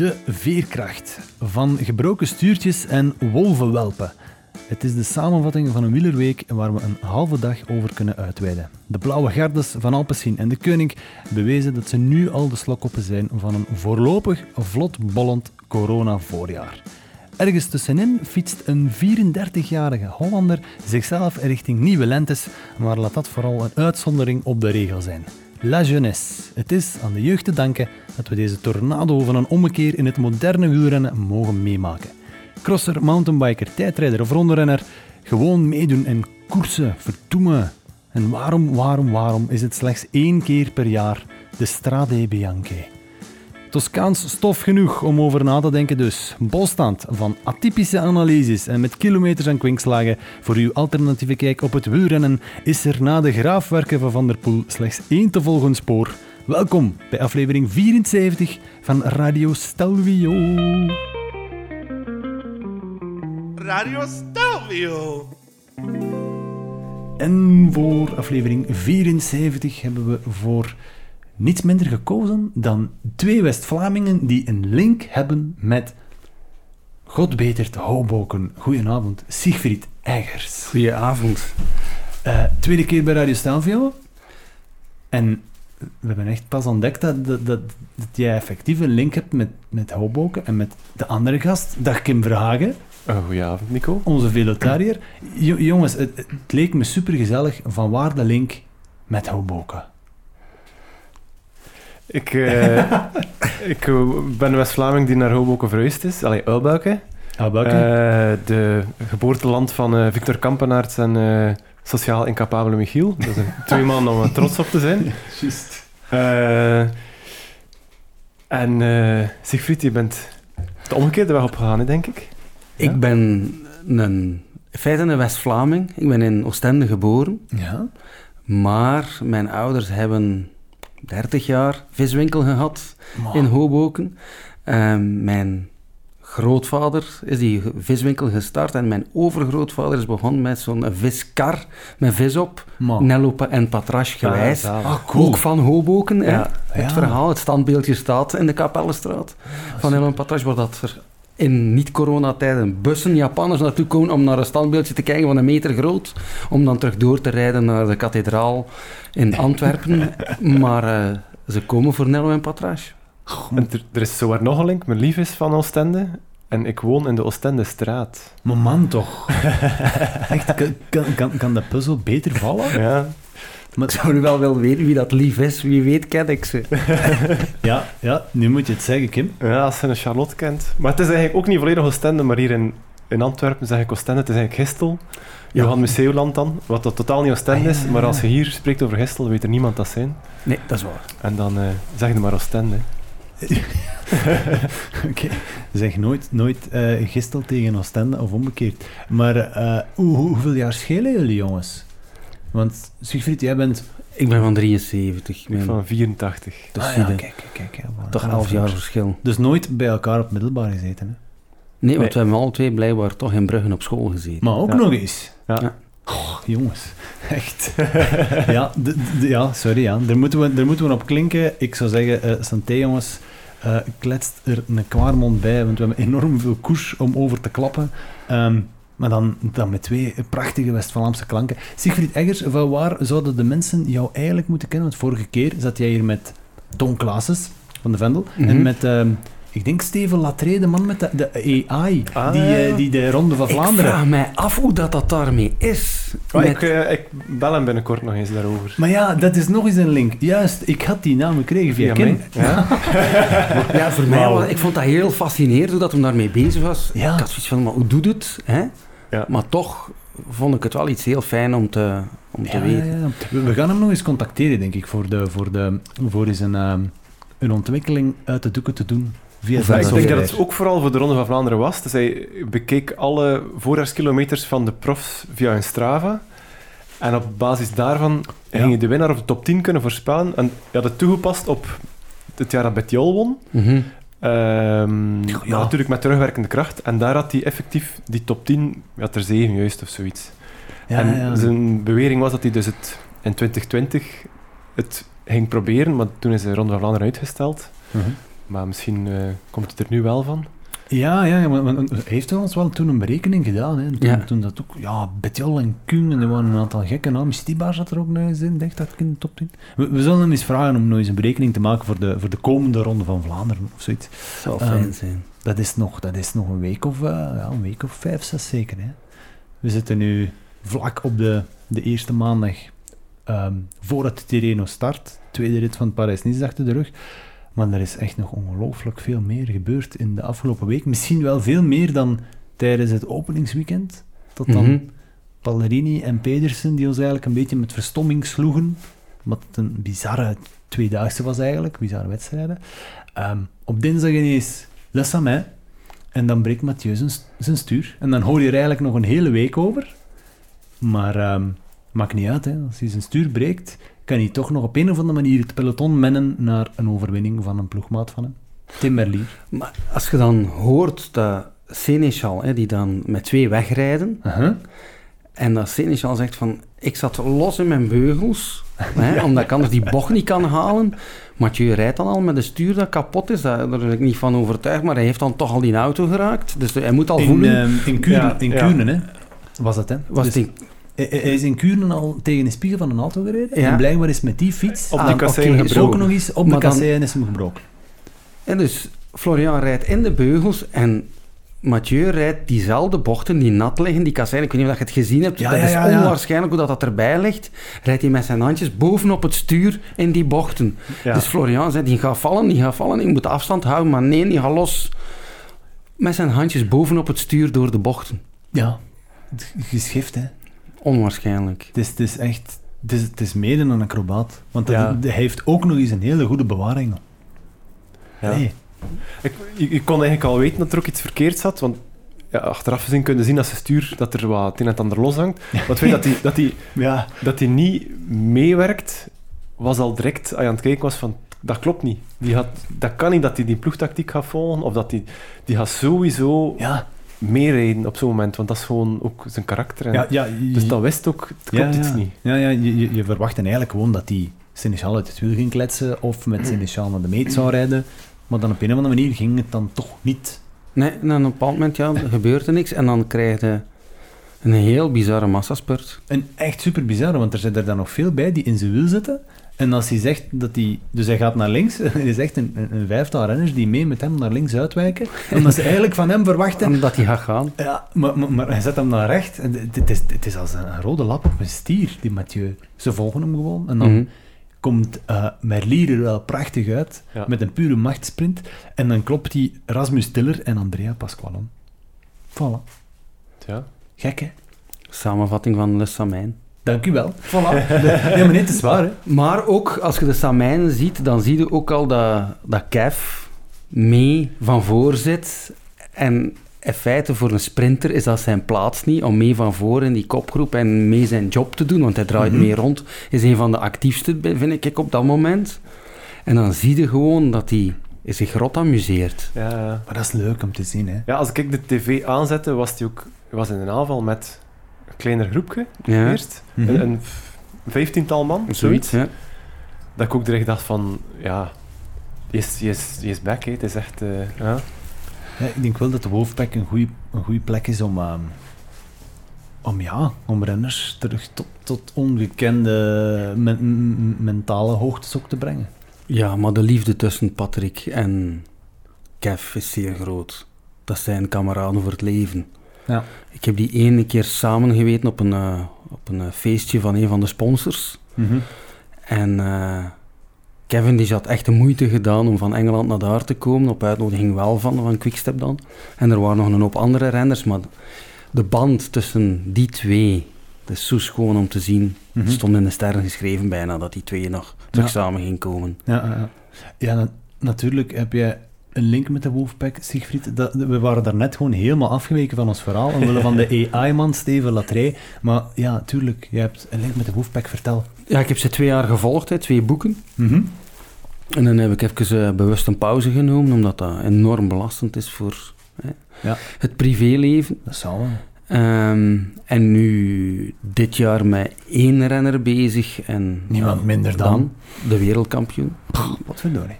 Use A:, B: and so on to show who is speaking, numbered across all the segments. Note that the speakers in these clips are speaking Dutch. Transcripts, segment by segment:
A: De veerkracht van gebroken stuurtjes en wolvenwelpen. Het is de samenvatting van een wielerweek waar we een halve dag over kunnen uitweiden. De blauwe gardes van Alpecin en de Koning bewezen dat ze nu al de slokkoppen zijn van een voorlopig vlot bollend corona-voorjaar. Ergens tussenin fietst een 34-jarige Hollander zichzelf richting nieuwe lentes, maar laat dat vooral een uitzondering op de regel zijn. La jeunesse. Het is aan de jeugd te danken dat we deze tornado van een ommekeer in het moderne wielrennen mogen meemaken. Crosser, mountainbiker, tijdrijder of rondrenner, gewoon meedoen en koersen, verdoemen. En waarom, waarom, waarom is het slechts één keer per jaar de Strade Bianche? Toscaans stof genoeg om over na te denken dus. Bolstand van atypische analyses en met kilometers en kwinkslagen voor uw alternatieve kijk op het wielrennen is er na de graafwerken van Van der Poel slechts één te volgen spoor. Welkom bij aflevering 74 van Radio Stelvio.
B: Radio Stelvio.
A: En voor aflevering 74 hebben we voor niets minder gekozen dan twee West-Vlamingen die een link hebben met God beter te Hoboken. Goedenavond, Siegfried Eigers.
C: Goedenavond.
A: Uh, tweede keer bij Radio Stelvio. En we hebben echt pas ontdekt dat, dat, dat, dat jij effectief een link hebt met, met Hoboken en met de andere gast, dag Kim Verhagen.
C: Uh, goedenavond, Nico.
A: Onze velotariër. Jo jongens, het, het, leek me super gezellig. Van waar de link met Hoboken?
C: Ik, uh, ik ben West-Vlaming die naar Hoboken verhuisd is. Allee, Uilbuiken.
A: Uilbuiken.
C: Uh, de geboorteland van Victor Kampenaerts en sociaal incapabele Michiel. Dat zijn twee mannen om trots op te zijn.
A: Juist.
C: en Siegfried, je bent de omgekeerde weg opgegaan, denk ik.
D: Ja? Ik ben een, in feite een West-Vlaming. Ik ben in Oostende geboren.
A: Ja.
D: Maar mijn ouders hebben 30 jaar viswinkel gehad wow. in Hoboken. Um, mijn grootvader is die viswinkel gestart en mijn overgrootvader is begonnen met zo'n viskar met vis op,
A: Man.
D: En Patrache gewijs.
A: Ah, ah, cool.
D: Ook van Hoboken.
C: Ja.
D: Het
A: Ja.
D: verhaal, het standbeeldje staat in de Kapellenstraat van Nello en Patrache, waar dat er in niet-coronatijden bussen Japanners naartoe komen om naar een standbeeldje te kijken van een meter groot, om dan terug door te rijden naar de kathedraal in Antwerpen. maar uh, ze komen voor Nello en Patrache.
C: En er, er is zowaar nog een link. Mijn lief is van Oostende en ik woon in de Oostende-straat.
A: Maar man toch. Echt, kan, kan, kan, kan de puzzel beter vallen?
C: Ja.
D: Maar ik zou nu wel willen weten wie dat lief is. Wie weet ken ik ze.
A: ja, ja, nu moet je het zeggen, Kim.
C: Ja, als je een Charlotte kent. Maar het is eigenlijk ook niet volledig Oostende, maar hier in, in Antwerpen zeg ik Oostende. Het is eigenlijk Gistel.
D: Ja.
C: Johan Museeuwland dan, wat dat totaal niet Oostende is. Maar als je hier spreekt over Gistel, weet er niemand dat zijn.
D: Nee, dat is waar.
C: En dan uh, zeg je maar Oostende.
A: Oké, okay. zeg nooit, nooit uh, Gistel tegen Oostende of omgekeerd. Maar uh, hoe, hoeveel jaar schelen jullie, jongens? Want Siegfried, jij bent...
D: Ik ben van 73.
C: Ik ben van 84.
D: Dus
A: ah, ja, kijk, kijk, kijk. Ja,
D: toch 11 jaar verschil.
A: Dus nooit bij elkaar op middelbaar gezeten, hè?
D: Nee, want nee. we hebben alle twee blijkbaar toch in Bruggen op school gezeten.
A: Maar ook
C: ja.
A: nog eens.
C: Ja.
D: ja.
A: Oh, jongens, echt. ja, ja, sorry, ja. Daar, moeten we, daar moeten we op klinken. Ik zou zeggen, uh, santé jongens, uh, kletst er een kwaarmond bij, want we hebben enorm veel koers om over te klappen. Um, maar dan, dan met twee prachtige West-Vlaamse klanken. Siegfried Eggers, van waar zouden de mensen jou eigenlijk moeten kennen? Want vorige keer zat jij hier met Tom Klaases van de Vendel
D: Mhm.
A: en met... Um, ik denk Steven Latree, de man met de, de AI,
C: Ah,
A: die, uh, die de Ronde van
D: Ik
A: Vlaanderen...
D: vraag mij af hoe dat, dat daarmee is.
C: Oh,
D: Met-
C: ik, uh, ik bel hem binnenkort nog eens daarover.
A: Maar ja, dat is nog eens een link. Juist, ik had die naam gekregen via,
C: Via
A: Kim.
C: Ja.
D: Ja, voor mij was, ik vond dat heel fascinerend hoe dat hem daarmee bezig was.
A: Ja.
D: Ik had zoiets van, maar hoe doet het? Hè?
C: Ja.
D: Maar toch vond ik het wel iets heel fijn om te, om te
A: Ja,
D: weten.
A: ja, ja. We, we gaan hem nog eens contacteren, denk ik, voor, de, voor, de, voor eens een, uh, een ontwikkeling uit de doeken te doen. Via
C: Ik denk
D: dat
C: het ook vooral voor de Ronde van Vlaanderen was. Dus hij bekeek alle voorjaarskilometers van de profs via hun Strava. En op basis daarvan
A: Ja.
C: ging je de winnaar of de top 10 kunnen voorspellen. En je had het toegepast op het jaar dat Betjol won.
D: Mhm.
C: Ehm,
A: Ja.
C: natuurlijk met terugwerkende kracht. En daar had hij effectief die top 10, ja, er zeven juist of zoiets.
A: Ja,
C: en
A: ja.
C: zijn bewering was dat hij dus het in 2020 het ging proberen, maar toen is de Ronde van Vlaanderen uitgesteld.
A: Mhm.
C: Maar misschien eh, komt het er nu wel van.
A: Ja, ja, maar, maar hij heeft ons wel toen een berekening gedaan. Hè. Toen,
D: Ja.
A: toen dat ook, ja, Betjal en Kuhn, en er waren een aantal gekke namen. Stibar zat er ook nog eens in, denk dat ik in de top 10. We, we zullen hem eens vragen om nog eens een berekening te maken voor de, voor de komende ronde van Vlaanderen of zoiets.
D: zou
A: Ehm,
D: fijn zijn.
A: Dat is nog, dat is nog een week of, eh, ja, een week of vijf, zes zeker. Hè. We zitten nu vlak op de, de eerste maandag ehm, voordat de Tirreno start. Tweede rit van Parijs-Nice achter de rug. Maar er is echt nog ongelooflijk veel meer gebeurd in de afgelopen week. Misschien wel veel meer dan tijdens het openingsweekend. Tot dan
D: Mhm.
A: Pallerini en Pedersen, die ons eigenlijk een beetje met verstomming sloegen. Wat een bizarre tweedaagse was eigenlijk, bizarre wedstrijden. Ehm, op dinsdag ineens Le Samin. En dan breekt Mathieu zijn, zijn stuur. En dan hoor je er eigenlijk nog een hele week over. Maar ehm, maakt niet uit, hè. als hij zijn stuur breekt, kan hij toch nog op een of andere manier het peloton mennen naar een overwinning van een ploegmaat van hem. Tim Merlier.
D: Maar als je dan hoort dat Seneschal, hè, die dan met twee wegrijden, en dat Seneschal zegt van, ik zat los in mijn beugels, hè, omdat ik anders die bocht niet kan halen. Mathieu rijdt dan al met een stuur dat kapot is, daar, daar ben ik niet van overtuigd, maar hij heeft dan toch al die auto geraakt. Dus hij moet al
A: In,
D: voelen.
A: ehm, in, Kuurne,
C: Ja,
A: in
C: ja.
A: Hè. Was dat, hè?
D: was
A: Dus hij is in Kuurne al tegen een spiegel van een auto gereden.
D: Ja.
A: En blijkbaar is met die fiets...
C: Op
D: Ah,
C: de
D: is
A: is
C: gebroken.
A: ook nog eens op de
D: Maar
A: kassein is hem gebroken.
D: En dus Florian rijdt in de beugels en Mathieu rijdt diezelfde bochten die nat liggen, die kassein. Ik weet niet of je het gezien hebt.
A: Ja,
D: dat
A: ja,
D: is
A: ja, ja.
D: onwaarschijnlijk hoe dat, dat erbij ligt. Rijdt hij met zijn handjes bovenop het stuur in die bochten.
C: Ja.
D: Dus Florian zei, die gaat vallen, die gaat vallen. Ik moet afstand houden, maar nee, die gaat los. Met zijn handjes bovenop het stuur door de bochten.
A: Ja. Geschift, hè.
D: Onwaarschijnlijk.
A: Het is, het is echt... Het is, het is mede een acrobaat. Want dat-
C: Ja.
A: hij heeft ook nog eens een hele goede bewaring.
C: Ja.
A: Nee.
C: Ik, je, je kon eigenlijk al weten dat er ook iets verkeerd zat, want ja, achteraf gezien kun je zien dat ze stuur dat er wat het een en het ander los hangt. Maar het feit dat hij dat die,
A: Ja.
C: dat die niet meewerkt, was al direct, als je aan het kijken was van, dat klopt niet. Die had, dat kan niet dat hij die ploegtactiek gaat volgen, of dat die, die gaat sowieso
A: Ja.
C: Meerijden op zo'n moment, want dat is gewoon ook zijn karakter. En,
A: Ja, ja, je-
C: dus dat wist ook, het klopt
A: ja,
C: iets niet.
A: Ja, ja je, je, je verwachtte eigenlijk gewoon dat hij Seneschal uit het wiel ging kletsen of met Seneschal naar de meet zou rijden. Maar dan op een of andere manier ging het dan toch niet.
D: Nee, en aan een bepaald moment ja, er gebeurt er niks. En dan krijg je een heel bizarre massaspurt.
A: En echt super bizar, want er zit er dan nog veel bij die in zijn wiel zitten. En als hij zegt dat hij... Dus hij gaat naar links. Er is echt een, een, een vijftal renners die mee met hem naar links uitwijken. Omdat ze eigenlijk van hem verwachten...
D: Omdat hij gaat gaan.
A: Ja, maar, maar, maar hij zet hem naar rechts. En het, is, het is als een, rode lap op een stier, die Mathieu. Ze volgen hem gewoon. En dan
D: Mhm.
A: komt eh Merlier er wel prachtig uit.
C: Ja.
A: Met een pure machtsprint. En dan klopt hij Rasmus Tiller en Andrea Pasquale om. Voilà.
C: Ja.
A: Gek, hè?
D: Samenvatting van Le Samijn.
A: Dank u wel. Voilà. Nee, maar nee, het is waar, hè?
D: Maar ook, als je de Samijnen ziet, dan zie je ook al dat, dat Kev mee van voor zit. En in feite voor een sprinter is dat zijn plaats niet, om mee van voor in die kopgroep en mee zijn job te doen, want hij draait
A: Mhm.
D: mee rond. Is een van de actiefste, vind ik, op dat moment. En dan zie je gewoon dat hij zich rot amuseert.
C: Ja, ja.
A: Maar dat is leuk om te zien, hè?
C: ja, als ik de tv aanzette, was hij ook was in een aanval met kleiner groepje
D: Ja,
C: eerst.
A: Mhm.
C: Een, vijftiental man, zoiets.
D: zoiets. Ja.
C: Dat ik ook direct dacht van, ja, is, die is back, hè. Het is echt, eh, ja.
A: Ja, ik denk wel dat de Wolfpack een goede een goeie plek is om, ehm, om, ja, om renners terug tot, tot ongekende men- mentale hoogtes ook te brengen.
D: Ja, maar de liefde tussen Patrick en Kev is zeer groot. Dat zijn kameraden voor het leven.
A: Ja.
D: Ik heb die ene keer samen geweten op een, eh, op een eh, feestje van een van de sponsors. En eh, Kevin die had echt de moeite gedaan om van Engeland naar daar te komen. Op uitnodiging wel van, van Quickstep dan. En er waren nog een hoop andere renners. Maar de band tussen die twee, dat is zo schoon om te zien.
A: Mhm.
D: Het stond in de sterren geschreven bijna dat die twee nog terug
A: Ja.
D: samen gingen komen.
A: Ja, ja, ja. ja na- natuurlijk heb jij een link met de Wolfpack, Siegfried. Dat, we waren daarnet gewoon helemaal afgeweken van ons verhaal, omwille van de AI-man Steven Latrey. Maar ja, tuurlijk, jij hebt een link met de Wolfpack, vertel.
D: Ja, ik heb ze twee jaar gevolgd, hè, twee boeken.
A: Mhm.
D: En dan heb ik even eh, bewust een pauze genomen, omdat dat enorm belastend is voor hè,
A: Ja.
D: het privéleven.
A: Dat zal wel.
D: Ehm, en nu dit jaar met één renner bezig en
A: Niemand minder dan.
D: de wereldkampioen.
A: Wat verdorie.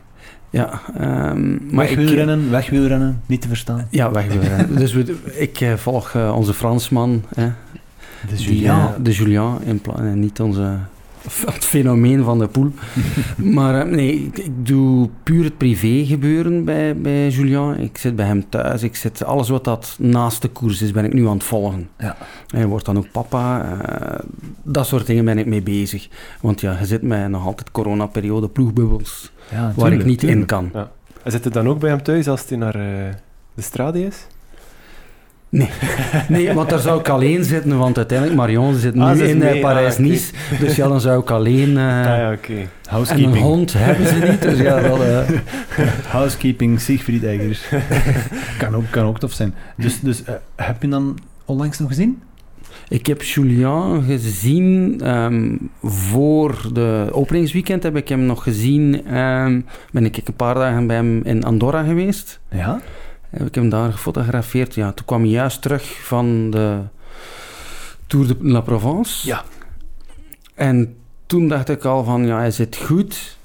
D: Ja, ehm, maar ik,
A: Wegwielrennen, wegwielrennen, niet te verstaan.
D: Ja, wegwielrennen. dus we, ik eh, volg eh, onze Fransman, hè,
A: De
D: die,
A: Julien.
D: eh, de Julien, in en niet onze, het fenomeen van de poel. maar nee, ik, ik doe puur het privé gebeuren bij, bij Julien. Ik zit bij hem thuis, ik zit, alles wat dat naast de koers is, ben ik nu aan het volgen.
A: Ja.
D: Hij wordt dan ook papa. dat soort dingen ben ik mee bezig. Want ja, je zit met nog altijd coronaperiode, ploegbubbels, waar
A: tuurlijk,
D: ik niet
A: tuurlijk.
D: in kan.
C: En zit het dan ook bij hem thuis als hij naar eh, de strade is?
D: Nee, want daar zou ik alleen zitten, want uiteindelijk Marion zit nu
C: Ah, ze is
D: in
C: mee,
D: eh,
C: ah,
D: Parijs-Nice. Dus ja, dan zou ik alleen... eh,
C: ah ja, oké.
D: en
A: Housekeeping.
D: een hond hebben ze niet, dus ja, dat...
A: Housekeeping, Siegfried Eggers. kan, ook, kan ook tof zijn. Dus, dus heb je dan onlangs nog gezien?
D: Ik heb Julien gezien ehm, voor de openingsweekend. Heb ik hem nog gezien. ehm, ben ik een paar dagen bij hem in Andorra geweest.
A: Ja?
D: Heb ik hem daar gefotografeerd. Ja, toen kwam hij juist terug van de Tour de La Provence.
A: Ja.
D: En toen dacht ik al van, ja, hij zit goed.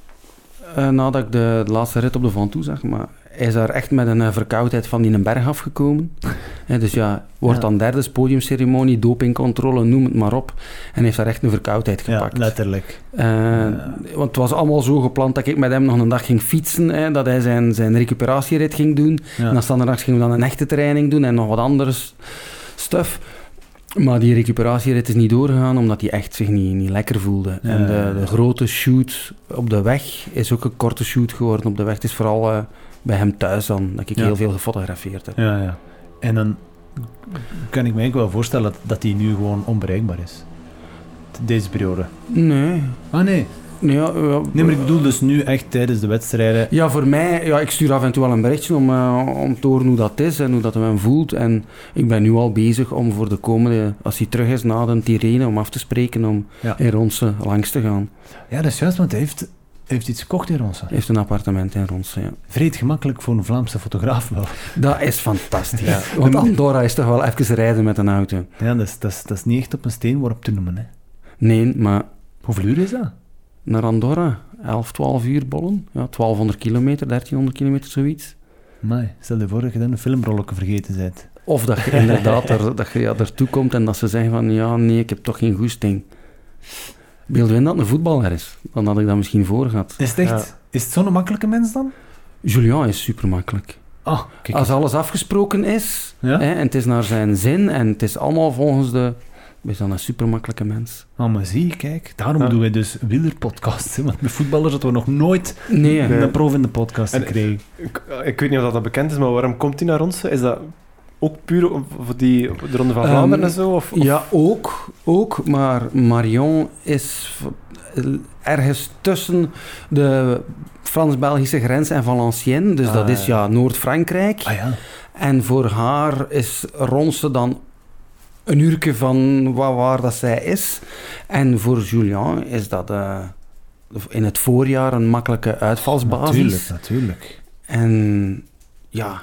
D: eh, nadat ik de, laatste rit op de Ventoux zag. Maar hij is daar echt met een verkoudheid van die een berg afgekomen. Dus ja, wordt dan derde podiumceremonie, dopingcontrole, noem het maar op. En heeft daar echt een verkoudheid
A: Ja,
D: gepakt.
A: letterlijk.
D: Eh,
A: Ja.
D: Want het was allemaal zo gepland dat ik met hem nog een dag ging fietsen. Hè, dat hij zijn, zijn recuperatierit ging doen. En dan standaards gingen we dan een echte training doen en nog wat anders stuff. Maar die recuperatierit is niet doorgegaan omdat hij echt zich niet, niet lekker voelde.
A: Ja,
D: en de, grote shoot op de weg is ook een korte shoot geworden op de weg. Het is vooral eh, bij hem thuis dan dat ik
A: Ja.
D: heel veel gefotografeerd heb.
A: Ja, ja. En dan kan ik me eigenlijk wel voorstellen dat, dat hij nu gewoon onbereikbaar is. Deze periode.
D: Nee.
A: Ah, nee.
D: Nee, ja, ja,
A: Nee, maar ik bedoel dus nu echt tijdens de wedstrijden.
D: Ja, voor mij, ja, ik stuur af en toe wel een berichtje om, eh, om te horen hoe dat is en hoe dat hem voelt. En ik ben nu al bezig om voor de komende, als hij terug is na de Tirene, om af te spreken om
A: Ja.
D: in Ronse langs te gaan.
A: Ja, dat is juist, want hij heeft, heeft iets gekocht in Ronse.
D: Hij heeft een appartement in Ronse, ja.
A: Vreed gemakkelijk voor een Vlaamse fotograaf wel.
D: Dat is fantastisch.
C: Ja.
D: Want Andorra is toch wel even rijden met een auto.
A: Ja, dat is, dat is, dat is niet echt op een steen waarop te noemen. Hè.
D: Nee, maar
A: Hoeveel uur is dat?
D: naar Andorra, 11, 12 uur bollen. Ja, 1200 kilometer, 1300 kilometer, zoiets.
A: Maar stel je voor dat je dan een filmrolletje vergeten bent.
D: Of dat je inderdaad er, dat je ja, ertoe komt en dat ze zeggen van ja, nee, ik heb toch geen goesting. Beeld je in dat het een voetballer is? Dan had ik dat misschien voor gehad.
A: Is het echt... Is het zo'n makkelijke mens dan?
D: Julian is super makkelijk.
A: Ah, kijk.
D: Als alles afgesproken is
A: Ja?
D: hè, en het is naar zijn zin en het is allemaal volgens de... Is dan een super makkelijke mens?
A: Ah, maar zie je, kijk. Daarom
C: Ja.
A: doen wij dus wielerpodcasts. Want met voetballers hadden we nog nooit
D: Nee,
C: Nee.
A: een proef in de podcast
C: En-
A: gekregen.
C: Ik, ik weet niet of dat bekend is, maar waarom komt hij naar ons? Is dat ook puur voor die, de Ronde van
D: Ehm,
C: Vlaanderen en zo? Of, of-
D: Ja, ook, ook. Maar Marion is ergens tussen de Frans-Belgische grens en Valenciennes. Dus
C: Ah,
D: dat is
C: ja.
D: ja Noord-Frankrijk.
A: Ah ja.
D: En voor haar is Ronse dan een uurtje van waar, waar dat zij is. En voor Julien is dat eh, in het voorjaar een makkelijke uitvalsbasis.
A: Natuurlijk, natuurlijk.
D: En ja,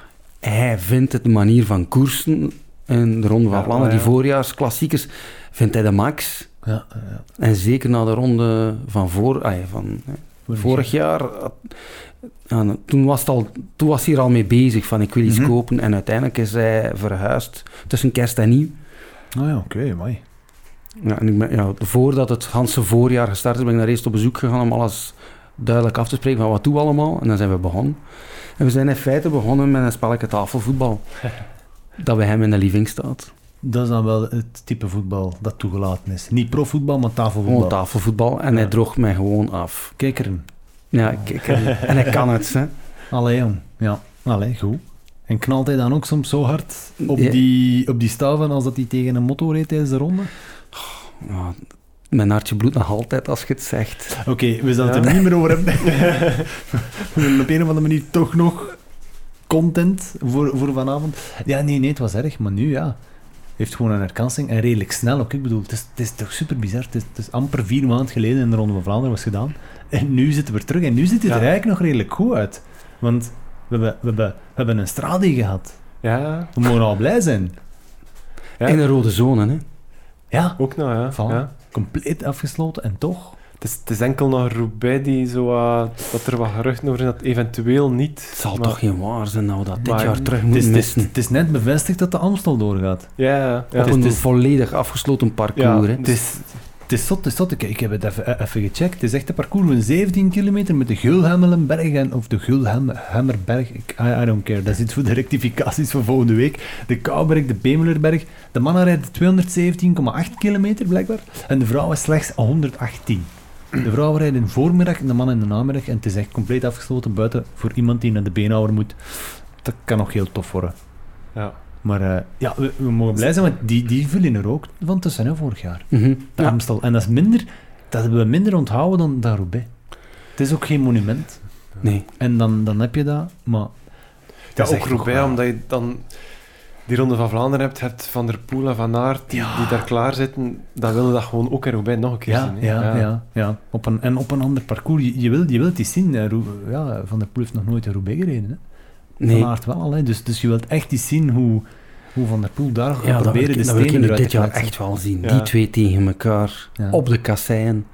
D: hij vindt het de manier van koersen in de Ronde van Vlaanderen,
C: ja.
D: die voorjaarsklassiekers, vindt hij de max.
A: Ja, ja.
D: En zeker na de ronde van, voor, ah van vorig jaar, ja, toen, was het al, toen was hij er al mee bezig van ik wil iets
A: Mhm.
D: kopen. En uiteindelijk is hij verhuisd tussen kerst en nieuw.
A: Ah ja, oké, mooi.
D: Ja, en ik ben, ja, voordat het ganse voorjaar gestart is, ben ik daar eerst op bezoek gegaan om alles duidelijk af te spreken van wat doen we allemaal. En dan zijn we begonnen. En we zijn in feite begonnen met een spelletje tafelvoetbal. dat bij hem in de living staat.
A: Dat is dan wel het type voetbal dat toegelaten is. Niet profvoetbal, maar tafelvoetbal.
D: Gewoon tafelvoetbal. En hij droog mij gewoon af.
A: Kijk erin.
D: Ja, kijk. en hij kan het, hè.
A: Allee, jong. Ja, allee, goed. En knalt hij dan ook soms zo hard op,
D: Ja.
A: die, op die staven als dat hij tegen een motto reed tijdens de ronde?
D: Ja, mijn hartje bloedt nog altijd als je het zegt.
A: Oké, we zullen het er niet meer over hebben. we willen op een of andere manier toch nog content voor, voor vanavond. Ja, nee, nee, het was erg, maar nu ja. Heeft gewoon een herkansing en redelijk snel ook. Ik bedoel, het is, het is toch super bizar. Het is, het is amper vier maanden geleden in de Ronde van Vlaanderen was gedaan. En nu zitten we terug. En nu ziet het
C: Ja.
A: er eigenlijk nog redelijk goed uit. Want we hebben, we hebben, we hebben een stradi gehad.
C: ja,
A: We mogen al blij zijn.
C: Ja.
D: In een rode zone, hè.
A: Ja,
C: ook nou, ja.
A: Voilà.
C: ja.
A: Compleet afgesloten en toch.
C: Het is, het is enkel nog Roubaix die zo, dat er wat geruchten over zijn dat eventueel niet.
D: Het zal
C: maar-
D: toch geen waar zijn nou dat dit jaar terug moet
A: is, het, is,
D: missen.
A: het is net bevestigd dat de Amstel doorgaat.
C: Ja, ja. ja.
D: Op
A: is-
D: een
A: is-
D: volledig afgesloten parcours.
C: Ja.
A: Het is, het is zot, het is zot. Ik, ik heb het even, even gecheckt. Het is echt een parcours van 17 kilometer met de Gulhammelenberg en, of de Gulhammerberg. Ik, I, I don't care. Dat is iets voor de rectificaties van volgende week. De Kouberg, de Bemelerberg. De mannen rijden 217,8 kilometer blijkbaar. En de vrouwen slechts 118. De vrouwen rijden in de voormiddag en de mannen in de namiddag. En het is echt compleet afgesloten buiten voor iemand die naar de beenhouwer moet. Dat kan nog heel tof worden.
C: ja.
A: Maar eh, ja, we, we mogen blij zijn, want die, die vielen er ook van tussen hè, vorig jaar.
D: Mhm.
A: De
D: Ja.
A: Amstel. En dat is minder, dat hebben we minder onthouden dan, dan Roubaix. Het is ook geen monument.
D: Nee.
A: En dan, dan heb je dat, maar...
C: Ja,
A: dat is
C: ook Roubaix,
A: nog-
C: omdat je dan die Ronde van Vlaanderen hebt, hebt Van der Poel en Van Aert, die,
A: Ja.
C: die daar klaar zitten, dan willen we dat gewoon ook in Roubaix nog een keer
A: Ja,
C: zien. hè.
A: ja, ja, ja. Op een, en op een ander parcours. Je, je, wilt, je wilt die zien. hè. Ja, Van der Poel heeft nog nooit een Roubaix gereden. Hè.
D: Nee.
A: Van Aert wel al. Hè. Dus, dus je wilt echt eens zien hoe, hoe Van der Poel daar gaat
D: Ja,
A: proberen de
D: dat
A: stenen eruit
D: dit jaar echt wel zien.
C: Ja.
D: Die twee tegen elkaar.
A: Ja.
D: Op de kasseien.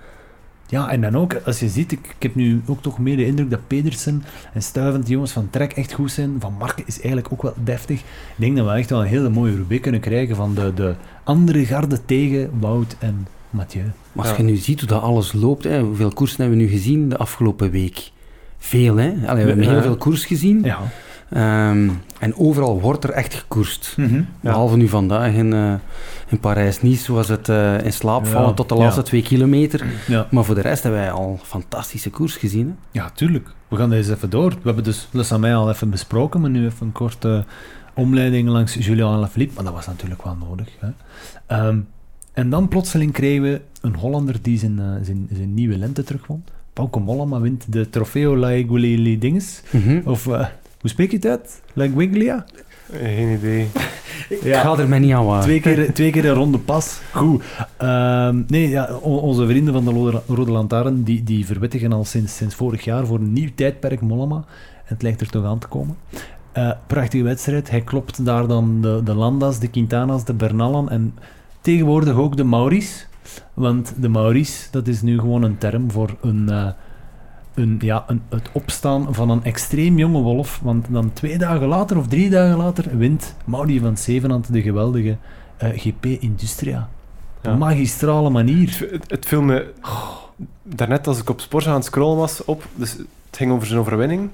A: Ja, en dan ook, als je ziet, ik, ik heb nu ook toch meer de indruk dat Pedersen en Stuyvent, die jongens van Trek, echt goed zijn. Van Marken is eigenlijk ook wel deftig. Ik denk dat we echt wel een hele mooie Roubaix kunnen krijgen van de, de andere garde tegen Wout en Mathieu.
D: Maar als
C: Ja.
D: je nu ziet hoe dat alles loopt, hè, hoeveel koersen hebben we nu gezien de afgelopen week? Veel, hè? Allee, we hebben
C: Ja.
D: heel veel koers gezien.
A: Ja.
D: Ehm, en overal wordt er echt gekoerst. Behalve nu vandaag in, eh, in Parijs-Nice was het eh, in slaap
A: Ja,
D: vallen tot de laatste
A: ja.
D: twee kilometer.
A: Ja.
D: Maar voor de rest hebben wij al fantastische koers gezien. Hè?
A: ja, tuurlijk. We gaan deze even door. We hebben dus Les mij al even besproken, maar nu even een korte omleiding langs Julian Alaphilippe. Maar dat was natuurlijk wel nodig. Hè. Ehm, en dan plotseling kregen we een Hollander die zijn, eh, zijn, zijn nieuwe lente terugwon. Bauke Mollema wint de Trofeo Laiguili Dinges.
D: Mhm.
A: Of, hoe spreek je het uit? Laiguiglia?
C: Geen idee.
D: Ik ga er mij niet aan waar.
A: Twee keer, twee keer een ronde pas. Goed. Ehm, nee, ja, onze vrienden van de Rode, Rode Lantaarn, die, die verwittigen al sinds, sinds vorig jaar voor een nieuw tijdperk Mollema. En het lijkt er toch aan te komen. Eh, prachtige wedstrijd. Hij klopt daar dan de, de Landas, de Quintanas, de Bernallen en tegenwoordig ook de Maurice. Want de Maurice, dat is nu gewoon een term voor een, eh, een, ja, een, het opstaan van een extreem jonge wolf. Want dan twee dagen later of drie dagen later wint Mauri van Zevenand de geweldige eh, GP Industria. Op
C: Ja.
A: een magistrale manier.
C: Het, het, het viel me... Daarnet als ik op Sport aan het scrollen was, op, dus het ging over zijn overwinning.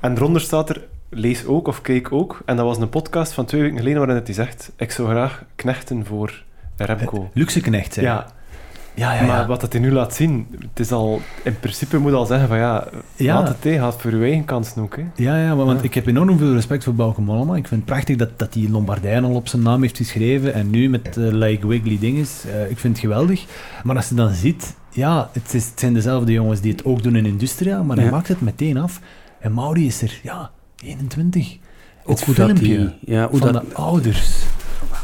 C: En eronder staat er, lees ook of kijk ook. En dat was een podcast van twee weken geleden waarin hij zegt, ik zou graag knechten voor Remco.
A: Luxe knecht zijn.
C: ja,
A: ja, ja. ja.
C: maar wat dat hij nu laat zien, het is al... In principe moet al zeggen van ja,
A: Ja.
C: laat het tegen, gaat voor uw eigen kansen ook. Hè.
A: Ja, ja, maar, want ik heb enorm veel respect voor Bauke Mollema. Ik vind het prachtig dat, dat hij Lombardijn al op zijn naam heeft geschreven. En nu met eh, Like Wiggly dinges. eh, ik vind het geweldig. Maar als je dan ziet, ja, het, is, het zijn dezelfde jongens die het ook doen in Industria, maar hij maakt het meteen af. En Mauri is er, ja, 21.
D: Ook
A: het filmpje
D: die... Ja, hoe
A: van
D: dat,
A: de ouders.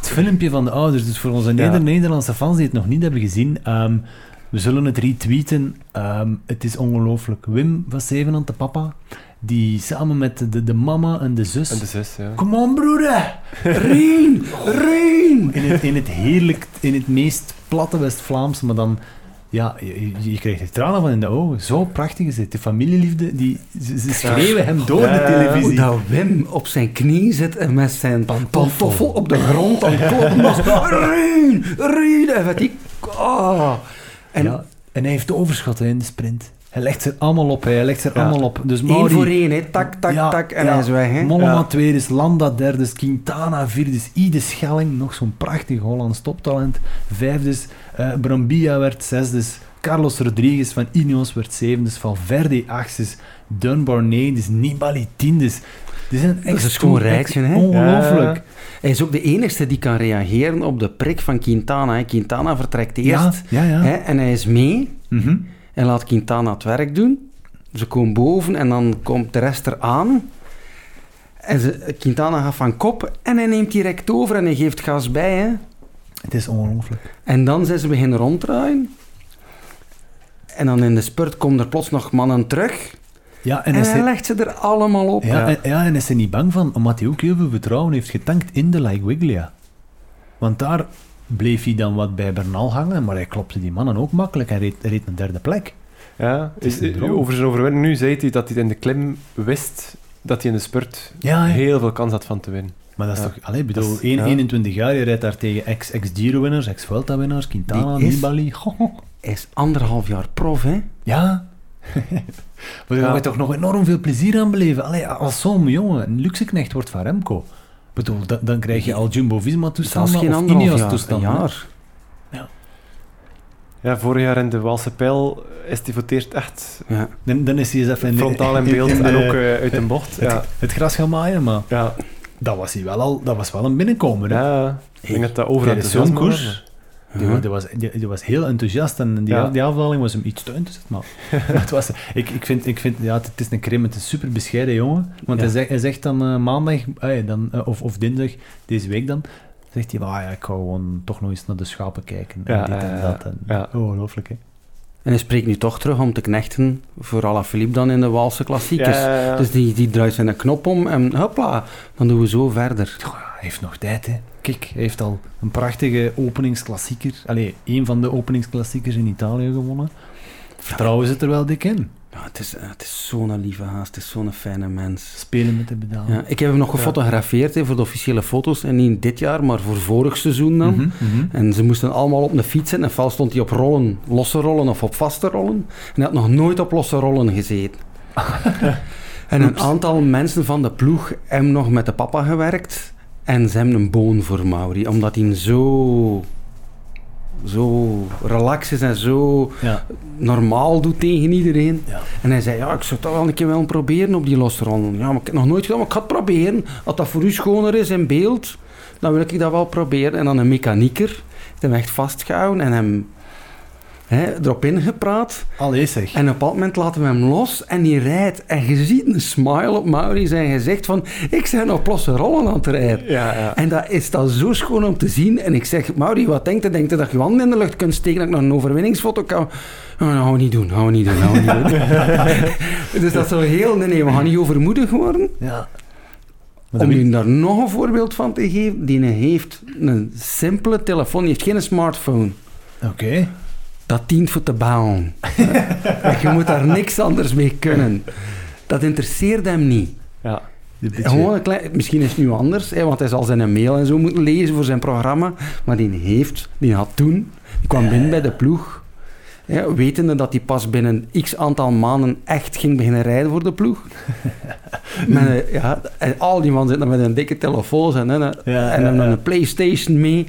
A: Het filmpje van de ouders. Dus voor onze
C: Ja.
A: Nederlandse fans die het nog niet hebben gezien, ehm, we zullen het retweeten. Ehm, het is ongelooflijk. Wim van Zevenand, de papa, die samen met de, de mama en de zus...
C: En de zes, ja.
A: Kom on, broeder! Rien! Rien! In het, in het heerlijk, in het meest platte West-Vlaams, maar dan... Ja, je, krijgt er tranen van in de ogen. Zo prachtig is het. De familieliefde, die, ze, ze schreeuwen hem door
C: Ja,
A: de
C: ja.
D: hoe
A: televisie.
D: dat Wim op zijn knie zit en met zijn
A: Pantoffel.
D: op de grond aan het kloppen was. Rien! Rien! En wat die... Ah. En
A: ja, en hij heeft de overschot hè, in de sprint. Hij legt ze er allemaal op. Hij legt ze er
C: Ja.
A: allemaal op. Dus Mauri,
D: voor één, hè. tak, tak,
A: Ja,
D: tak, en
A: ja.
D: hij is weg. Hè.
A: Mollema
C: Ja.
A: tweede, is Landa derde, is Quintana vierde, is Ide Schelling, nog zo'n prachtig Hollands toptalent. Vijfde, eh, Brambilla werd zesde, is Carlos Rodriguez van Ineos werd zevende, is Valverde achtste, is Dunbar negende, is Nibali tiende. is- Die zijn
D: Dat is
A: echt
D: gewoon
A: echt
D: rijkje, hè?
A: Ongelooflijk.
D: Hij is ook de enigste die kan reageren op de prik van Quintana. Hè. Quintana vertrekt eerst
A: ja, ja.
D: Hè, en hij is mee
A: Mhm.
D: en laat Quintana het werk doen. Ze komen boven en dan komt de rest eraan. En ze, Quintana gaat van kop en hij neemt direct over en hij geeft gas bij. Hè.
A: Het is ongelooflijk.
D: En dan zijn ze beginnen ronddraaien. En dan in de spurt komen er plots nog mannen terug.
A: Ja,
D: En, hij
A: hij,
D: legt ze er allemaal op.
A: ja,
C: Ja.
A: En, ja, en is hij niet bang van, omdat hij ook heel veel vertrouwen heeft getankt in de Like Wiglia. Want daar, bleef hij dan wat bij Bernal hangen, maar hij klopte die mannen ook makkelijk en reed, reed een derde plek.
C: Ja,
A: is droom.
C: over zijn overwinning nu zei hij dat hij in de klim wist dat hij in de spurt
A: Ja,
C: heel veel kans had van te winnen.
A: Maar dat is
C: Ja.
A: toch... Allee, bedoel,
C: Dat is-
A: één-
C: ja.
A: 21 jaar, je rijdt daar tegen ex- ex-Giro-winnaars, ex-Vuelta-winnaars, Quintana,
D: Die is-
A: Nibali.
D: Hij is anderhalf jaar prof, hè?
A: Ja. maar daar
C: Ja.
A: ga je toch nog enorm veel plezier aan beleven. Allee, als zo'n jongen een luxe-knecht wordt van Remco, bedoel, dan, dan krijg je al Jumbo-Visma-toestanden
D: is geen
A: of
D: jaar,
A: Ineos-toestanden.
D: jaar.
C: Ja, vorig jaar in de Waalse Pijl is hij voor het eerst echt
D: Ja.
A: Dan, dan is hij eens even
C: frontaal in beeld
A: in de-
C: en ook eh, uit een bocht.
A: het,
C: Ja,
A: het gras gaan maaien, maar
C: ja.
A: Dat was, hij wel al, dat was wel een binnenkomer. hè.
C: ja ik denk dat dat overal
A: zo'n koers, die, die, was, die, die was heel enthousiast en die,
C: Ja.
A: die afdaling was hem iets te enthousiast. Maar het was, ik, ik vind, ik vind ja, het is een krim, het is een super bescheiden jongen. Want
D: Ja.
A: hij, zegt, hij zegt dan eh, maandag, eh, dan, eh, of, of dinsdag, deze week dan, zegt hij, ah, ja, ik ga gewoon toch nog eens naar de schapen kijken. En
C: Ja,
A: dit en dat. Ongelooflijk, hè.
D: En hij spreekt nu toch terug om te knechten voor Alaphilippe dan in de Waalse klassiekers.
C: Ja, ja, ja.
D: Dus die, die draait zijn knop om en hopla, dan doen we zo verder.
A: Hij heeft nog tijd, hè. Kijk, hij heeft al een prachtige openingsklassieker, allee, een van de openingsklassiekers in Italië gewonnen. Vertrouwen zit er wel dik in.
D: Ja, het is, het is zo'n lieve haast, het is zo'n fijne mens.
A: Spelen met de pedalen.
D: Ja, ik heb hem nog gefotografeerd hè, voor de officiële foto's. En niet dit jaar, maar voor vorig seizoen dan.
A: Mhm, mhm.
D: En ze moesten allemaal op een fiets zitten. En ofwel stond hij op rollen, losse rollen of op vaste rollen. En hij had nog nooit op losse rollen gezeten. en een aantal mensen van de ploeg hebben nog met de papa gewerkt. En ze hebben een boon voor Mauri. Omdat hij zo... Zo relaxed is en zo
A: Ja.
D: normaal doet tegen iedereen.
A: Ja.
D: En hij zei, ja, ik zou toch wel een keer willen proberen op die losse rollen. Ja, maar ik heb het nog nooit gedaan, maar ik ga het proberen. Als dat voor u schoner is in beeld, dan wil ik dat wel proberen. En dan een mechanieker heeft hem echt vastgehouden en hem hè, erop ingepraat.
A: Allee zeg.
D: En op een bepaald moment laten we hem los en die rijdt. En je ziet een smile op Mauri zijn gezicht van, ik ben op losse rollen aan het rijden.
C: Ja, ja.
D: En dat is dan zo schoon om te zien. En ik zeg, Mauri, wat denkt je? Denkt je dat je je handen in de lucht kunt steken, dat ik nog een overwinningsfoto kan... Oh, dat gaan we niet doen, gaan we niet doen, gaan we niet doen. dus dat is zo heel... Nee, nee, we gaan niet overmoedig worden.
A: Ja.
D: Om je daar nog een voorbeeld van te geven, die heeft een simpele telefoon, die heeft geen smartphone.
A: Oké.
D: Dat dient voor te bouwen. je moet daar niks anders mee kunnen. Dat interesseert hem niet.
C: ja.
D: Gewoon een klein, misschien is het nu anders, hè, want hij zal zijn mail en zo moeten lezen voor zijn programma. Maar die heeft, die had toen, die kwam binnen bij de ploeg. Hè, wetende dat hij pas binnen x aantal maanden echt ging beginnen rijden voor de ploeg. met, ja, en al die man zitten met een dikke telefoon en, en,
A: Ja,
D: en
A: ja.
D: een Playstation mee.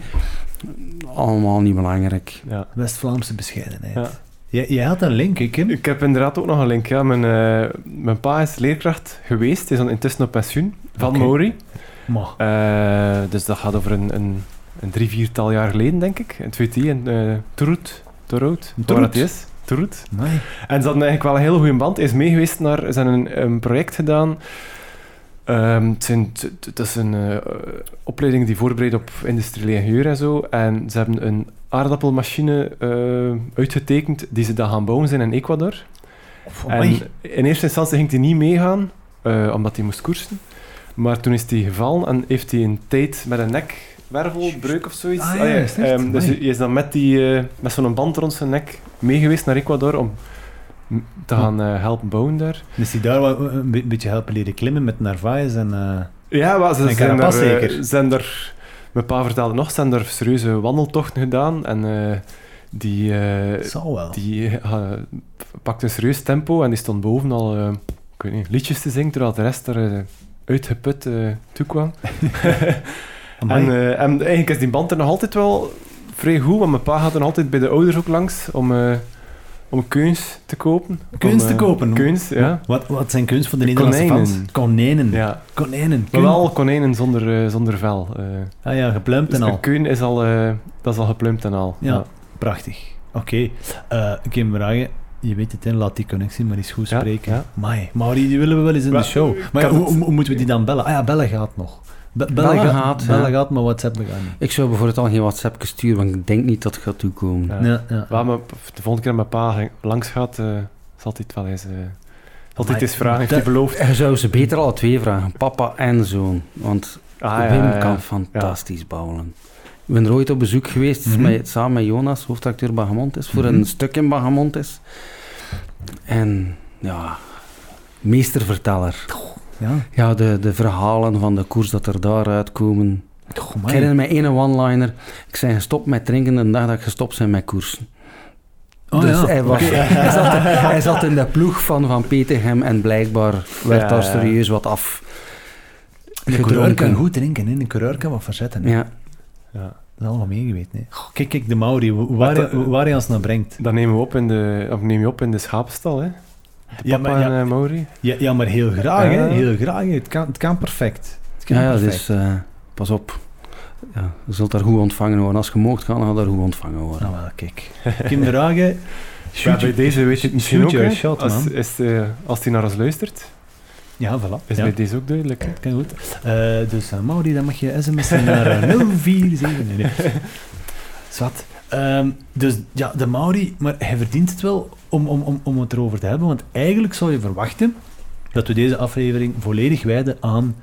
D: Allemaal niet belangrijk.
C: ja.
A: West-Vlaamse bescheidenheid.
C: Ja.
A: Jij, jij had een link, hè, Kim?
C: Ik heb inderdaad ook nog een link. Ja. Mijn, eh, mijn pa is leerkracht geweest. Hij is dan intussen op pensioen van. Mauri.
A: Maar,
C: Eh, dus dat gaat over een, een, een drie, viertal jaar geleden, denk ik. In het VT in uh. Waar dat is. Turut.
A: nee.
C: En ze hadden eigenlijk wel een hele goede band. Hij is mee geweest naar... Ze hebben een, een project gedaan. Ehm, het, zijn, het- is een eh, opleiding die voorbereidt op industriële ingenieur en zo. En ze hebben een aardappelmachine eh, uitgetekend die ze dan gaan bouwen zijn in Ecuador. En
A: Amai.
C: in eerste instantie ging hij niet meegaan, eh, omdat hij moest koersen. Maar toen is hij gevallen en heeft hij een tijd met een nekwervelbreuk of zoiets.
A: Ah, ja,
C: Ah, ehm, dus hij is dan met, die, met zo'n band rond zijn nek mee geweest naar Ecuador om te gaan eh, helpen bouwen daar.
A: Dus die daar wel een be- beetje helpen leren klimmen met Narvaez en... eh,
C: Ja, maar ze
A: En
C: zijn eh,
A: zeker?
C: zijn daar... Mijn pa vertelde nog, ze zijn daar serieuze wandeltochten gedaan. En eh, die, eh, die eh, pakte een serieus tempo en die stond boven al eh, ik weet niet, liedjes te zingen, terwijl de rest er eh, uitgeput eh toe kwam. En, eh, en eigenlijk is die band er nog altijd wel vrij goed, want mijn pa gaat dan altijd bij de ouders ook langs om, eh om keuns te kopen.
A: Keuns
C: Om,
A: te
C: eh,
A: kopen?
C: Keuns, ja.
A: Wat, wat zijn kunst voor de Nederlandse
C: Konijnen.
A: fans? Konijnen.
C: ja.
A: Konijnen.
C: Maar wel konijnen zonder, eh, zonder vel. eh.
A: Ah ja, gepluimd
C: Dus
A: en al.
C: keun is al, dat is al geplumpt en al.
A: Ja, prachtig. Oké. Eh, Kim Vragen, je weet het, hè, laat die connectie maar eens goed spreken.
C: ja.
A: Mai, Mauri, die willen we wel eens in
C: Maar,
A: de show.
C: ik
A: Maar hoe- hoe moeten we die dan bellen? Ah ja, bellen gaat nog. Be- bellen,
D: Bellen
A: gaat,
D: gaat,
A: bellen
D: ja.
A: gaat, maar WhatsApp gaat niet.
D: Ik zou bijvoorbeeld al geen WhatsApp sturen, want ik denk niet dat het gaat toekomen.
C: Ja.
A: Ja,
C: maar de volgende keer mijn pa langs gaat, eh, zal hij het wel eens, eh, zal hij
A: Maar
C: het eens vragen, heeft hij beloofd.
D: Je zou ze beter alle twee vragen, papa en zoon. Want
C: Ah,
D: Wim
C: ja, ja,
D: kan
C: ja.
D: fantastisch bouwen. Ik ben er ooit op bezoek geweest,
A: Mhm.
D: met, samen met Jonas, hoofdacteur Bagamontes, voor
A: Mhm.
D: een stuk in Bagamontes. En ja, meesterverteller.
A: Ja.
D: Ja, de, de verhalen van de koers dat er daaruit komen.
A: Toch,
D: Ik herinner me één one-liner. Ik ben gestopt met drinken de dag dat ik gestopt ben met koersen.
A: Oh,
D: dus
A: ja.
D: hij, was, hij, zat, hij zat in de ploeg van Van Petergem en blijkbaar werd
C: Ja,
D: daar serieus wat af.
A: Een coureur kan goed drinken, hè. een coureur kan wat verzetten. hè.
D: Ja.
C: Ja.
A: Dat is allemaal meegeweten. hè. Goh, Kijk, kijk, de Mauri, waar,
C: eh,
A: waar hij ons naar brengt.
C: Dat nemen we op in de, of neem je op in de schaapstal, hè?
A: Ja, maar, ja,
C: en eh, Mauri.
A: ja, ja, maar heel graag, hè. Heel graag. hè. Het kan, het kan perfect. Het kan
D: Ja,
A: perfect.
D: dus eh, pas op. Ja, je zult daar goed ontvangen worden. Als je moogt gaan, dan ga je daar goed ontvangen worden.
A: Nou wel, kijk. Kinderhagen,
C: Ja,
A: shoot
C: bij deze weet je het misschien
A: shoot
C: ook, hè.
A: shot,
C: als, is, eh, als hij naar ons luistert,
A: Ja, voilà.
C: is
A: ja.
C: bij deze ook duidelijk, hè.
A: Kan goed. Eh, dus uh, Mauri, dan mag je sms'en naar eh, 047. Nee, nee. Zwat. Ehm, dus ja, de Mauri, maar hij verdient het wel om, om, om, om het erover te hebben. Want eigenlijk zou je verwachten dat we deze aflevering volledig wijden aan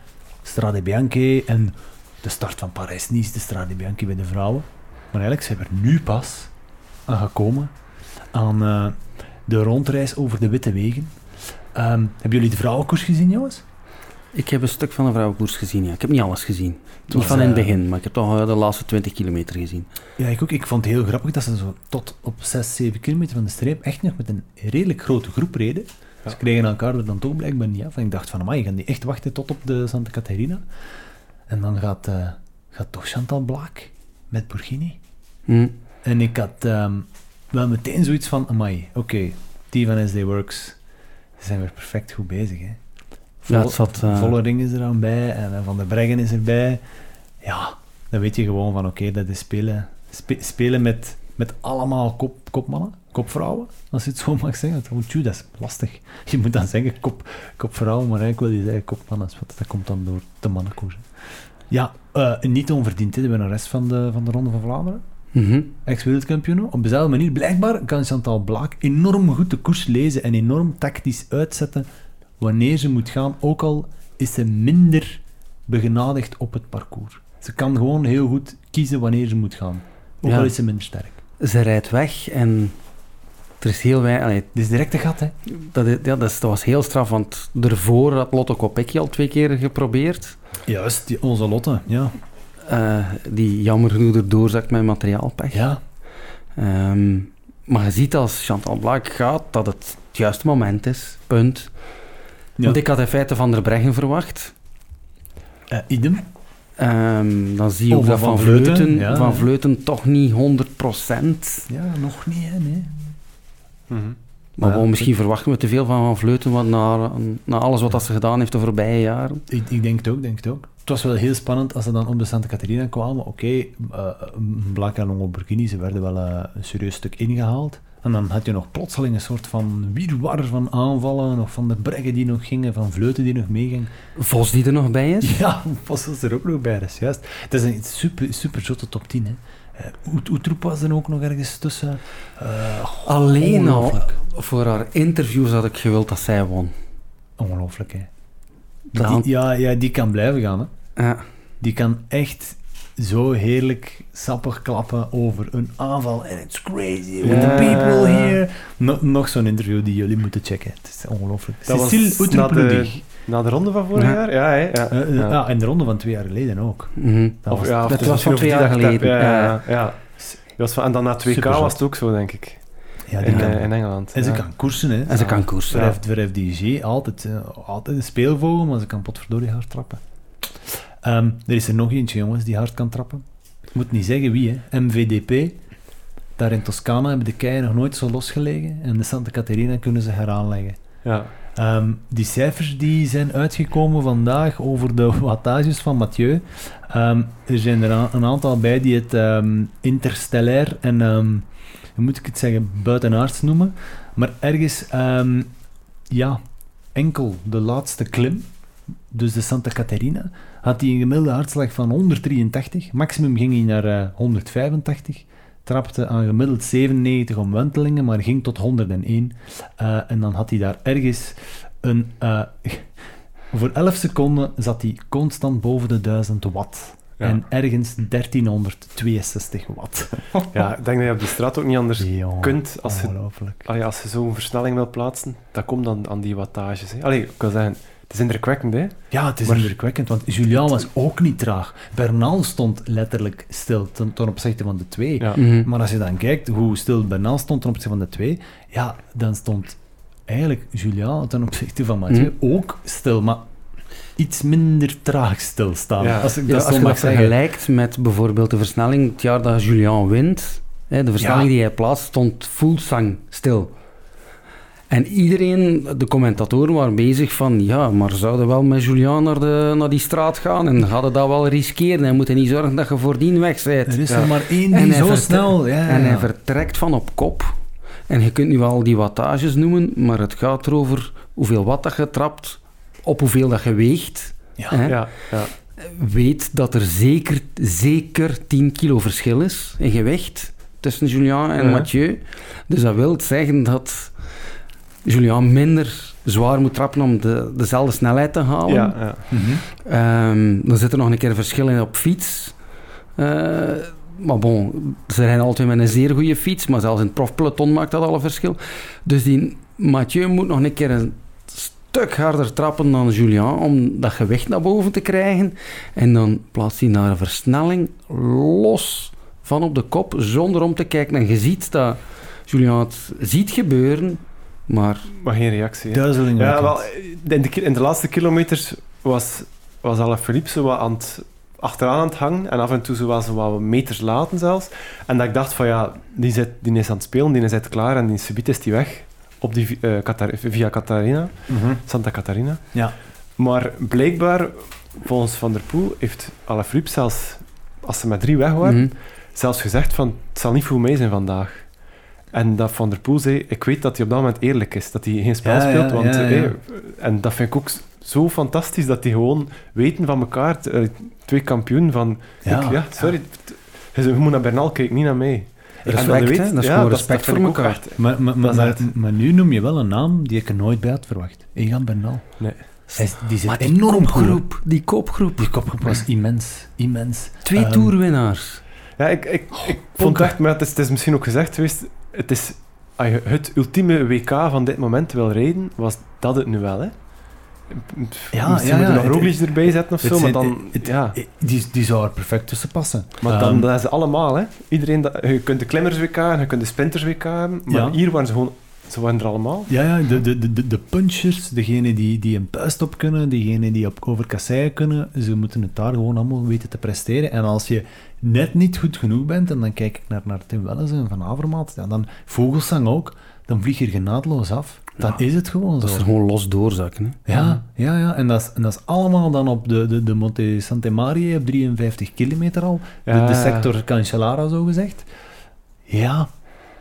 A: Strade Bianche en de start van Parijs-Nice, de Strade Bianche bij de vrouwen. Maar eigenlijk zijn we er nu pas aan gekomen aan eh, de rondreis over de witte wegen. Ehm, hebben jullie de vrouwenkoers gezien, jongens?
D: Ik heb een stuk van een vrouwenkoers gezien, ja. Ik heb niet alles gezien.
A: was,
D: niet van in het
A: eh,
D: begin, maar ik heb toch de laatste 20 kilometer gezien.
A: Ja, ik ook. Ik vond het heel grappig dat ze zo tot op 6, 7 kilometer van de streep echt nog met een redelijk grote groep reden.
C: Ja.
A: Ze kregen elkaar er dan toch blijkbaar niet af. En ik dacht van, amai, gaan die echt wachten tot op de Santa Caterina? En dan gaat, eh, gaat toch Chantal Blaak met Burgini.
D: Hm.
A: En ik had ehm, wel meteen zoiets van, amai, oké, die van SD Works, ze zijn weer perfect goed bezig, hè.
D: Ja, het zat... eh,
A: Vollering is er aan bij en eh, Van der Breggen is erbij. Ja, dan weet je gewoon van oké, dat is spelen, spe- spelen met, met allemaal kop, kopmannen, kopvrouwen, als je het zo mag zeggen. Tjoe, dat is lastig. Je moet dan zeggen kop, kopvrouwen, maar eigenlijk wil je zeggen kopmannen, want dat komt dan door de mannenkoers. hè. Ja, eh, niet onverdiend, hè, de winnares van de, van de Ronde van Vlaanderen.
D: mhm.
A: Ex-wereldkampioen. Op dezelfde manier, blijkbaar kan Chantal Blaak enorm goed de koers lezen en enorm tactisch uitzetten wanneer ze moet gaan, ook al is ze minder begenadigd op het parcours. Ze kan gewoon heel goed kiezen wanneer ze moet gaan. Ook
D: Ja.
A: al is ze minder sterk.
D: Ze rijdt weg en er is heel weinig...
A: Dit is direct een gat, hè?
D: dat, is- ja, dat, is- dat was heel straf, want daarvoor had Lotto Kopecky al twee keer geprobeerd.
A: Juist, die, onze Lotte, ja.
D: Eh, die jammer genoeg erdoor zakt met materiaalpech.
A: Ja,
D: Ehm, maar je ziet als Chantal Blaak gaat dat het het juiste moment is. Punt.
A: Ja.
D: Want ik had in feite Van der Breggen verwacht.
A: Eh, idem.
D: Ehm, dan zie je ook dat
A: Van Vleuten,
D: Vleuten,
A: ja,
D: van
A: ja.
D: Vleuten toch niet 100%.
A: Ja, nog niet, hè? Nee.
C: Mhm.
D: Maar
A: Ja,
D: wel, misschien verwachten we te veel van Van Vleuten want na, na alles wat dat ze gedaan heeft de voorbije jaren.
A: Ik, ik denk het ook, denk het ook. Het was wel heel spannend als ze dan op de Santa Caterina kwamen. Oké, eh Blaak en Lamborghini, ze werden wel eh, een serieus stuk ingehaald. En dan had je nog plotseling een soort van wirwar van aanvallen, nog van de breggen die nog gingen, van vleuten die nog meegingen.
D: Vos die er nog bij is.
A: Ja, Vos was er ook nog bij, is juist. Het is een super, super zotte top 10, hè. Uh, Oetroep was er ook nog ergens tussen. Eh,
D: Alleen al voor haar interviews had ik gewild dat zij won.
A: Ongelooflijk, hè. Die, ja, ja, die kan blijven gaan, hè.
D: Ja.
A: Die kan echt zo heerlijk sappig klappen over een aanval. En it's crazy with the people here. No- nog zo'n interview die jullie moeten checken. Het is ongelooflijk.
C: Dat was
A: Cécile
C: na de-
A: Oetroep-Ludig.
C: Na de ronde van vorig
D: Ja.
C: jaar? Ja, hè, ja.
A: Eh, eh,
C: ja.
A: ja, en de ronde van twee jaar geleden ook.
D: Mhm.
A: Dat
C: Of,
A: was-
C: ja,
D: dat was van twee jaar geleden.
C: Ja, ja, was van, en dan na 2K
A: Superzot.
C: was het ook zo, denk ik.
A: ja, die
C: in,
A: kan.
C: eh, in Engeland.
A: en ze kan koersen, hè.
D: En ze kan koersen.
A: Voor, voor FDG altijd, altijd een speelvogel, maar ze kan potverdorie hard trappen. Ehm, er is er nog eentje, jongens, die hard kan trappen. Ik moet niet zeggen wie, hè. MVDP. Daar in Toscana hebben de keien nog nooit zo losgelegen. En de Santa Caterina kunnen ze heraanleggen.
C: Ja.
A: Ehm, die cijfers die zijn uitgekomen vandaag over de wattages van Mathieu. Ehm, er zijn er een aantal bij die het interstellair en, hoe moet ik het zeggen, buitenaards noemen. Maar ergens, ja, enkel de laatste klim, dus de Santa Caterina, had hij een gemiddelde hartslag van 183. Maximum ging hij naar eh, 185. Trapte aan gemiddeld 97 omwentelingen, maar ging tot 101. Eh, en dan had hij daar ergens een... eh, voor 11 seconden zat hij constant boven de 1000 watt.
C: Ja.
A: En ergens 1362 watt.
C: Ja, ik denk dat je op die straat ook niet anders
A: Jongen,
C: kunt als je, allee, als je zo'n versnelling wil plaatsen. Dat komt dan aan die wattages. Hè. Allee, ik wil zeggen, is indrukwekkend, hè.
A: Ja, het is
C: Maar-
A: indrukwekkend, want Julian was ook niet traag. Bernal stond letterlijk stil ten, ten opzichte van de twee.
C: Ja.
D: Mhm.
A: Maar als je dan kijkt hoe stil Bernal stond ten opzichte van de twee, ja, dan stond eigenlijk Julian ten opzichte van Mathieu ook stil, maar iets minder traag stilstaan.
C: Ja.
A: Als ik
D: Ja,
A: dat
D: als
A: zo
D: je
A: mag
D: dat
A: zeggen.
D: vergelijkt met bijvoorbeeld de versnelling het jaar dat Julian wint, hè, de versnelling
A: Ja.
D: die hij plaatst, stond Fulsang stil. En iedereen, de commentatoren, waren bezig van, ja, maar zouden wel met Julian naar, de, naar die straat gaan en hadden dat wel riskeren en moeten niet zorgen dat je voordien weg bent.
A: Er is
C: Ja.
A: er maar één die zo snel... Ja,
D: En hij vertrekt van op kop. En je kunt nu wel die wattages noemen, maar het gaat erover hoeveel watt dat je trapt, op hoeveel dat je weegt.
A: Ja.
D: hè.
C: Ja, ja.
D: Weet dat er zeker, zeker 10 kilo verschil is in gewicht tussen Julian en
C: Ja.
D: Mathieu. Dus dat wil zeggen dat Julian minder zwaar moet trappen om de, dezelfde snelheid te halen.
C: ja, ja.
A: Mhm.
D: Ehm, dan zit er nog een keer een verschil in op fiets. Eh, maar bon, ze rijden altijd met een zeer goede fiets, maar zelfs in het profpeloton maakt dat al een verschil. Dus die Mathieu moet nog een keer een stuk harder trappen dan Julian om dat gewicht naar boven te krijgen. En dan plaatst hij naar een versnelling los van op de kop, zonder om te kijken. En je ziet dat Julian het ziet gebeuren, maar
C: Maar geen reactie, hè.
A: Duizeling.
C: Ja, wel, in de, in de laatste kilometers was, was Alaphilippe zo wat aan het, achteraan aan het hangen en af en toe zo was ze wat meters laten zelfs. En dat ik dacht van ja, die, zit, die is aan het spelen, die is uit klaar en die subiet is die weg op die, eh, via Catarina,
A: Mhm.
C: Santa Catarina.
A: Ja.
C: Maar blijkbaar, volgens Van der Poel, heeft Alaphilippe zelfs, als ze met drie weg waren,
D: mhm.
C: zelfs gezegd van het zal niet voor mij zijn vandaag. En dat Van der Poel zei, ik weet dat hij op dat moment eerlijk is, dat hij geen spel
A: Ja,
C: speelt.
A: ja,
C: want,
A: ja.
C: En dat vind ik ook zo fantastisch, dat die gewoon weten van elkaar, eh, twee kampioen van...
A: Ja,
C: ik, ja, sorry, je zegt, je moet naar Bernal kijken, niet naar mij. En
D: Respect, hè? Dat is gewoon respect
C: vind
D: voor
C: ik ook
D: elkaar.
C: echt-
A: Maar, maar,
C: Dat
A: maar, nu noem je wel een naam die ik er nooit bij had verwacht. Egan Bernal.
C: Nee.
A: Hij die zit
D: Maar die
A: enorm
D: kopgroep, die kopgroep.
A: Die kopgroep was immens. Immens.
D: Twee
A: Ehm,
D: toerwinnaars.
C: Ja, ik, ik, ik vond
A: Ponka.
C: echt, maar het is, het is misschien ook gezegd geweest, het is, als je het ultieme WK van dit moment wil rijden, was dat het nu wel, hè?
A: Ja,
C: Misschien
A: ja, ja,
C: nog Roglic erbij zetten of zo, maar
A: zijn-
C: dan...
A: het-
C: ja.
A: Die, die zou er perfect tussen passen.
C: Maar dan
A: Ehm,
C: dat is ze allemaal, hè. Iedereen, dat, je kunt de klimmers WK en je kunt de sprinters WK hebben, maar
A: Ja.
C: hier waren ze gewoon... Ze waren er allemaal.
A: Ja, ja de, de, de, de punchers, degene die, die een puist op kunnen, degene die op, over kasseien kunnen, ze moeten het daar gewoon allemaal weten te presteren. En als je net niet goed genoeg bent, en dan kijk ik naar, naar Tim Welles en Van Avermaat, ja, dan Vogelsang ook, dan vlieg je er genadeloos af. Dan
D: Ja.
A: is het gewoon
D: Dat
A: zo.
D: is er gewoon los doorzakken. Hè?
A: Ja, ja, ja. En dat is, en dat is allemaal dan op de, de, de Monte Sante Maria op 53 kilometer al. De,
C: Ja.
A: de sector Cancellara, zo gezegd. Ja,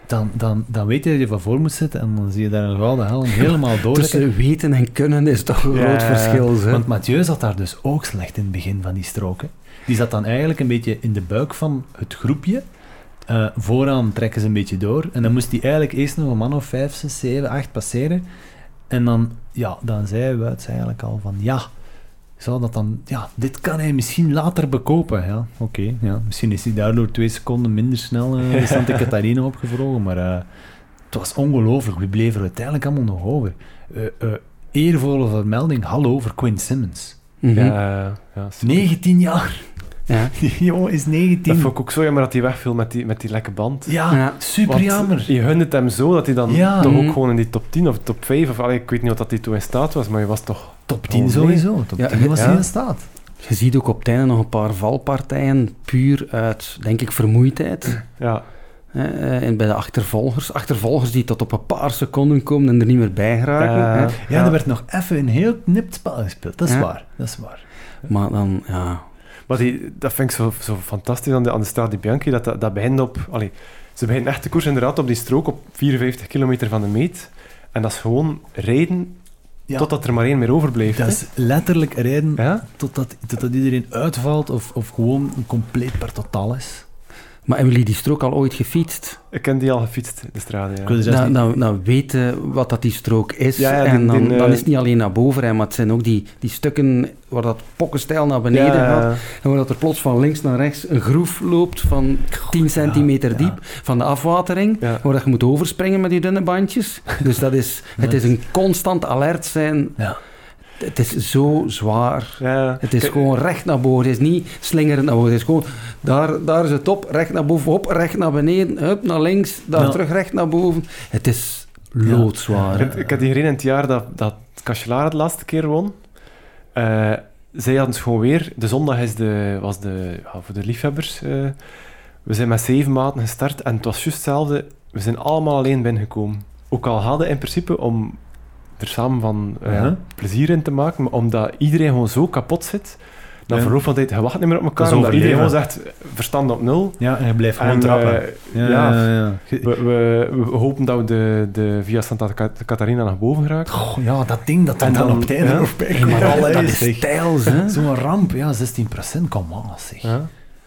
A: dan, dan, dan weet je dat je van voor moet zitten en dan zie je daar een gouden helm helemaal door.
D: Tussen weten en kunnen is toch een
C: Ja,
D: groot verschil. Hè?
A: Want Mathieu zat daar dus ook slecht in het begin van die stroken. Die zat dan eigenlijk een beetje in de buik van het groepje. Eh, vooraan trekken ze een beetje door. En dan moest hij eigenlijk eerst nog een man of vijf, zes, zeven, acht passeren. En dan, ja, dan zei Wuits eigenlijk al van, ja, zou dat dan, ja, dit kan hij misschien later bekopen. Ja, oké, ja. Misschien is hij daardoor twee seconden minder snel eh, de Santa Catarina opgevlogen, maar eh, het was ongelooflijk. We bleven er uiteindelijk allemaal nog over. Eervolle vermelding, hallo, voor Quinn Simmons.
D: Mhm.
C: Ja, ja, super.
A: 19 jaar.
D: Ja.
A: Die jongen is 19.
C: Dat vond ik ook zo jammer dat hij wegviel met die, met die lekke band.
A: Ja,
D: Ja.
A: super
C: Want
A: jammer.
C: Je gunde het hem zo dat hij dan
A: Ja.
C: toch
D: Mhm.
C: ook gewoon in die top 10 of top 5, of allee, ik weet niet wat dat hij toen in staat was, maar je was toch...
A: Top 10
C: Oh, nee.
A: sowieso. Top
D: Ja,
A: 10 was
C: ja.
A: hij in staat.
D: Je ziet ook op het einde nog een paar valpartijen, puur uit, denk ik, vermoeidheid.
C: Ja,
D: eh, en bij de achtervolgers. Achtervolgers die tot op een paar seconden komen en er niet meer bij geraken.
C: Ja.
D: hè.
A: Ja,
C: Ja.
A: er werd nog even een heel knipt spel gespeeld. Dat is
D: Ja.
A: waar. Dat is waar.
D: Maar dan, ja...
C: maar die, dat vind ik zo, zo fantastisch aan de, aan de Strade Bianchi, dat, dat, dat begint op... Allee, ze beginnen echt de koers inderdaad op die strook op 54 kilometer van de meet. En dat is gewoon rijden
A: Ja,
C: totdat er maar één meer overblijft.
A: dat is letterlijk rijden
C: Ja?
A: totdat, totdat iedereen uitvalt of, of gewoon compleet per totaal is.
D: Maar hebben jullie die strook al ooit gefietst?
C: Ik ken die al gefietst, de straat. Ja.
D: Dan, dan, dan weten wat dat die strook is.
C: Ja, ja, die-
D: en dan,
C: die,
D: dan
C: eh,
D: is het niet alleen naar boven, rijden, maar het zijn ook die, die stukken waar dat pokkenstijl naar beneden
C: Ja,
D: gaat. En waar dat er plots van links naar rechts een groef loopt van 10 centimeter
A: ja.
D: diep van de afwatering.
C: Ja.
D: Waar dat je moet overspringen met die dunne bandjes. Dus dat is, het is een constant alert zijn.
A: Ja.
D: Het is zo zwaar.
C: Ja.
D: Het is gewoon recht naar boven. Het is niet slingerend naar boven. Het is gewoon, daar, daar is het op, recht naar boven, op, recht naar beneden, hup, naar links, daar
A: Ja.
D: terug recht naar boven. Het is loodzwaar.
C: Ik, ik had die gereden in het jaar dat, dat Cancellara de laatste keer won. Eh, zij hadden het gewoon weer... De zondag is de, was de, ja, voor de liefhebbers. eh, we zijn met zeven maten gestart en het was juist hetzelfde. We zijn allemaal alleen binnengekomen. Ook al hadden in principe om er samen van eh, plezier in te maken, maar omdat iedereen gewoon zo kapot zit... Na
A: Ja.
C: verloop van tijd, je wacht niet meer op elkaar, omdat iedereen gewoon zegt, verstand op nul.
A: Ja, en je blijft gewoon
C: En,
A: trappen.
C: eh,
A: ja,
C: ja,
A: ja, ja.
C: we, we, we hopen dat we de, de via Santa Cat- Catarina naar boven geraken.
A: Goh, ja, dat ding dat dan, dan
C: dan-
A: op het einde
C: ja.
D: Hey, maar dat, is
A: zeg.
D: stijls, hè?
A: Zo'n ramp, ja, 16%, kom aan, zeg.
C: Ja.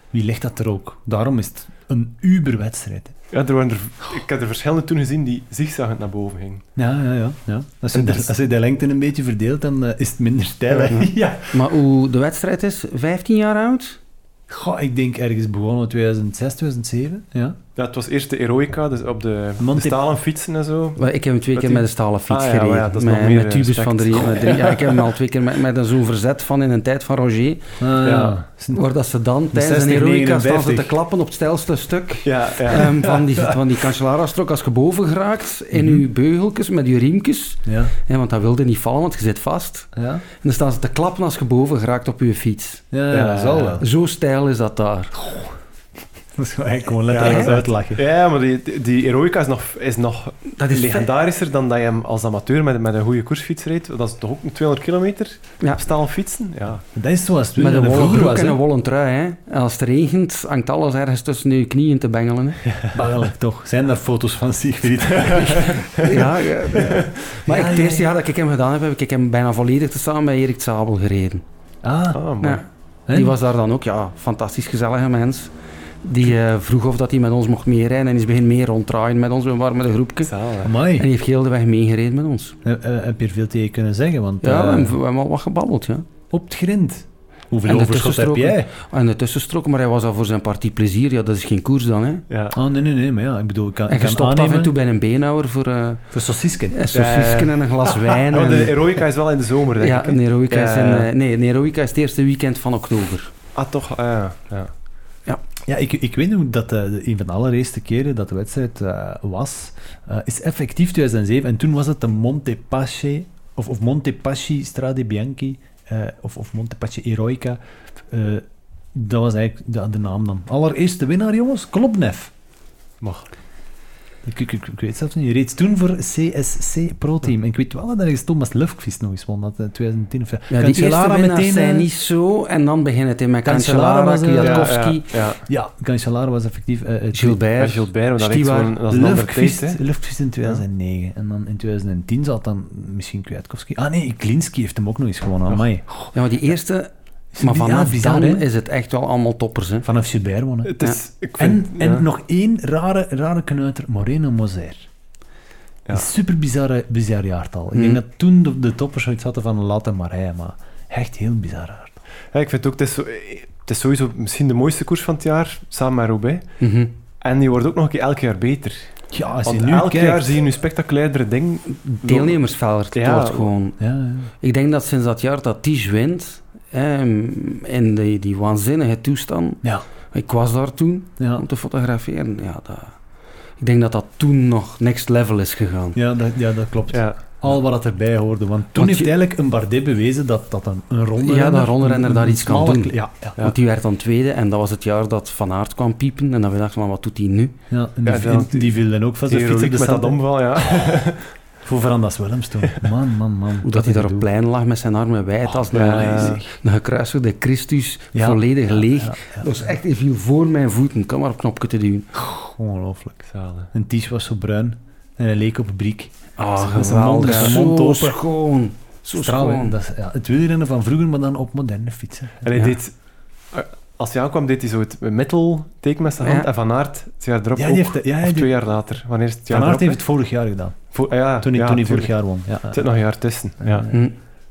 A: Wie legt dat er ook? Daarom is het een uberwedstrijd.
C: Ja, er waren er, ik heb er verschillende toen gezien die zigzaggend naar boven gingen.
A: Ja, ja, ja. ja. Als, je de, als je de lengte een beetje verdeelt, dan eh, is het minder stijl. Ja.
D: Maar hoe de wedstrijd is, 15 jaar oud?
A: Goh, ik denk ergens begonnen in 2006, 2007. Ja.
C: Ja, het was eerst de Eroica, dus op de, stalen fietsen en zo.
D: Ik heb hem twee keer met een stalen fiets
C: Ah, ja,
D: gereden.
C: ja, dat is
D: met,
C: nog meer,
D: met tubes
C: respect.
D: van drie, met drie. Ja, ik heb hem al twee keer met, met een zo'n verzet van in een tijd van Roger.
A: Ah,
C: Ja.
D: Waar dat ze dan tijdens
A: 60,
D: een heroïca staan ze
A: 59.
D: te klappen op het stijlste stuk.
C: Ja, ja.
D: ehm, van die, van die Cancellara-strook als je boven geraakt in
A: Mhm.
D: je beugeltjes met je riemjes.
A: Ja.
D: hè, want dat wilde niet vallen, want je zit vast.
A: Ja.
D: En dan staan ze te klappen als je boven geraakt op je fiets.
A: Ja, ja,
C: Ja,
A: dat zal
C: ja.
A: wel.
D: Zo stijl is dat daar.
A: Dat is gewoon, eigenlijk gewoon letterlijk
C: Ja,
A: uitlachen.
C: ja, maar die, die, die Eroica is nog, is nog
D: Dat is
C: legendarischer dan dat je hem als amateur met, met een goede koersfiets rijdt. Dat is toch ook een 200 kilometer
D: Ja.
C: op stalen fietsen? Ja.
A: Dat is zoals het
D: Met een wollen
A: vroeger
D: broek
A: was.
D: en
A: hè.
D: een wollen trui. Hè. En als het regent, hangt alles ergens tussen je knieën te bengelen. Hè.
A: Toch? Zijn daar foto's van Siegfried?
D: ja, ja, ja. Maar
A: Ja,
D: ik, het
A: ja,
D: eerste
A: ja.
D: jaar dat ik hem gedaan heb, heb ik hem bijna volledig te samen met Erik Zabel gereden.
A: Ah,
C: Ah, mooi.
D: Ja.
A: hè?
D: Die was daar dan ook, ja, fantastisch gezellige mens. Die eh, vroeg of dat hij met ons mocht meerijden en is begin mee ronddraaien met ons. We waren met een groepje.
A: Amai.
D: En die heeft heel de weg meegereden met ons.
A: Eh, eh, heb je er veel tegen kunnen zeggen? Want
D: Ja, we
A: eh,
D: hebben, we hebben al wat gebabbeld, ja.
A: op het grind. Hoeveel
D: En de
A: overschot heb
D: tussenstroken.
A: jij?
D: En de tussenstrook, maar hij was al voor zijn partie plezier. Ja, dat is geen koers dan, hè.
C: Ja.
A: Oh, nee, nee, nee. Maar ja, ik bedoel, ik kan,
D: En
A: ik kan
D: gestopt af en toe bij een beenhouwer voor eh
A: Voor sausisken.
D: een sausisken en een glas wijn.
C: Oh,
D: en-
C: de Eroica is wel in de zomer, denk
D: ja,
C: ik. hè?
D: een Heroica is in,
C: Ja.
D: nee, een Heroica is het eerste weekend van oktober.
C: Ah, toch? Ah, ja. ja.
A: Ja, ik, ik weet nog dat de, een van de allereerste keren dat de wedstrijd eh, was, eh, is effectief 2007. En toen was het de Montepaschi, of, of Montepaschi Strade Bianchi, of, of Montepaschi Eroica. Dat was eigenlijk de, de naam dan. Allereerste winnaar, jongens, Klopnev.
C: Mag.
A: Ik, ik, ik, ik weet zelfs niet. Je reed toen voor CSC Pro Team. En ik weet wel dat ergens Thomas Lufqvist nog eens won, dat eh, 2010 of
D: Ja, die eerste winnaars
A: meteen,
D: zijn
A: eh,
D: niet zo. En dan begint het in met
A: Cancellara eh,
D: Kwiatkowski,
C: Ja, ja.
A: Ja, Cancellara was effectief... eh,
C: Ja,
D: Gilbert.
C: Gilbert, dat, is
D: Stiwa.
C: gewoon, dat is een.
A: Lufqvist in 2009. En dan in 2010 zat dan misschien Kwiatkowski. Ah nee, Klinski heeft hem ook nog eens gewonnen. Amai.
D: Ja, maar die eerste... Maar
A: ja,
D: vanaf
A: hè?
D: is het echt wel allemaal toppers, hè.
A: Vanaf Gilbert wonnen.
C: Het is, ik
A: En,
C: vind,
A: en
C: ja.
A: nog één rare, rare knuiter, Moreno Moser.
C: Ja.
A: Een super bizarre, bizar jaartal. Ik denk dat toen de, de toppers zoiets hadden van laat hem maar echt heel bizar jaartal.
C: Ja, ik vind ook, het is, zo, het is sowieso misschien de mooiste koers van het jaar, samen met Roubaix.
D: Mhm.
C: En die wordt ook nog een keer elk jaar beter.
A: Ja, als je nu
C: elk
A: kijkt...
C: jaar zie je nu spectaculairdere dingen.
D: Deelnemersveld
C: Ja.
D: wordt gewoon...
A: Ja, ja.
D: Ik denk dat sinds dat jaar dat Tige wint, ehm, in die, die waanzinnige toestand...
A: Ja.
D: Ik was daar toen,
A: Ja.
D: om te fotograferen. Ja, dat, ik denk dat dat toen nog next level is gegaan.
A: Ja, dat, ja, dat klopt.
C: Ja.
A: Al wat dat erbij hoorde. Want toen
D: Want
A: heeft
D: je-
A: eigenlijk een Bardet bewezen dat, dat een, een ronde
D: Ja, dat ronderenner daar iets kan doen.
A: Ja, ja.
C: Ja.
D: Want die werd dan tweede en dat was het jaar dat Van Aert kwam piepen. En dan we dachten van, wat doet hij nu?
A: ja en die,
C: Ja,
A: die, die viel dan ook van zijn
C: Die
A: fiets op
C: Heroic
A: de
C: met dat omval, ja.
A: Voor Verandas Willems toen. Man, man, man.
D: Hoe dat hij daar op plein lag met zijn armen wijd als een,
C: ja,
A: zeg.
D: een gekruisigde Christus,
A: Ja,
D: volledig
A: ja,
D: leeg.
A: ja, ja.
D: Dat was echt, hij viel voor mijn voeten. Kan maar op knopje te duwen.
A: Ongelooflijk.
C: Zalig.
A: Een ties was zo bruin en hij leek op een briek.
D: Ah,
A: Met zijn mond-
D: geweldig. Zo schoon. Zo
A: Stralen.
D: schoon.
A: Dat is ja, het wielrennen van vroeger, maar dan op moderne fietsen.
C: En hij
D: Ja.
C: deed... als hij aankwam, deed hij zo het middelteken met zijn hand. En Van Aert, het jaar erop
A: Ja,
C: ook.
A: die heeft, ja,
C: of
A: die-
C: twee jaar later. Wanneer is het jaar
A: Van Aert
C: erop,
A: heeft het vorig jaar gedaan.
C: Vo- ah ja,
A: Toen hij,
C: ja,
A: toen hij vorig jaar won. Ja,
C: Er zit nog een jaar tussen. Ja,
D: Hm.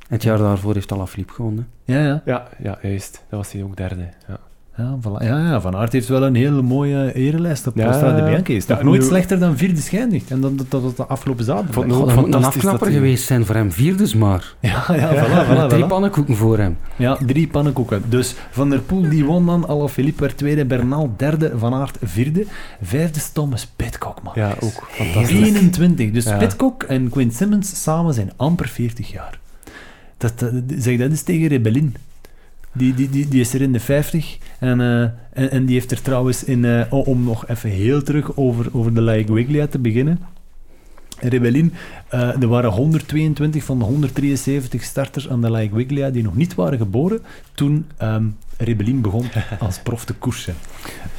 D: Het jaar daarvoor heeft Alaphilippe gewonnen.
A: ja, ja.
C: ja, ja juist. Dat was hij ook derde. Ja.
A: Ja, voilà. ja, ja, Van Aert heeft wel een hele mooie erelijst op
C: Ja,
A: Strade Bianchi. Is nog nooit
C: nu-
A: slechter dan vierde geëindigd. En dat, dat, dat, dat de afgelopen zaterdag.
D: Dat moet een afknapper geweest zijn voor hem. Vierdes maar.
A: ja, ja, voilà, voilà,
D: drie
A: voilà.
D: pannenkoeken voor hem.
A: Ja, drie pannenkoeken. Dus Van der Poel die won dan, Alaphilippe werd tweede, Bernal derde, Van Aert vierde. Vijfde is Thomas Pitcock, man.
C: ja, ook fantastisch.
A: 21. Dus. Pitcock en Quinn Simmons samen zijn amper 40 jaar. Dat, dat, zeg dat eens tegen Rebellin. Die, die, die, die is er in de 50 en, eh, en, en die heeft er trouwens in, eh, o- om nog even heel terug over, over de La Guiglia te beginnen. Rebellin, eh, er waren 122 van de 173 starters aan de La Guiglia die nog niet waren geboren toen ehm Rebellin begon als prof te koersen.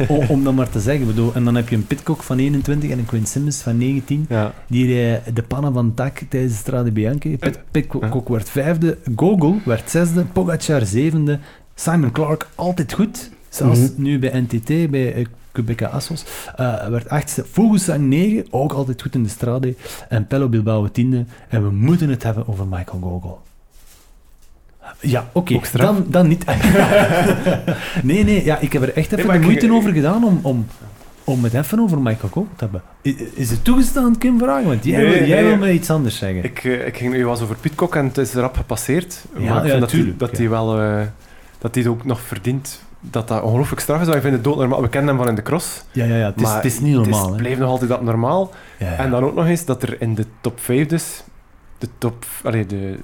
A: O- om dat maar te zeggen. Bedoel, en dan heb je een Pitcock van 21 en een Quinn Simmons van 19
C: Ja.
A: die rijden de pannen van Tak tijdens de Strade Bianchi. Pit, Pitcock werd vijfde, Gogol werd zesde, Pogacar zevende, Simon Clark altijd goed. Zelfs
D: Mhm.
A: nu bij NTT, bij eh, Quebeca Assos, eh, werd achtste. Vogelsang negen, ook altijd goed in de Strade. En Pello Bilbao tiende. En we moeten het hebben over Michael Gogol. Ja, oké, dan, dan niet. nee, nee, ja, ik heb er echt even de moeite
C: ik-
A: over gedaan om, om, om het even over Michael Gogol te hebben. Is het toegestaan, Kim Vragen? Want jij,
C: Nee,
A: wil, jij
C: nee.
A: wil me iets anders zeggen.
C: Ik, eh, ik ging nu was over Pitcock en het is rap gepasseerd.
A: Ja,
C: maar ik
A: ja,
C: vind dat,
A: tuurlijk,
C: hij, dat
A: ja.
C: hij wel... eh, dat hij het ook nog verdient. Dat dat ongelooflijk straf is. Want ik vind het doodnormaal. We kennen hem van in de cross.
A: ja, ja, ja, het is, het is niet normaal.
C: Het blijft nog altijd dat normaal.
A: Ja, ja.
C: En dan ook nog eens dat er in de top 5 dus... De top... Allee, de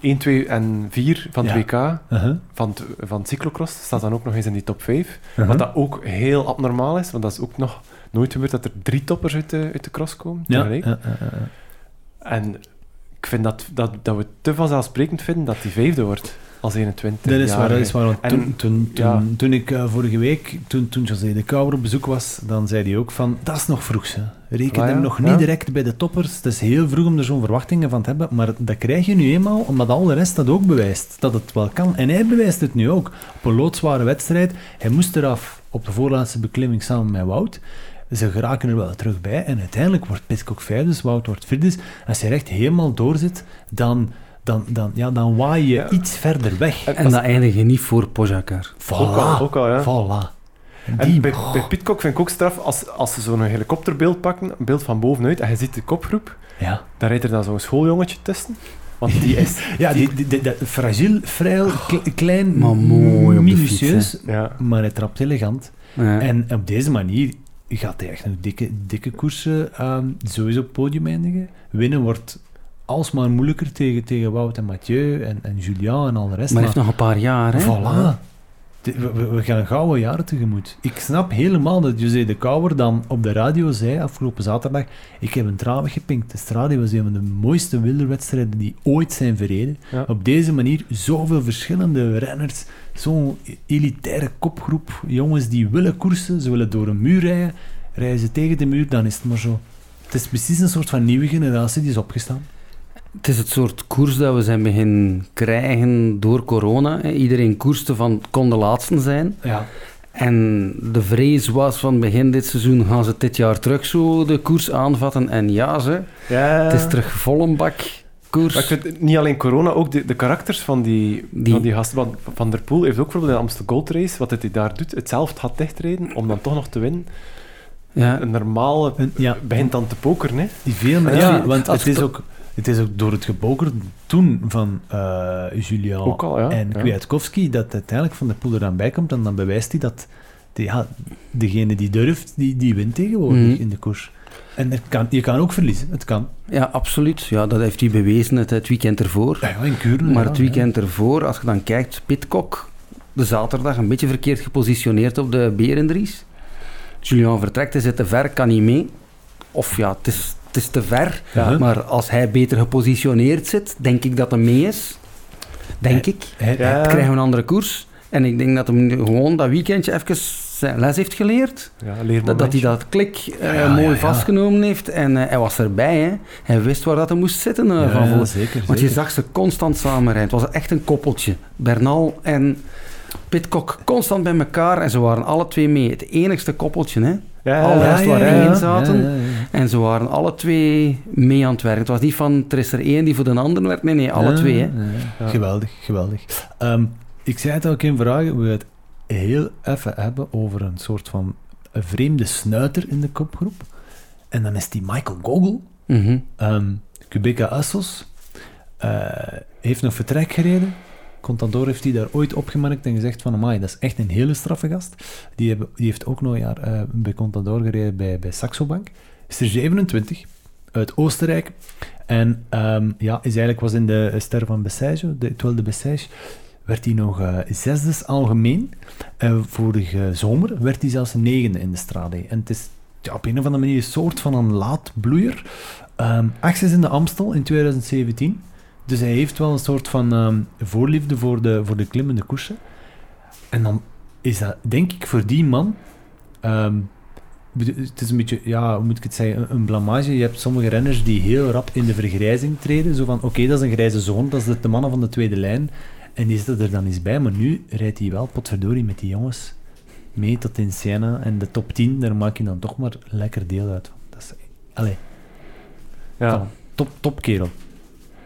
C: 1, 2 en 4 van het. WK,
A: Uh-huh,
C: van van cyclocross, staat dan ook nog eens in die top 5.
A: uh-huh.
C: Wat dat ook heel abnormaal is, want dat is ook nog nooit gebeurd dat er drie toppers uit de, uit de cross komen.
A: ja,
C: tegelijk. En ik vind dat, dat, dat we te vanzelfsprekend vinden dat die vijfde wordt als 21
A: Dat is waar, dat is waar.
C: En-
A: toen, toen, toen,
C: ja.
A: toen ik eh, vorige week, toen, toen José de Kouwer op bezoek was, dan zei hij ook van, dat is nog vroeg, hè. Reken
C: Ah, ja,
A: er nog
C: ja.
A: niet direct bij de toppers. Het is heel vroeg om er zo'n verwachtingen van te hebben, maar dat krijg je nu eenmaal, omdat al de rest dat ook bewijst, dat het wel kan. En hij bewijst het nu ook. Op een loodzware wedstrijd, hij moest eraf op de voorlaatste beklimming samen met Wout. Ze geraken er wel terug bij en uiteindelijk wordt Pitcock vijfde, dus Wout wordt vierde. Als je er echt helemaal doorzit, dan, dan, dan, ja, dan waai je
C: Ja.
A: iets verder weg.
C: En
D: En dat eindig je niet voor Pogacar.
A: Voilà.
C: Ook al, ook al, ja.
A: Voilà.
C: En
A: Die,
C: bij, bij Pitcock vind ik ook straf, als, als ze zo'n helikopterbeeld pakken, een beeld van bovenuit, en je ziet de kopgroep,
A: ja.
C: dan rijdt er dan zo'n schooljongetje tussen. Want die is...
A: Ja, die, die, die- dat fragiel, frail, kle- klein,
D: Maar mooi op de
A: minutieus,
D: fiets,
C: Ja.
A: maar hij trapt elegant.
D: Ja.
A: En op deze manier gaat hij echt een dikke, dikke koersen ehm, sowieso op het podium eindigen. Winnen wordt alsmaar moeilijker tegen, tegen Wout en Mathieu en, en Julian en al de rest.
D: maar hij heeft nog een paar jaar, hè?
A: Voilà. De- We, we- gaan gouden jaren tegemoet. Ik snap helemaal dat José de Kouwer dan op de radio zei afgelopen zaterdag ik heb een traan weggepinkt. De Strade was een van de mooiste wielerwedstrijden die ooit zijn verreden.
C: Ja.
A: Op deze manier zoveel verschillende renners, zo'n elitaire kopgroep, jongens die willen koersen, ze willen door een muur rijden, rijden ze tegen de muur, dan is het maar zo. Het is precies een soort van nieuwe generatie die is opgestaan.
D: Het is het soort koers dat we zijn begin krijgen door corona. Iedereen koerste van het kon de laatste zijn.
A: Ja.
D: En de vrees was van begin dit seizoen gaan ze dit jaar terug zo de koers aanvatten. En ja, ze,
C: ja.
D: het is terug vol een bak koers.
C: Maar ik vind niet alleen corona, ook de, de karakters van die,
D: Die-
C: van die gasten. Want Van der Poel heeft ook bijvoorbeeld in de Amstel Gold Race, wat hij daar doet, hetzelfde had dichtrijden om dan toch nog te winnen.
D: ja.
C: Een normale
A: ja,
C: begint dan te pokeren, hè.
A: Die veel meer,
C: Ja,
A: want het is, ook, het is ook door het geboker toen van
C: al, ja.
A: en
C: ja.
A: Kwiatkowski dat uiteindelijk Van der Poel er aan bij komt en dan bewijst hij dat die, ja, degene die durft, die, die wint tegenwoordig
D: Mhm.
A: in de koers. En kan, je kan ook verliezen, het kan.
D: ja, absoluut. Ja, dat heeft hij bewezen het, het weekend ervoor.
A: Ja, in.
D: Maar het weekend ervoor, als je dan kijkt, Pitcock, de zaterdag, een beetje verkeerd gepositioneerd op de Berendries. Julian vertrekt, hij zit te ver, kan niet mee. Of ja, het is, het is te ver.
A: Ja.
D: Maar als hij beter gepositioneerd zit, denk ik dat hij mee is. Denk ik.
A: Hij-
C: Ja.
D: Dan krijgen we een andere koers. En ik denk dat hij gewoon dat weekendje even zijn les heeft geleerd.
C: Ja,
D: Dat, dat hij dat klik eh,
A: Ja,
D: mooi
A: ja, ja.
D: vastgenomen heeft. En eh, hij was erbij. Hè. Hij wist waar dat hij moest zitten eh,
A: Ja,
D: van
A: ja,
D: voor.
A: zeker,
D: Want je zag ze constant samenrijden. Het was echt een koppeltje. Bernal en Pitcock constant bij elkaar en ze waren alle twee mee. Het enigste koppeltje, hè.
C: Ja,
D: Alle
C: ja,
D: rest
C: ja,
D: waar
C: ja.
D: één zaten.
A: Ja, ja, ja.
D: En ze waren alle twee mee aan het werken. Het was niet van, er is er één die voor de ander werkt. Nee, nee, alle
A: Ja,
D: twee, hè.
A: ja, ja.
C: Ja.
A: Geweldig, geweldig. Ehm, ik zei het ook in vragen, we het heel even hebben over een soort van een vreemde snuiter in de kopgroep. En dan is die Michael Gogol,
D: Mhm.
A: ehm Kubica Assos, eh, heeft nog vertrek gereden. Contador heeft hij daar ooit opgemerkt en gezegd van, amai, dat is echt een hele straffe gast. Die, hebben, die heeft ook nog een jaar eh, bij Contador gereden bij, bij Saxo Bank. Is er 27, uit Oostenrijk. En ehm, ja, is eigenlijk was in de ster van Bessage, de Etoile de Bessage, werd hij nog eh zesde algemeen. Eh, vorige zomer werd hij zelfs negende in de strade. En het is ja, op een of andere manier een soort van een laadbloeier. Ehm achtste in de Amstel in 2017. Dus hij heeft wel een soort van ehm, voorliefde voor de, voor de klimmende koersen. En dan is dat, denk ik, voor die man... ehm, het is een beetje, ja, hoe moet ik het zeggen, een, een blamage. Je hebt sommige renners die heel rap in de vergrijzing treden. Zo van, oké, dat is een grijze zoon, dat is de, de mannen van de tweede lijn. En die zitten er dan eens bij. Maar nu rijdt hij wel, potverdorie, met die jongens mee tot in Siena. En de top 10, daar maak je dan toch maar lekker deel uit. Dat is, allee,
C: Ja.
A: top, top kerel.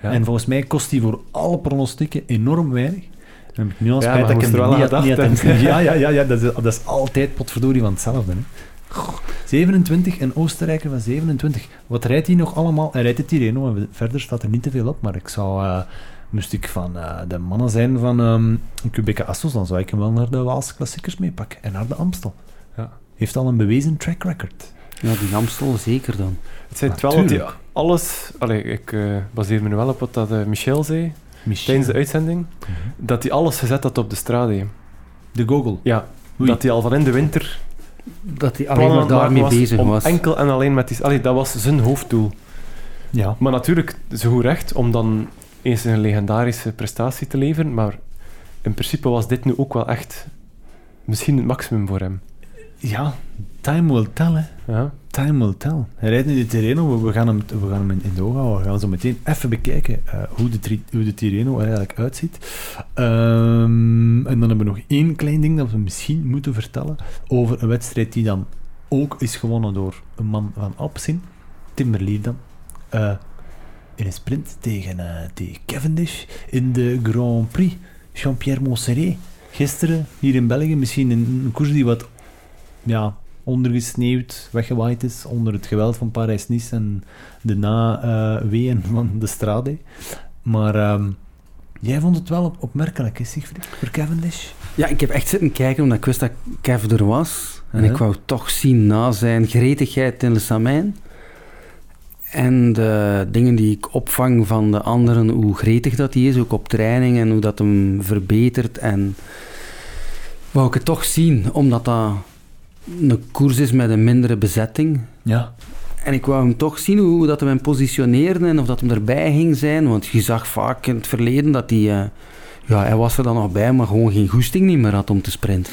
C: Ja.
A: En volgens mij kost hij voor alle pronostieken enorm weinig. Ik nu al spijt dat ik hem
C: er wel
A: niet
C: aan
A: had- niet had- Ja, ja, ja, ja dat, is, dat is altijd potverdorie van hetzelfde. Hè. Goh, 27, een Oostenrijker van 27. Wat rijdt hij nog allemaal? Hij rijdt de Tirreno, en verder staat er niet te veel op, maar ik zou... eh, moest ik van eh, de mannen zijn van ehm Quebec Assos, dan zou ik hem wel naar de Waalse klassiekers meepakken. En naar de Amstel.
C: Ja.
A: Heeft al een bewezen track record.
D: Ja, die Amstel zeker dan.
C: Het zijn wel
A: Natuurlijk.
C: alles... Allee, ik eh, baseer me nu wel op wat dat, eh, Michel zei
A: Michel.
C: tijdens de uitzending.
A: Mhm.
C: Dat hij alles gezet had op de strade.
A: De Gogol.
C: Ja,
A: Oei.
C: dat hij al van in de winter
D: Dat hij alleen maar daarmee bezig was.
C: enkel en alleen met die... Allee, dat was zijn hoofddoel.
A: Ja.
C: Maar natuurlijk, zo goed recht om dan eens een legendarische prestatie te leveren. Maar in principe was dit nu ook wel echt misschien het maximum voor hem.
A: Ja, time will tell, hè.
C: Ja.
A: Time will tell. Hij rijdt in de Tirreno, we, we gaan hem, we gaan hem in, in de ogen houden. We gaan zo meteen even bekijken eh, hoe, de, tri- hoe de Tirreno er eigenlijk uitziet. Ehm, en dan hebben we nog één klein ding dat we misschien moeten vertellen over een wedstrijd die dan ook is gewonnen door een man van Alpecin, Tim Merlier dan. Eh, in een sprint tegen, tegen Cavendish in de Grand Prix Jean-Pierre Montserrat. Gisteren hier in België, misschien een, een koers die wat ja, ondergesneeuwd, weggewaaid is onder het geweld van Parijs-Nice en de na-weeën van de Strade. Maar ehm, jij vond het wel op, opmerkelijk, hè, Siegfried, voor Cavendish?
D: Ja, ik heb echt zitten kijken omdat ik wist dat Kev er was. En
A: Ja.
D: ik wou toch zien na zijn gretigheid in Le Samijn. En de dingen die ik opvang van de anderen, hoe gretig dat hij is, ook op training en hoe dat hem verbetert. En wou ik het toch zien, omdat dat een koers is met een mindere bezetting.
A: Ja.
D: En ik wou hem toch zien hoe dat hem hem positioneerde en of dat hem erbij ging zijn. Want je zag vaak in het verleden dat hij... eh, ja, hij was er dan nog bij, maar gewoon geen goesting niet meer had om te sprinten.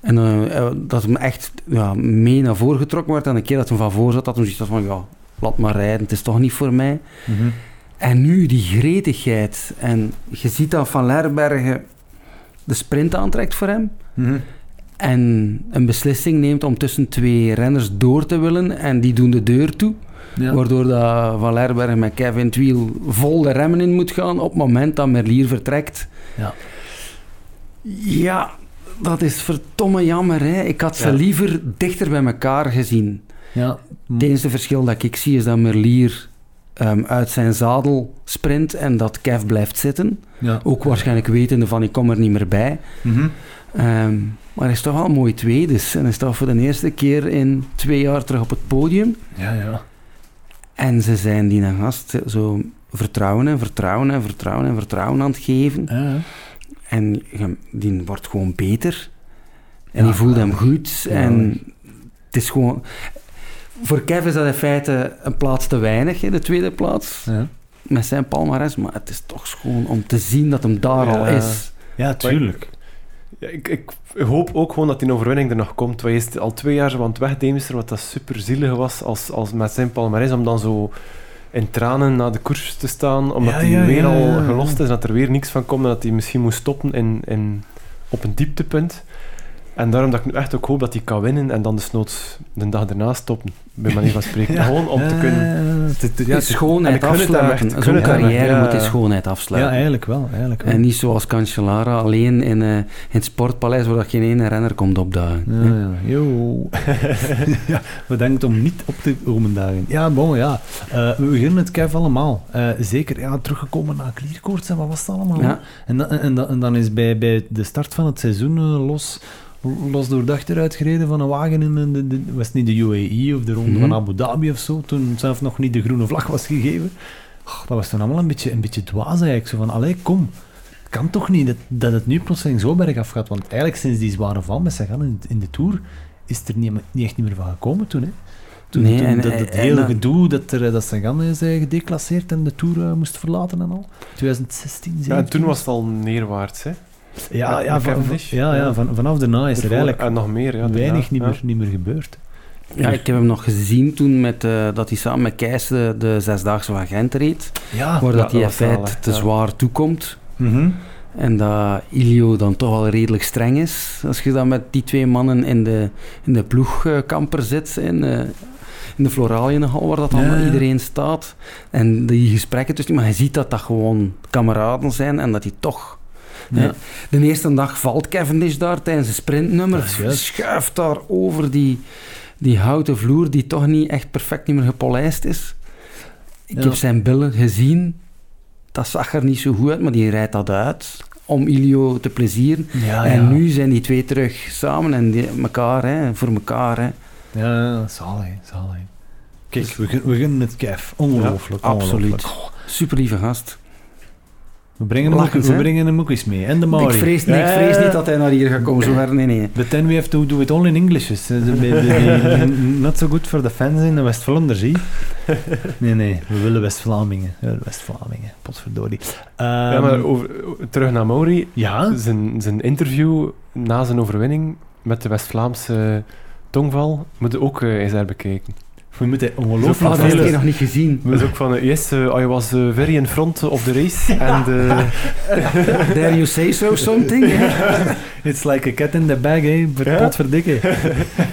D: En eh, eh, dat hem echt ja, mee naar voren getrokken werd. En een keer dat hij van voor zat, dat hij zoiets had van... Ja, laat maar rijden, het is toch niet voor mij.
A: Mhm.
D: En nu die gretigheid. En je ziet dat Van Lerbergen de sprint aantrekt voor hem.
A: Mhm.
D: En een beslissing neemt om tussen twee renners door te willen. En die doen de deur toe.
A: Ja.
D: Waardoor dat Van Lerbergen met Kevin Twiel vol de remmen in moet gaan op het moment dat Merlier vertrekt.
A: Ja.
D: Ja, dat is verdomme jammer. Hè. Ik had ze
C: Ja.
D: liever dichter bij elkaar gezien.
A: Ja.
D: Het enige verschil dat ik zie is dat Merlier ehm, uit zijn zadel sprint en dat Kev blijft zitten.
A: Ja.
D: Ook waarschijnlijk wetende van ik kom er niet meer bij.
A: Mhm.
D: Ehm, maar hij is toch wel mooi tweede. En hij staat voor de eerste keer in twee jaar terug op het podium.
A: Ja, ja.
D: En ze zijn die een gast zo vertrouwen en vertrouwen en vertrouwen en vertrouwen aan het geven.
A: Ja.
D: En die wordt gewoon beter. En
A: Ja,
D: die voelt hem goed.
A: Ja.
D: En het is gewoon... Voor Kev is dat in feite een plaats te weinig, de tweede plaats.
A: Ja.
D: Met zijn palmares. Maar het is toch gewoon om te zien dat hem daar al is.
A: Ja, tuurlijk.
C: Ja, ik, ik hoop ook gewoon dat die overwinning er nog komt. Want hij is al twee jaar zo aan het wegdemisteren, wat dat super zielig was als, als met zijn palmarès, om dan zo in tranen na de koers te staan, omdat hij
A: ja,
C: weer
A: ja,
C: al gelost is, dat er weer niks van komt en dat hij misschien moet stoppen in, in op een dieptepunt. En daarom dat ik nu echt ook hoop dat hij kan winnen en dan desnoods de dag erna stoppen, bij manier van spreken. Gewoon om te kunnen...
A: Ja, het- ja,
D: Ja, schoonheid afsluiten. Zo'n carrière
C: ja.
D: moet in schoonheid
A: ja,
D: afsluiten.
A: eigenlijk wel. Eigenlijk wel.
D: en niet zoals Cancellara alleen in, eh, in het sportpaleis waar geen ene renner komt opdagen.
A: Ja, ja. Yo. ja, bedankt om niet op te komen dagen. Ja, bon, ja. Eh, we beginnen het Kev allemaal. Eh, zeker, ja, teruggekomen naar Klierkoorts en wat was het allemaal?
D: Ja.
A: En, dan, en, dan, en dan is bij, bij de start van het seizoen eh, los, los door dag eruit gereden van een wagen in de, de, de- was het niet de UAE of de ronde
D: Mhm.
A: van Abu Dhabi of zo, toen zelf nog niet de groene vlag was gegeven. Oh, dat was toen allemaal een beetje, een beetje dwaas eigenlijk. Zo van, allee, kom. Het kan toch niet dat, dat het nu plotseling zo bergaf gaat, want eigenlijk sinds die zware val met Sagan in, in de Tour is het er niet, niet echt niet meer van gekomen toen, hè. Toen,
D: Nee,
A: toen
D: en-
A: dat,
D: en
A: hele gedoe dat, er, dat Sagan is eh, gedeclasseerd en de Tour eh, moest verlaten en al. 2016,
C: Ja, en
A: 17.
C: toen was het al neerwaarts, hè.
A: Ja, ja,
C: met
A: van, ja, ja,
C: Ja.
A: van, vanaf daarna is er
C: Ervoor-
A: eigenlijk
C: En nog meer, ja.
A: weinig niet,
C: ja.
A: meer, niet meer gebeurd.
D: Ja, ik heb hem nog gezien toen met, eh, dat hij samen met Kees de, de Zesdaagse van Gent reed.
A: Ja.
D: waar
C: ja,
D: dat hij in feite te
C: ja.
D: zwaar toekomt.
A: Mhm.
D: En dat Ilio dan toch wel redelijk streng is. Als je dan met die twee mannen in de, in de ploegkamper zit, in, eh, in de Floralienhal, waar dat
A: Ja,
D: allemaal
A: ja.
D: iedereen staat. En die gesprekken tussen maar je ziet dat dat gewoon kameraden zijn en dat die toch... De eerste dag valt Cavendish daar tijdens een sprintnummer,
A: juist.
D: schuift daar over die, die houten vloer die toch niet echt perfect niet meer gepolijst is. Ik heb zijn billen gezien. Dat zag er niet zo goed uit, maar die rijdt dat uit om Ilio te plezieren.
A: Ja,
D: en
A: ja.
D: nu zijn die twee terug samen en die, elkaar, hè, voor elkaar. Hè.
A: Ja, zalig, zalig. Kijk, we, gun- we gunnen het Kev. Ongelooflijk,
D: Ja,
A: ongelooflijk.
D: absoluut. Super lieve gast.
A: We brengen, hem ook,
D: Lachens,
A: we brengen hem ook eens mee. En de Maori.
D: Ik vrees, niet, ik vrees niet dat hij naar hier gaat komen, zo ver, nee, nee.
A: But then we have to do it all in English. Dus, eh, de- de- de- not so good for the fans in de West-Vlaanders, zie. Nee, nee, we willen West-Vlamingen. We willen West-Vlamingen, potverdorie.
C: Ja,
A: Ehm,
C: maar over, terug naar Mauri.
A: ja?
C: Zijn, zijn interview na zijn overwinning met de West-Vlaamse tongval moet je ook eh, eens herbekijken.
A: We moeten ongelooflijk
C: van
D: Dat heb
A: veel...
D: nog niet gezien.
C: Dat is ook van, eh, yes, uh, I was uh, very in front of the race. And, uh,
D: Dare you say so something?
A: It's like a cat in the bag, hè.
C: Ja?
A: Potverdikke.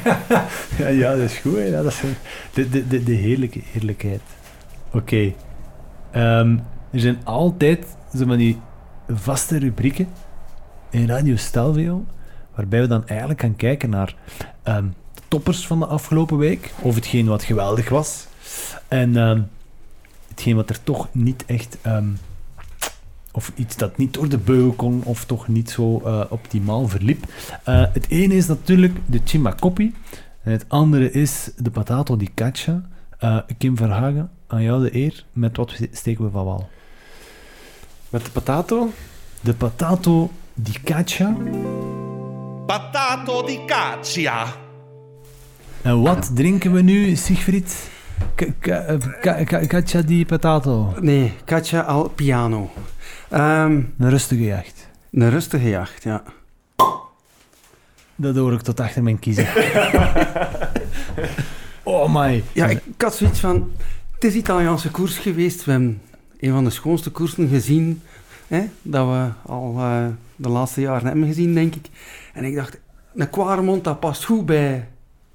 A: ja, ja, dat is goed, hè. Ja, dat is de, de, de, de heerlijke eerlijkheid. Oké. Ehm, er zijn altijd zo van die vaste rubrieken in Radio Stelvio, waarbij we dan eigenlijk gaan kijken naar ehm, toppers van de afgelopen week, of hetgeen wat geweldig was, en ehm, hetgeen wat er toch niet echt... ehm, of iets dat niet door de beugel kon, of toch niet zo eh, optimaal verliep. Eh, het ene is natuurlijk de Chimacopi, en het andere is de Patato di Caccia. Eh, Kim Verhagen, aan jou de eer. Met wat steken we van wal?
C: met de patato.
A: De Patato di Caccia.
B: Patato di caccia.
A: En wat drinken we nu, Siegfried? Caccia di Patato.
D: Nee, Katja al piano. Ehm,
A: Een rustige jacht.
D: een rustige jacht, ja.
A: Dat hoor ik tot achter mijn kiezen. oh my.
D: Ja, ik, ik had zoiets van... Het is Italiaanse koers geweest. We hebben een van de schoonste koersen gezien. Hè, dat we al eh, de laatste jaren hebben gezien, denk ik. En ik dacht, een Quaremont, dat past goed bij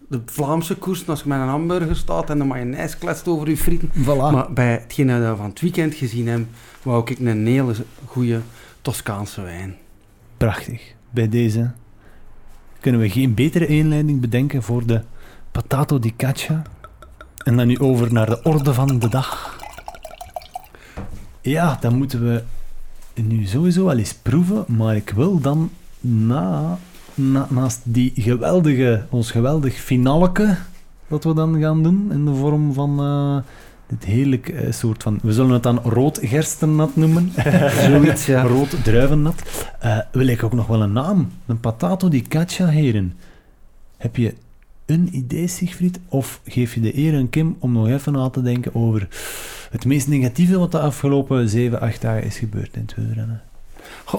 D: de Vlaamse koers. Als je met een hamburger staat en de mayonaise kletst over je frieten.
A: Voilà.
D: Maar bij hetgeen dat we van het weekend gezien hebben, wou ik een hele goede Toscaanse wijn.
A: Prachtig. Bij deze kunnen we geen betere inleiding bedenken voor de Patato di Caccia. En dan nu over naar de orde van de dag. Ja, dan moeten we nu sowieso wel eens proeven, maar ik wil dan na, na- naast die geweldige, ons geweldig finaleke dat we dan gaan doen in de vorm van eh, dit heerlijk eh, soort van, we zullen het dan rood gerstennat noemen.
D: Zoiets, ja.
A: Rood druivennat. Eh wil ik ook nog wel een naam. Een patato di caccia, heren. Heb je een idee, Siegfried? Of geef je de eer aan Kim om nog even na te denken over het meest negatieve wat de afgelopen 7, 8 dagen is gebeurd in het wielrennen?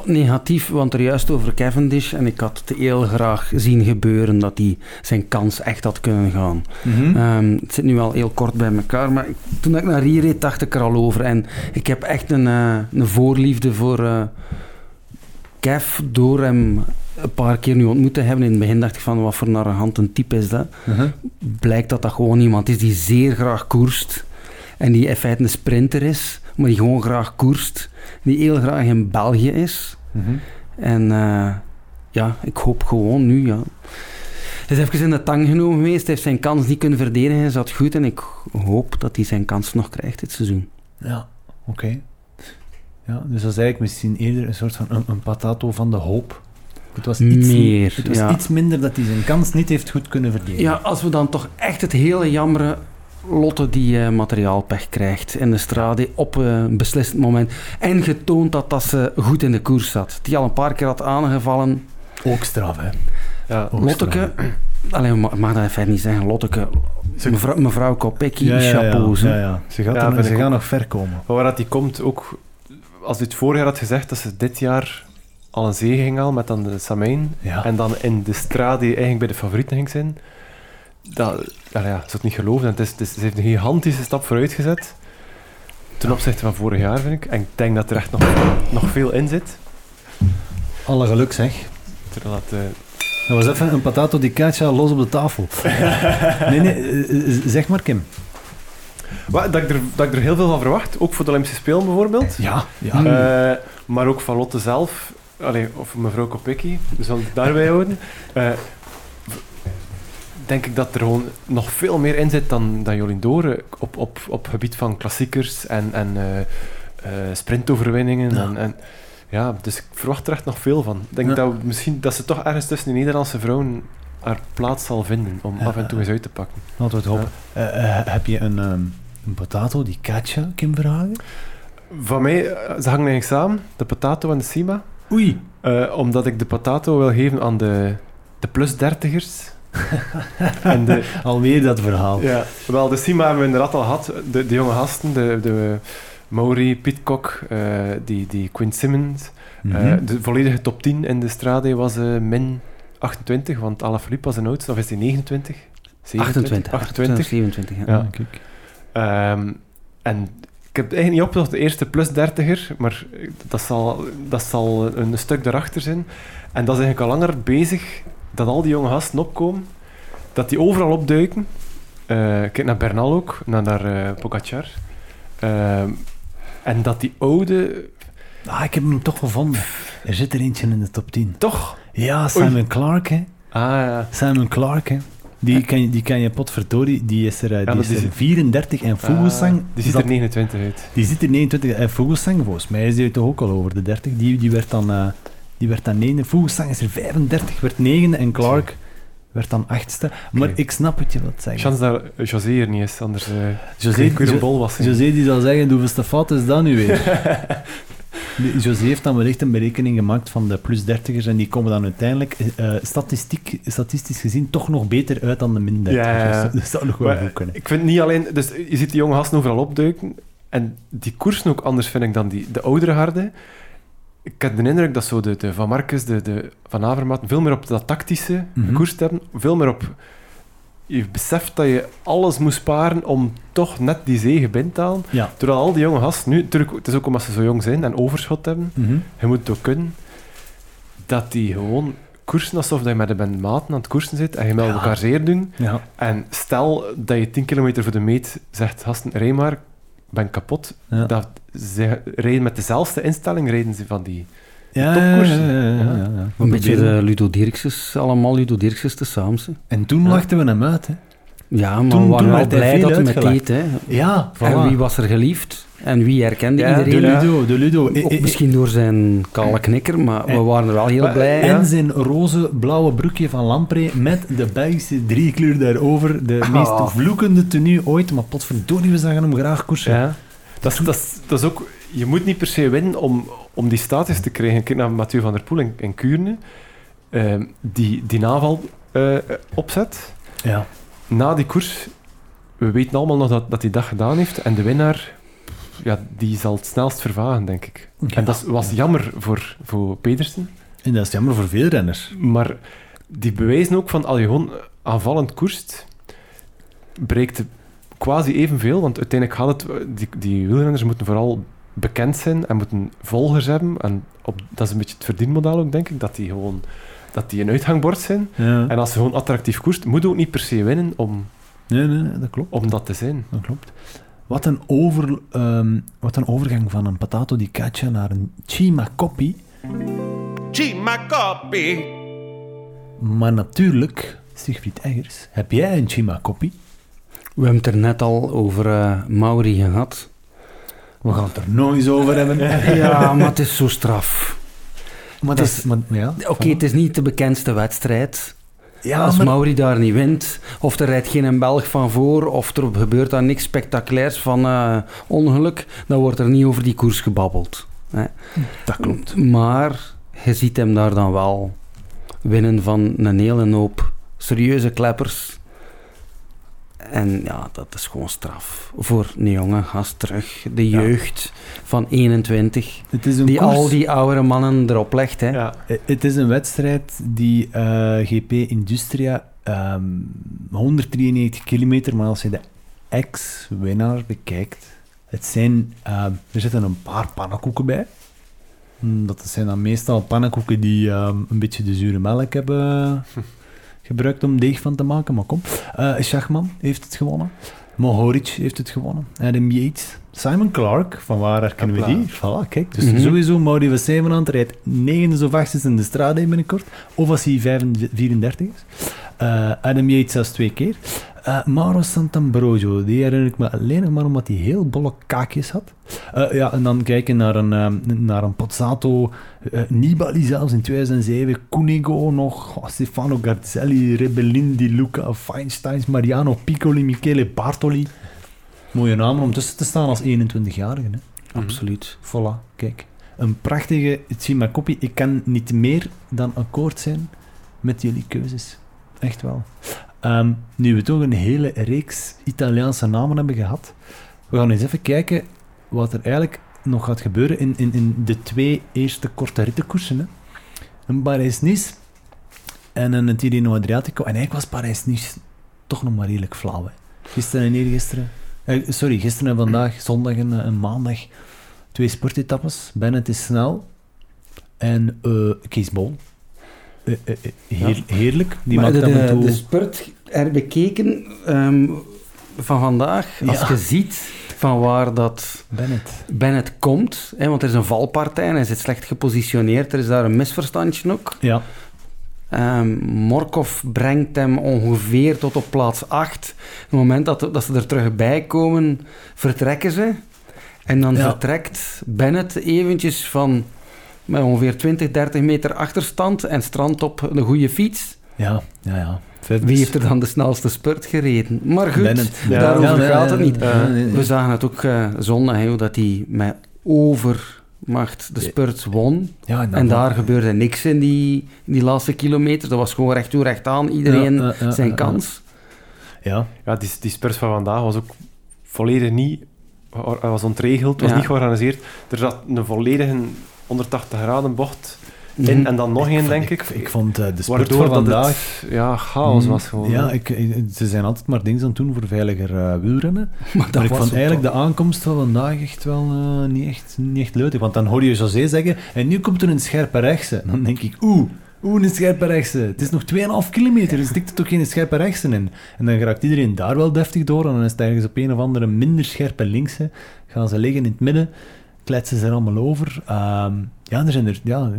D: Negatief, want er juist over Cavendish. En ik had het heel graag zien gebeuren dat hij zijn kans echt had kunnen gaan. Ehm, het zit nu al heel kort bij elkaar, maar toen ik naar hier reed, dacht ik er al over. En ik heb echt een, eh, een voorliefde voor, eh, Kev, door hem een paar keer nu ontmoet te hebben, in het begin dacht ik van wat voor een arrogante type is dat.
A: Uh-huh.
D: Blijkt dat dat gewoon iemand is die zeer graag koerst. En die in feite een sprinter is, maar die gewoon graag koerst. Die heel graag in België is.
A: Mhm.
D: En eh, ja, ik hoop gewoon nu, ja. Hij is even in de tang genomen geweest, hij heeft zijn kans niet kunnen verdedigen, hij zat goed en ik hoop dat hij zijn kans nog krijgt dit seizoen.
A: Ja, oké. Ja, dus dat is eigenlijk misschien eerder een soort van een, een patato van de hoop. Het was iets,
D: Meer,
A: het was
D: ja.
A: iets minder dat hij zijn kans niet heeft goed kunnen verdedigen.
D: Ja, als we dan toch echt het hele jammere Lotte die eh, materiaalpech krijgt in de strade op eh, een beslissend moment. En getoond dat, dat ze goed in de koers zat. Die al een paar keer had aangevallen.
A: Ook straf, hè.
C: Ja.
A: Ook
D: Lotteke, alleen mag, mag dat even niet zeggen. Lotteke,
C: Ze-
D: mevrouw, mevrouw Kopecky,
A: Ja, ja, ja,
D: chapeau.
A: ja,
D: hè.
A: ja. Ze, gaat er- ze gaan nog ver komen.
C: Maar waar dat die komt, ook als hij het vorig jaar had gezegd dat ze dit jaar al een zege ging halen met dan de Samijn,
A: Ja.
C: en dan in de straat die eigenlijk bij de favorieten ging zijn, dat, ja, ja, ze het niet geloven. En het is, het is- ze heeft een gigantische stap vooruit gezet ten opzichte van vorig jaar, vind ik. En ik denk dat er echt nog, nog veel in zit.
A: Alle geluk, zeg.
C: Terwijl dat, eh,
A: Dat was even een patato di caccia los op de tafel. nee, nee, eh, eh, zeg maar, Kim.
C: Wat, dat, ik er, dat ik er heel veel van verwacht, ook voor de Olympische Spelen bijvoorbeeld.
A: Ja, ja.
C: Maar ook van Lotte zelf, allee, of mevrouw Kopecky, we zullen het daarbij houden. Denk ik dat er gewoon nog veel meer in zit dan, dan Jolien Doren op, op, op gebied van klassiekers en, en eh, eh, sprintoverwinningen.
A: Ja.
C: En, en, ja, dus ik verwacht er echt nog veel van. Ik denk
A: Ja.
C: dat, we misschien, dat ze toch ergens tussen die Nederlandse vrouwen haar plaats zal vinden om af en toe eens uit te pakken.
A: Laten we het hopen. Eh, heb je een, ehm, een patato di caccia, Kim Verhagen?
C: Van mij, ze hangen eigenlijk samen, de Patato en de Sima.
A: Oei.
C: Omdat ik de Patato wil geven aan de, de plus dertigers. en de,
A: Alweer dat verhaal.
C: ja, wel, de Sima hebben we inderdaad al gehad. De, de jonge gasten, de, de Mauri, Pitcock, eh, die, die Quinn Simmons.
A: Mhm.
C: Eh, de volledige top 10 in de strade was eh, min 28, want Alaphilippe was een oudste, of is die 29?
D: 28,
C: 28.
D: 27, ja.
C: Ja.
A: Ja, kijk.
C: Ehm, en ik heb het eigenlijk niet opgezocht, de eerste plus dertiger, maar dat zal, dat zal een stuk daarachter zijn. En dat is eigenlijk al langer bezig dat al die jonge gasten opkomen, dat die overal opduiken. Eh, kijk naar Bernal ook, naar, naar eh, Pogacar. Ehm, en dat die oude...
A: Ah, ik heb hem toch gevonden. Er zit er eentje in de top 10.
C: Toch?
A: Ja, Simon Clark, hè.
C: Ah ja.
A: Simon Clark, hè. Die kan, je- die kan je potverdorie, die is er, eh, die is
C: is-
A: er 34 en Vogelsang...
C: Ah, die ziet er 29 uit.
A: die zit er 29 en Vogelsang, volgens mij is die toch ook al over de 30. Die, die werd dan... eh die werd dan 9. Vogelsang is er 35, werd 9 en Clark werd dan 8ste. Maar ik snap wat je wilt zeggen.
C: Chance dat José er niet is, anders uh,
A: José,
C: een bol was.
A: José die zal zeggen, hoeveelste fout is dat nu weer? José heeft dan wellicht een berekening gemaakt van de plus 30ers en die komen dan uiteindelijk eh, statistiek, statistisch gezien toch nog beter uit dan de min 30ers.
C: Ja, ja, ja.
A: Dus dat zou nog wel goed kunnen.
C: Ik vind niet alleen... Dus je ziet die jonge gasten overal opduiken. En die koersen ook anders, vind ik, dan die, de oudere harde. Ik heb de indruk dat zo de, de Van Marcus, de, de Van Avermaat, veel meer op dat tactische
A: Mhm.
C: gekoerst hebben. Veel meer op... Je beseft dat je alles moet sparen om toch net die zege binnen te halen.
A: Ja.
C: Terwijl al die jonge gasten nu... Natuurlijk, het is ook omdat ze zo jong zijn en overschot hebben.
A: Mhm.
C: Je moet het ook kunnen. Dat die gewoon koersen alsof je met een maten aan het koersen zit en je met
A: Ja.
C: elkaar zeer doen.
A: Ja.
C: En stel dat je 10 kilometer voor de meet zegt, gasten, rij maar, ben kapot.
A: Ja.
C: Dat ze rijden met dezelfde instelling, rijden ze van die...
A: Ja,
C: topkoersen.
A: ja, ja, ja,
C: Ja.
A: ja. We
D: Een beetje de Ludo Dirkses, allemaal Ludo Dirkses te samen.
A: En toen
C: Ja.
A: lachten we hem uit, hè.
D: Ja, maar
A: Toen-
D: we waren
A: toen
D: wel blij dat hij het deed. Hè.
A: Ja,
D: En wie was er geliefd? En wie herkende
C: Ja,
A: De
D: iedereen?
C: Ja.
A: Ludo, de Ludo. Eh,
D: Ook
A: eh,
D: misschien door zijn kale knikker, maar we
A: En-
D: waren er wel heel
C: Maar-
D: blij.
C: Ja.
A: En zijn roze blauwe broekje van Lampre met de Belgische driekleur daarover. De
D: Ah.
A: meest vloekende tenue ooit, maar potverdorie, we zagen hem graag koersen.
C: Ja. Dat, is, dat, is, dat is ook... Je moet niet per se winnen om, om die status te krijgen. Kijk naar Mathieu van der Poel in, in Kuurne. ehm, die, die naval eh, opzet.
A: Ja.
C: Na die koers... We weten allemaal nog dat, dat hij dat gedaan heeft. En de winnaar... Ja, die zal het snelst vervagen, denk ik. En dat was jammer voor, voor Pedersen.
A: En dat is jammer voor veel renners.
C: Maar die bewijzen ook van als je gewoon aanvallend koerst, bereikt het quasi evenveel. Want uiteindelijk gaat het... Die, die wielrenners moeten vooral bekend zijn en moeten volgers hebben. En op, dat is een beetje het verdienmodel ook, denk ik, dat die gewoon dat die een uithangbord zijn.
A: Ja.
C: En als ze gewoon attractief koerst, moet ook niet per se winnen om,
A: Nee, nee, nee, dat klopt.
C: om dat te zijn.
A: Dat klopt. Wat een, over, ehm, wat een overgang van een patato di caccia naar een chima coppi.
B: Chima copy.
A: Maar natuurlijk, Sigfried Eggers, heb jij een chima coppi?
D: We hebben het er net al over eh Mauri gehad.
A: We gaan het er nog eens over hebben.
D: Ja, maar het is zo straf.
A: Maar
D: Het
A: dat
D: is-.
A: Maar, ja,
D: Oké, het is niet de bekendste wedstrijd.
A: ja,
D: Als
A: maar-
D: Mauri daar niet wint, of er rijdt geen een Belg van voor, of er gebeurt daar niks spectaculairs van eh, ongeluk, dan wordt er niet over die koers gebabbeld. Hè.
A: Dat klopt.
D: Maar je ziet hem daar dan wel winnen van een hele hoop serieuze kleppers. En ja, dat is gewoon straf. Voor een jonge gast terug, de
C: Ja.
D: jeugd van 21,
A: Het is een
D: die
A: koers-
D: al die oudere mannen erop legt. Hè.
C: Ja.
A: Het is een wedstrijd die eh, GP Industria ehm 193 kilometer, maar als je de ex-winnaar bekijkt, het zijn, ehm, er zitten een paar pannenkoeken bij. Hm, Dat zijn dan meestal pannenkoeken die ehm, een beetje de zure melk hebben gebruikt om deeg van te maken, maar kom. Eh Schachman heeft het gewonnen. Mohoric heeft het gewonnen. Adam Yates. Simon Clark, van waar herkennen we die? Voilà, kijk. Dus
D: Mhm.
A: sowieso Mauri Zevenand rijdt negende of achtste in de strade binnenkort. Of als hij 35 34 is. Eh, Adam Yates zelfs twee keer. Eh, Mauro Santambrogio, die herinner ik me alleen nog maar omdat hij heel bolle kaakjes had. Eh, ja, en dan kijken naar een, naar een Pozzato, Nibali zelfs in 2007, Cunego nog, oh, Stefano Garzelli, Rebellin, Di Luca, Feinsteins, Mariano Piccoli, Michele Bartoli. Mooie namen om tussen te staan als 21-jarige. Hè.
D: Absoluut.
A: Voilà, kijk. Een prachtige Coppi. Ik kan niet meer dan akkoord zijn met jullie keuzes. Echt wel. Ehm, nu we toch een hele reeks Italiaanse namen hebben gehad, we gaan eens even kijken wat er eigenlijk nog gaat gebeuren in, in, in de twee eerste korte rittenkoersen. Hè. Een Parijs-Nice en een Tirreno Adriatico. En eigenlijk was Parijs-Nice toch nog maar redelijk flauw. Gisteren en eergisteren. Eh, sorry, gisteren en vandaag, zondag en, en maandag. Twee sportetappes. Bennett is snel. En eh Kees Bol. Eh, eh, eh, heer- Heerlijk. Die
D: maar
A: maakt
D: de,
A: en
D: de, de spurt herbekeken ehm, van vandaag, als je ziet van waar dat
A: Bennett.
D: Bennett komt, hè, want er is een valpartij en hij zit slecht gepositioneerd, er is daar een misverstandje ook.
A: Ja.
D: Ehm, Morkov brengt hem ongeveer tot op plaats 8. Op het moment dat, dat ze er terug bij komen, vertrekken ze. En dan
A: Ja.
D: vertrekt Bennett eventjes van met ongeveer 20, 30 meter achterstand en strandt op de goede fiets.
A: Ja, ja, ja.
D: Wie heeft er dan de snelste spurt gereden? Maar goed.
C: Ja.
D: daarover
A: Ja,
D: gaat het niet. We zagen het ook eh, zondag, dat hij met overmacht de spurt won.
A: Ja,
D: En
A: wel-
D: daar gebeurde niks in die, in die laatste kilometers. Dat was gewoon recht toe, recht aan. Iedereen zijn kans.
A: Ja,
C: Ja, die, die spurs van vandaag was ook volledig niet... Hij was ontregeld, was
D: Ja.
C: niet georganiseerd. Er zat een volledige 180 graden bocht
D: Mhm.
C: in en dan nog één,
A: vond-
C: denk ik.
A: Ik vond eh, de sport
C: Waardoor
A: van vandaag...
C: het ja, chaos
A: Mm,
C: was gewoon.
A: Ja, ik, ze zijn altijd maar dingen aan het doen voor veiliger eh, wielrennen.
D: Maar
A: ik
D: was
A: vond eigenlijk
D: toch.
A: de aankomst van vandaag echt wel eh, niet, echt, niet echt leuk. Want dan hoor je José zeggen, en nu komt er een scherpe rechtse. Dan denk ik, oeh, oeh, een scherpe rechtse. Het is nog 2,5 kilometer, dus stikt er toch geen scherpe rechtse in. En dan raakt iedereen daar wel deftig door, en dan is het ergens op een of andere minder scherpe linkse. Gaan ze liggen in het midden, kletsen ze er allemaal over. Ehm, ja, er zijn er, ja,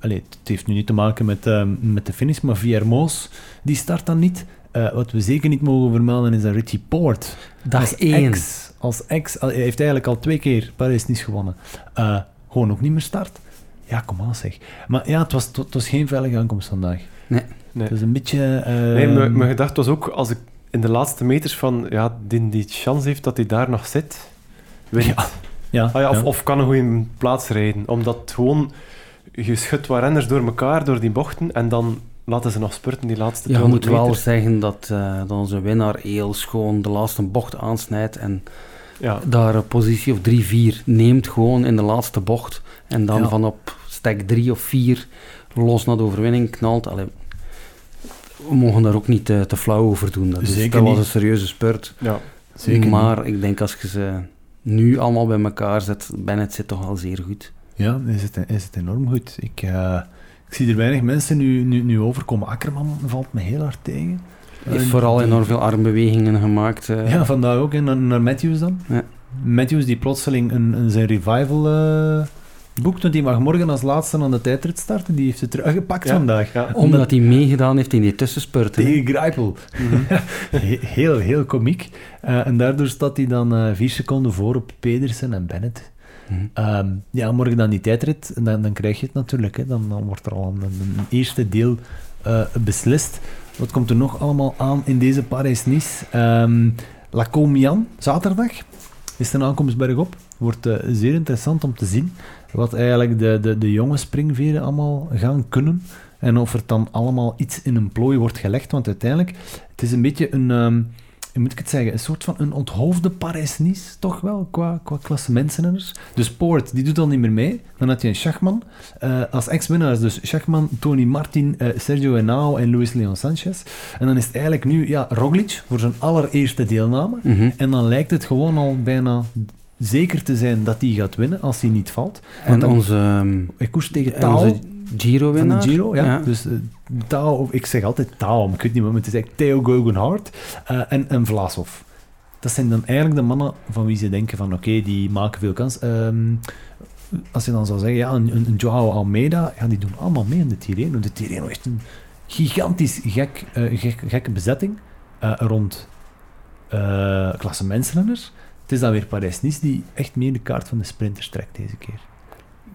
A: allee, het heeft nu niet te maken met, ehm, met de finish, maar Viermoos, die start dan niet. Eh, wat we zeker niet mogen vermelden is dat Richie Poort
D: Dag
A: als
D: 1.
A: ex, als ex, al- hij heeft eigenlijk al twee keer Parijs niet gewonnen. Eh, gewoon ook niet meer start. Ja, kom aan zeg. Maar ja, het was, het was geen veilige aankomst vandaag.
C: Nee.
A: Het was een beetje... eh,
C: Nee, mijn, mijn gedachte was ook, als ik in de laatste meters van, ja, die, die chance heeft dat hij daar nog zit, wint.
A: Ja, ja,
C: Ah ja, of,
A: ja.
C: of kan een goede plaats rijden. Omdat gewoon, je schudt wat renners door elkaar, door die bochten, en dan laten ze nog spurten die laatste
D: Ja, je
C: 200
D: moet wel zeggen dat, eh, dat onze winnaar Eels gewoon de laatste bocht aansnijdt en
C: Ja,
D: daar een positie of 3-4 neemt gewoon in de laatste bocht. En dan
A: Ja.
D: van op stek 3 of 4 los naar de overwinning knalt. Allee, we mogen daar ook niet te, te flauw over doen. Dat, is-
A: Zeker
D: dat was een serieuze spurt.
C: ja.
A: Zeker
D: maar ik denk als je ze nu allemaal bij elkaar zet, Bennett zit toch al zeer goed.
A: Ja, is het, is het enorm goed. Ik, eh, ik zie er weinig mensen nu, nu, nu overkomen. Akkerman valt me heel hard tegen.
D: Hij heeft vooral
A: die-
D: enorm veel armbewegingen gemaakt. eh.
A: Ja, vandaag ook. En naar, naar Matthews dan.
D: Ja.
A: Matthews die plotseling een, een zijn revival eh boekt, want die mag morgen als laatste aan de tijdrit starten. Die heeft het teruggepakt
C: Ja.
A: vandaag.
C: Ja.
D: Omdat hij meegedaan heeft in die tussenspurten.
A: Tegen Greipel. He- heel, heel komiek. Eh, en daardoor staat hij dan eh, vier seconden voor op Pedersen en Bennett.
D: Mhm.
A: Ehm, ja, morgen dan die tijdrit, en dan, dan krijg je het natuurlijk. Hè. Dan, dan wordt er al een, een eerste deel eh, beslist. Wat komt er nog allemaal aan in deze Parijs-Nice? Ehm La Comian, zaterdag, is de aankomst bergop. Wordt zeer interessant om te zien wat eigenlijk de, de, de jonge springveren allemaal gaan kunnen. En of er dan allemaal iets in een plooi wordt gelegd. Want uiteindelijk, het is een beetje een, ehm, hoe moet ik het zeggen, een soort van een onthoofde Parijs-Nice, toch wel, qua, qua klassementsrenners. Dus Poort, die doet al niet meer mee. Dan had je een Schachman. eh, als ex-winnaars dus Schachman, Tony Martin, eh, Sergio Henao en Luis Leon Sanchez. En dan is het eigenlijk nu, ja, Roglic voor zijn allereerste deelname.
D: Mhm.
A: En dan lijkt het gewoon al bijna zeker te zijn dat hij gaat winnen, als hij niet valt. Want
D: En
A: dan,
D: onze, ehm,
A: ik koers tegen
D: en
A: Taal
D: Giro-winnaar.
A: de Giro, ja.
D: Ja.
A: Dus Taal, ik zeg altijd Taal, ik weet niet meer, maar het is eigenlijk Theo Guggenhardt eh, en, en Vlasov. Dat zijn dan eigenlijk de mannen van wie ze denken van oké, die maken veel kans. Ehm, als je dan zou zeggen, ja, een, een een Joao Almeida, ja, die doen allemaal mee in de Tirreno. De Tirreno heeft een gigantisch gek, eh, gek, gekke bezetting rond eh klassementsrenners. Het is dan weer Parijs-Nice die echt meer de kaart van de sprinters trekt deze keer.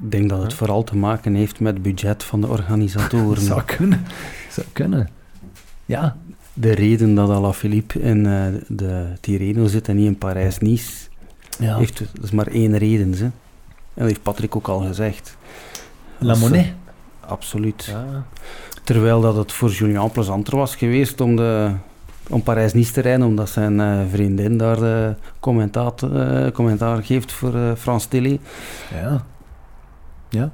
D: Ik denk dat het vooral te maken heeft met het budget van de organisatoren.
A: Zou kunnen. Zou kunnen. Ja,
D: De reden dat Alaphilippe in eh, de Tirreno zit en niet in Parijs-Nice,
A: ja.
D: heeft dat is maar één reden. Hè. En dat heeft Patrick ook al gezegd.
A: La Monnaie.
D: eh, Absoluut.
C: Ja.
D: Terwijl dat het voor Julian plezanter was geweest om, de, om Parijs-Nice te rijden, omdat zijn eh, vriendin daar de commentaat, eh, commentaar geeft voor eh Frans Tilly.
A: Ja. Ja.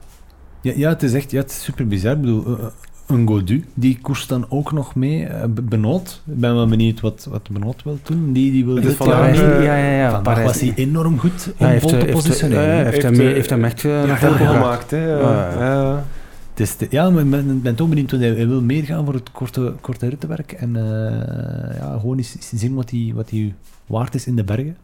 A: Ja, ja, het is echt ja, het is super bizar. Ik bedoel, eh, een Godu, die koerst dan ook nog mee. eh, Be- Benoot. Ik ben wel benieuwd wat, wat Benoot wil doen. Die, die wil dit
C: vandaag,
A: jaar...
C: eh,
D: ja, ja, ja.
A: Vandaag
D: Parijs-
A: was hij enorm goed om
D: Ja, hij heeft,
A: vol
D: eh,
A: te
D: heeft,
A: positioneren.
D: eh, heeft,
C: Heeft, eh,
D: heeft hem echt eh, voren gebracht.
C: gemaakt, hè. Ja.
D: Ja,
A: maar ik ben, toch benieuwd, want hij, wil meer gaan voor het korte, korte rittenwerk. En eh, ja, gewoon eens, zien wat hij, wat waard is in de bergen.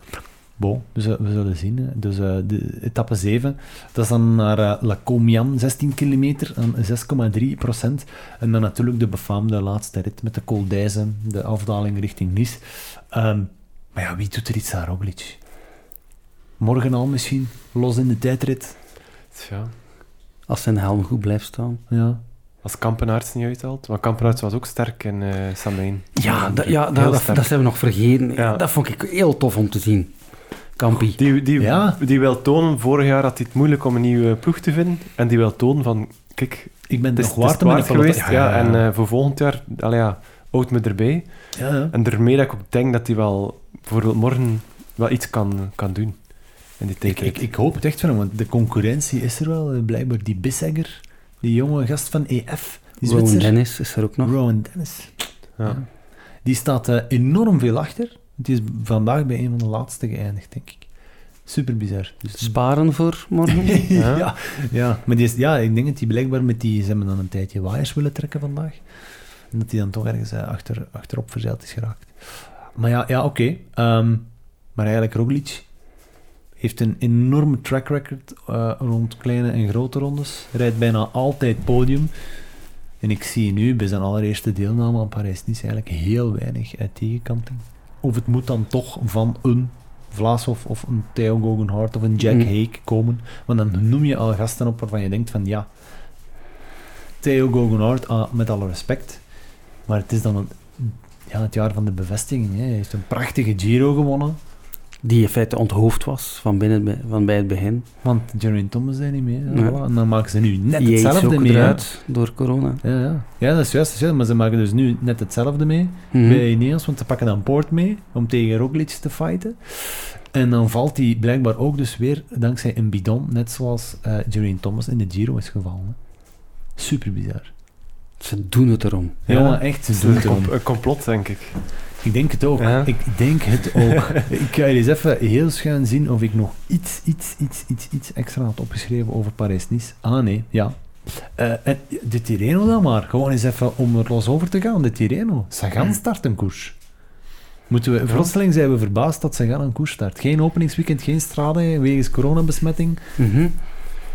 A: Bon, we, zullen- we zullen zien. Dus eh, de etappe 7, dat is dan naar eh, La Comian, 16 kilometer, aan 6,3 procent. En dan natuurlijk de befaamde laatste rit met de Col d'Aise, de afdaling richting Nice. Ehm, maar ja, wie doet er iets aan Roglic? Morgen al misschien, los in de tijdrit.
C: Ja.
D: Als zijn helm goed blijft staan.
A: Ja.
C: Als Kampenaerts niet uithaalt. Maar Kampenaerts was ook sterk in eh Samijn.
D: Ja, da- ja dat, dat, zijn we nog vergeten.
C: Ja.
D: Dat vond ik heel tof om te zien. Kampie.
C: Die, die,
A: Ja.
C: die wil tonen, vorig jaar had hij het moeilijk om een nieuwe ploeg te vinden. En die wil tonen van, kijk,
A: Ik ben
C: het is,
A: nog
C: het is
A: waard
C: geweest. Ja, En eh, voor volgend jaar, allee, ja, houd me erbij.
A: ja, ja.
C: En daarmee dat ik ook denk dat hij wel, bijvoorbeeld morgen, wel iets kan, kan doen. In die
A: Ik, ik, ik hoop het echt van hem, want de concurrentie is er wel. Blijkbaar die Bissegger, die jonge gast van EF, die
D: Rowan
A: Zwitser.
D: Dennis is er ook nog.
A: Rowan Dennis.
C: ja.
A: Die staat eh, enorm veel achter. Die is vandaag bij een van de laatste geëindigd, denk ik. Super bizar. Dus,
D: Sparen voor morgen.
A: ja.
C: Ja.
A: Ja, maar die is, ja, ik denk dat die blijkbaar met die... Ze hebben dan een tijdje waaiers willen trekken vandaag. En dat die dan toch ergens eh, achter, achterop verzeild is geraakt. Maar ja, ja oké. Ehm, maar eigenlijk Roglic heeft een enorme track record eh, rond kleine en grote rondes. Rijdt bijna altijd podium. En ik zie nu bij zijn allereerste deelname aan Parijs-Nice eigenlijk heel weinig uit tegenkanting. Of het moet dan toch van een Vlasov of een Theo Guggenhardt of een Jack
D: Mm.
A: Hake komen. Want dan noem je al gasten op waarvan je denkt van ja, Theo Guggenhardt, ah, met alle respect. Maar het is dan een, ja, het jaar van de bevestiging. Hè. Hij heeft een prachtige Giro gewonnen.
D: Die in feite onthoofd was van, binnen, van bij het begin.
A: Want Jerry Thomas zei niet mee. hè.
D: Ja.
A: Voilà. En dan maken ze nu net hetzelfde mee.
D: eruit door corona.
A: Ja, ja. ja, dat is juist. dat is juist. Maar ze maken dus nu net hetzelfde mee.
D: Mhm.
A: bij Ineos, want ze pakken dan Poort mee om tegen Roglic te fighten. En dan valt hij blijkbaar ook dus weer dankzij een bidon, net zoals eh Geraint Thomas in de Giro is gevallen. hè. Super bizar.
D: Ze doen het erom.
A: Ja,
C: Ja,
A: echt. Ze doen het
C: een complot, denk ik.
A: Ik denk het ook.
C: Ja.
A: Ik denk het ook. ik ga eens even heel schuin zien of ik nog iets, iets, iets, iets, iets extra had opgeschreven over Parijs-Nice. Ah, nee, ja. Eh, en de Tirreno dan maar. Gewoon eens even om er los over te gaan. De Tirreno. Sagan start een koers. Moeten we, plotseling zijn we verbaasd dat Sagan een koers start. Geen openingsweekend, geen strade wegens coronabesmetting.
D: Mhm.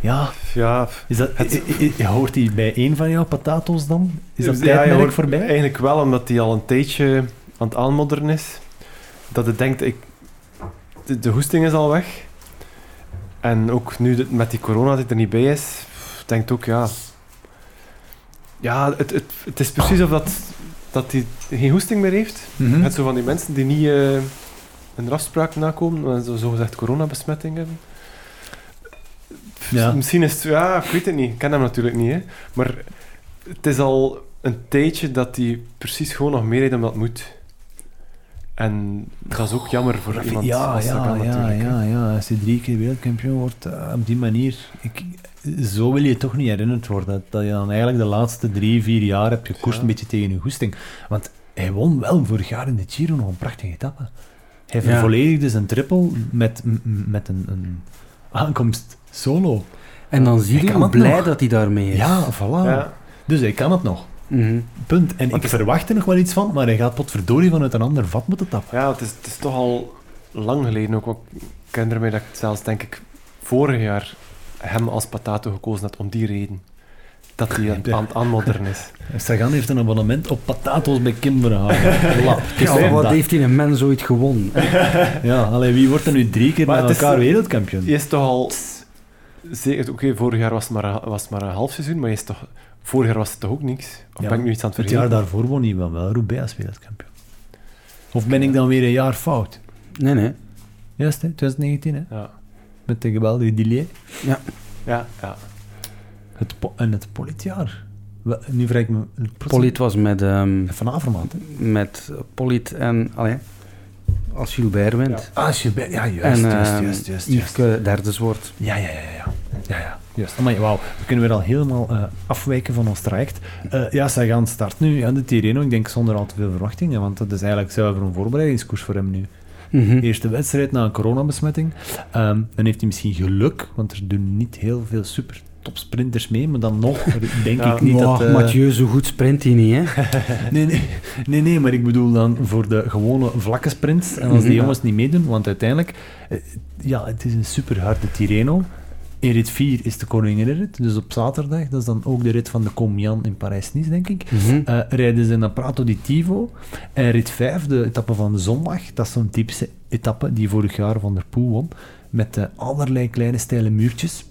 A: Ja,
C: Ja,
A: is dat,
C: Het-
A: i- i- hoort hij bij één van jouw patato's dan? Is dat
C: Ja,
A: tijdmerk voorbij?
C: Eigenlijk wel, omdat hij al een tijdje aan het aanmodderen is. Dat het denkt, ik, de, de hoesting is al weg. En ook nu met die corona dat hij er niet bij is, denkt ook, ja... Ja, het, het, het is precies of dat, dat hij geen hoesting meer heeft.
A: Mhm.
C: Het zo van die mensen die niet eh een afspraak nakomen, en zo zogezegd coronabesmetting hebben.
A: Ja.
C: Misschien is het, ja, ik weet het niet. Ik ken hem natuurlijk niet, hè. Maar het is al een tijdje dat hij precies gewoon nog meer rijdt dan dat moet. En dat is ook jammer voor iemand
A: ja,
C: als
A: ja, ja, ja, ja. Als je drie keer wereldkampioen wordt eh, op die manier, ik, zo wil je toch niet herinnerd worden. Dat je dan eigenlijk de laatste drie, vier jaar hebt gekoerst
C: Ja.
A: een beetje tegen je goesting. Want hij won wel vorig jaar in de Giro nog een prachtige etappe. Hij
D: Ja.
A: vervolledigde zijn triple met, met een, een aankomst solo.
D: En dan zie je
A: kan
D: hoe blij
A: nog.
D: dat hij daarmee is.
A: Ja, voilà.
C: Ja.
A: Dus hij kan het nog.
D: Mhm.
A: Punt. En
C: Want
A: ik verwacht er nog wel iets van, maar hij gaat potverdorie vanuit een ander vat moeten tappen.
C: Ja, het is, het is toch al lang geleden ook. Ik herinner me dat ik zelfs, denk ik, vorig jaar hem als patato gekozen had om die reden. Dat hij aan, aan het aanmodderen is.
A: Sagan heeft een abonnement op patato's bij Kim Verhagen. Lap. Het is
D: Ja, wat heeft die een mens ooit gewonnen?
A: Ja, allee, wie wordt er nu drie keer
C: Maar is-
A: elkaar wereldkampioen?
C: Je is toch al... Zeker, oké, vorig jaar was het, maar, een- was maar een half seizoen, maar je is toch... Vorig jaar was het toch ook niks? Of
A: Ja,
C: ben ik nu iets aan het
A: Het
C: vergeten?
A: jaar daarvoor won hij wel, Roubaix als wereldkampioen. Of ben ik dan weer een jaar fout?
D: Nee, nee.
A: Juist, hè? 2019, hè?
C: Ja,
A: met de geweldige Dillier.
C: ja, ja.
A: Het po- en het politjaar. Nu vraag ik me...
D: Polit was met, ehm,
A: Van Avermaat, hè?
D: met Polit en... Allee, als Gilbert wint.
A: Ah, als je bij... Ja, juist,
D: en
A: juist,
D: ehm,
A: juist, juist, juist.
D: Yveske derde wordt.
A: Ja, ja, ja, ja. Ja, ja. Juist. Maar wauw, we kunnen weer al helemaal eh, afwijken van ons traject. Eh, ja, zij gaan start nu. Ja, de Tirreno, ik denk zonder al te veel verwachtingen, want dat is eigenlijk zuiver een voorbereidingskoers voor hem nu.
D: Mhm.
A: Eerste wedstrijd na een coronabesmetting. Ehm, dan heeft hij misschien geluk, want er doen niet heel veel super topsprinters mee, maar dan nog denk
C: Ja.
A: ik niet
D: Mwah,
A: dat... eh,
D: Mathieu, zo goed sprint hij niet, hè?
A: Nee, nee, nee, nee, maar ik bedoel dan voor de gewone vlakke sprints. En als die
D: Mhm.
A: jongens niet meedoen, want uiteindelijk, eh, ja, het is een super harde Tirreno. In rit 4 is de koninginrit, dus op zaterdag. Dat is dan ook de rit van de Comian in Parijs-Nice, denk ik.
D: Mhm.
A: Eh, rijden ze naar Prato di Tivo. En rit 5, de etappe van de zondag, dat is zo'n typische etappe die vorig jaar Van der Poel won. Met allerlei kleine steile muurtjes.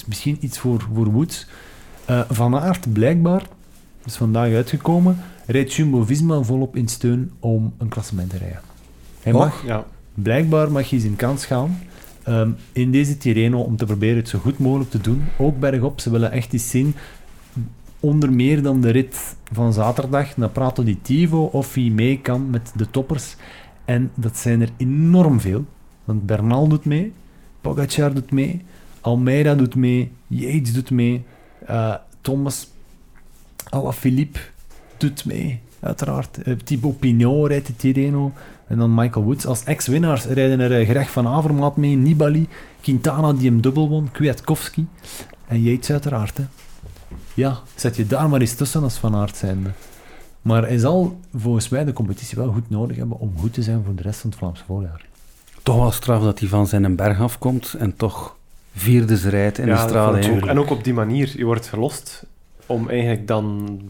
A: Is misschien iets voor, voor Woods. Eh, van Aert, blijkbaar, is vandaag uitgekomen, rijdt Jumbo-Visma volop in steun om een klassement te rijden. Hij
D: Oh.
A: mag,
C: ja.
A: blijkbaar mag hij zijn kans gaan ehm, in deze Tirreno om te proberen het zo goed mogelijk te doen. Ook bergop, ze willen echt iets zien onder meer dan de rit van zaterdag naar Prato di Tivo, of hij mee kan met de toppers. En dat zijn er enorm veel. Want Bernal doet mee, Pogacar doet mee, Almeida doet mee, Yates doet mee, eh, Thomas Alaphilippe doet mee, uiteraard. Eh, Thibaut Pinot rijdt de Tirreno. En dan Michael Woods. Als ex-winnaars rijden er eh, Greg van Avermaat mee, Nibali, Quintana die hem dubbel won, Kwiatkowski en Yates uiteraard. Ja, zet je daar maar eens tussen als Van Aert zijnde. Maar hij zal volgens mij de competitie wel goed nodig hebben om goed te zijn voor de rest van het Vlaamse voorjaar.
D: Toch wel straf dat hij van zijn berg afkomt en toch vierdes rijdt in
C: ja,
D: de straat.
C: ook. En ook op die manier. Je wordt gelost om eigenlijk dan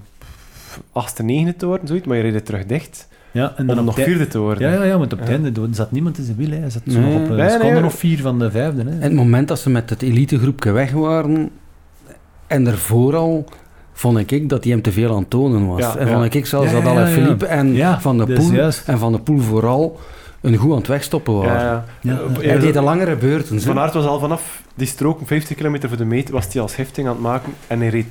C: achtste, negende te worden, zoiets, maar je reed het terug dicht
A: Ja, en
C: om
A: op
C: nog vierde te worden.
A: Ja, ja, ja, want op het
C: Ja.
A: einde zat niemand in zijn wiel. Hè. Hij zat zo
D: Nee.
A: nog op een
C: Nee,
A: seconde
C: nee.
A: of vier van de vijfde. Hè.
D: En het moment dat ze met het elitegroepje weg waren, en daarvoor al, vond ik dat hij hem te veel aan het tonen was.
C: Ja,
D: en
C: ja.
D: vond ik zelfs
A: Ja,
D: dat
A: ja.
D: Philippe en
A: Ja,
D: Van de Poel, en Van de Poel vooral, een goed aan het wegstoppen waren.
C: ja.
A: Ja, ja.
D: Hij deed de langere beurten.
C: Van. Aert was al vanaf die strook, 50 kilometer voor de meet, was hij als hefting aan het maken en hij reed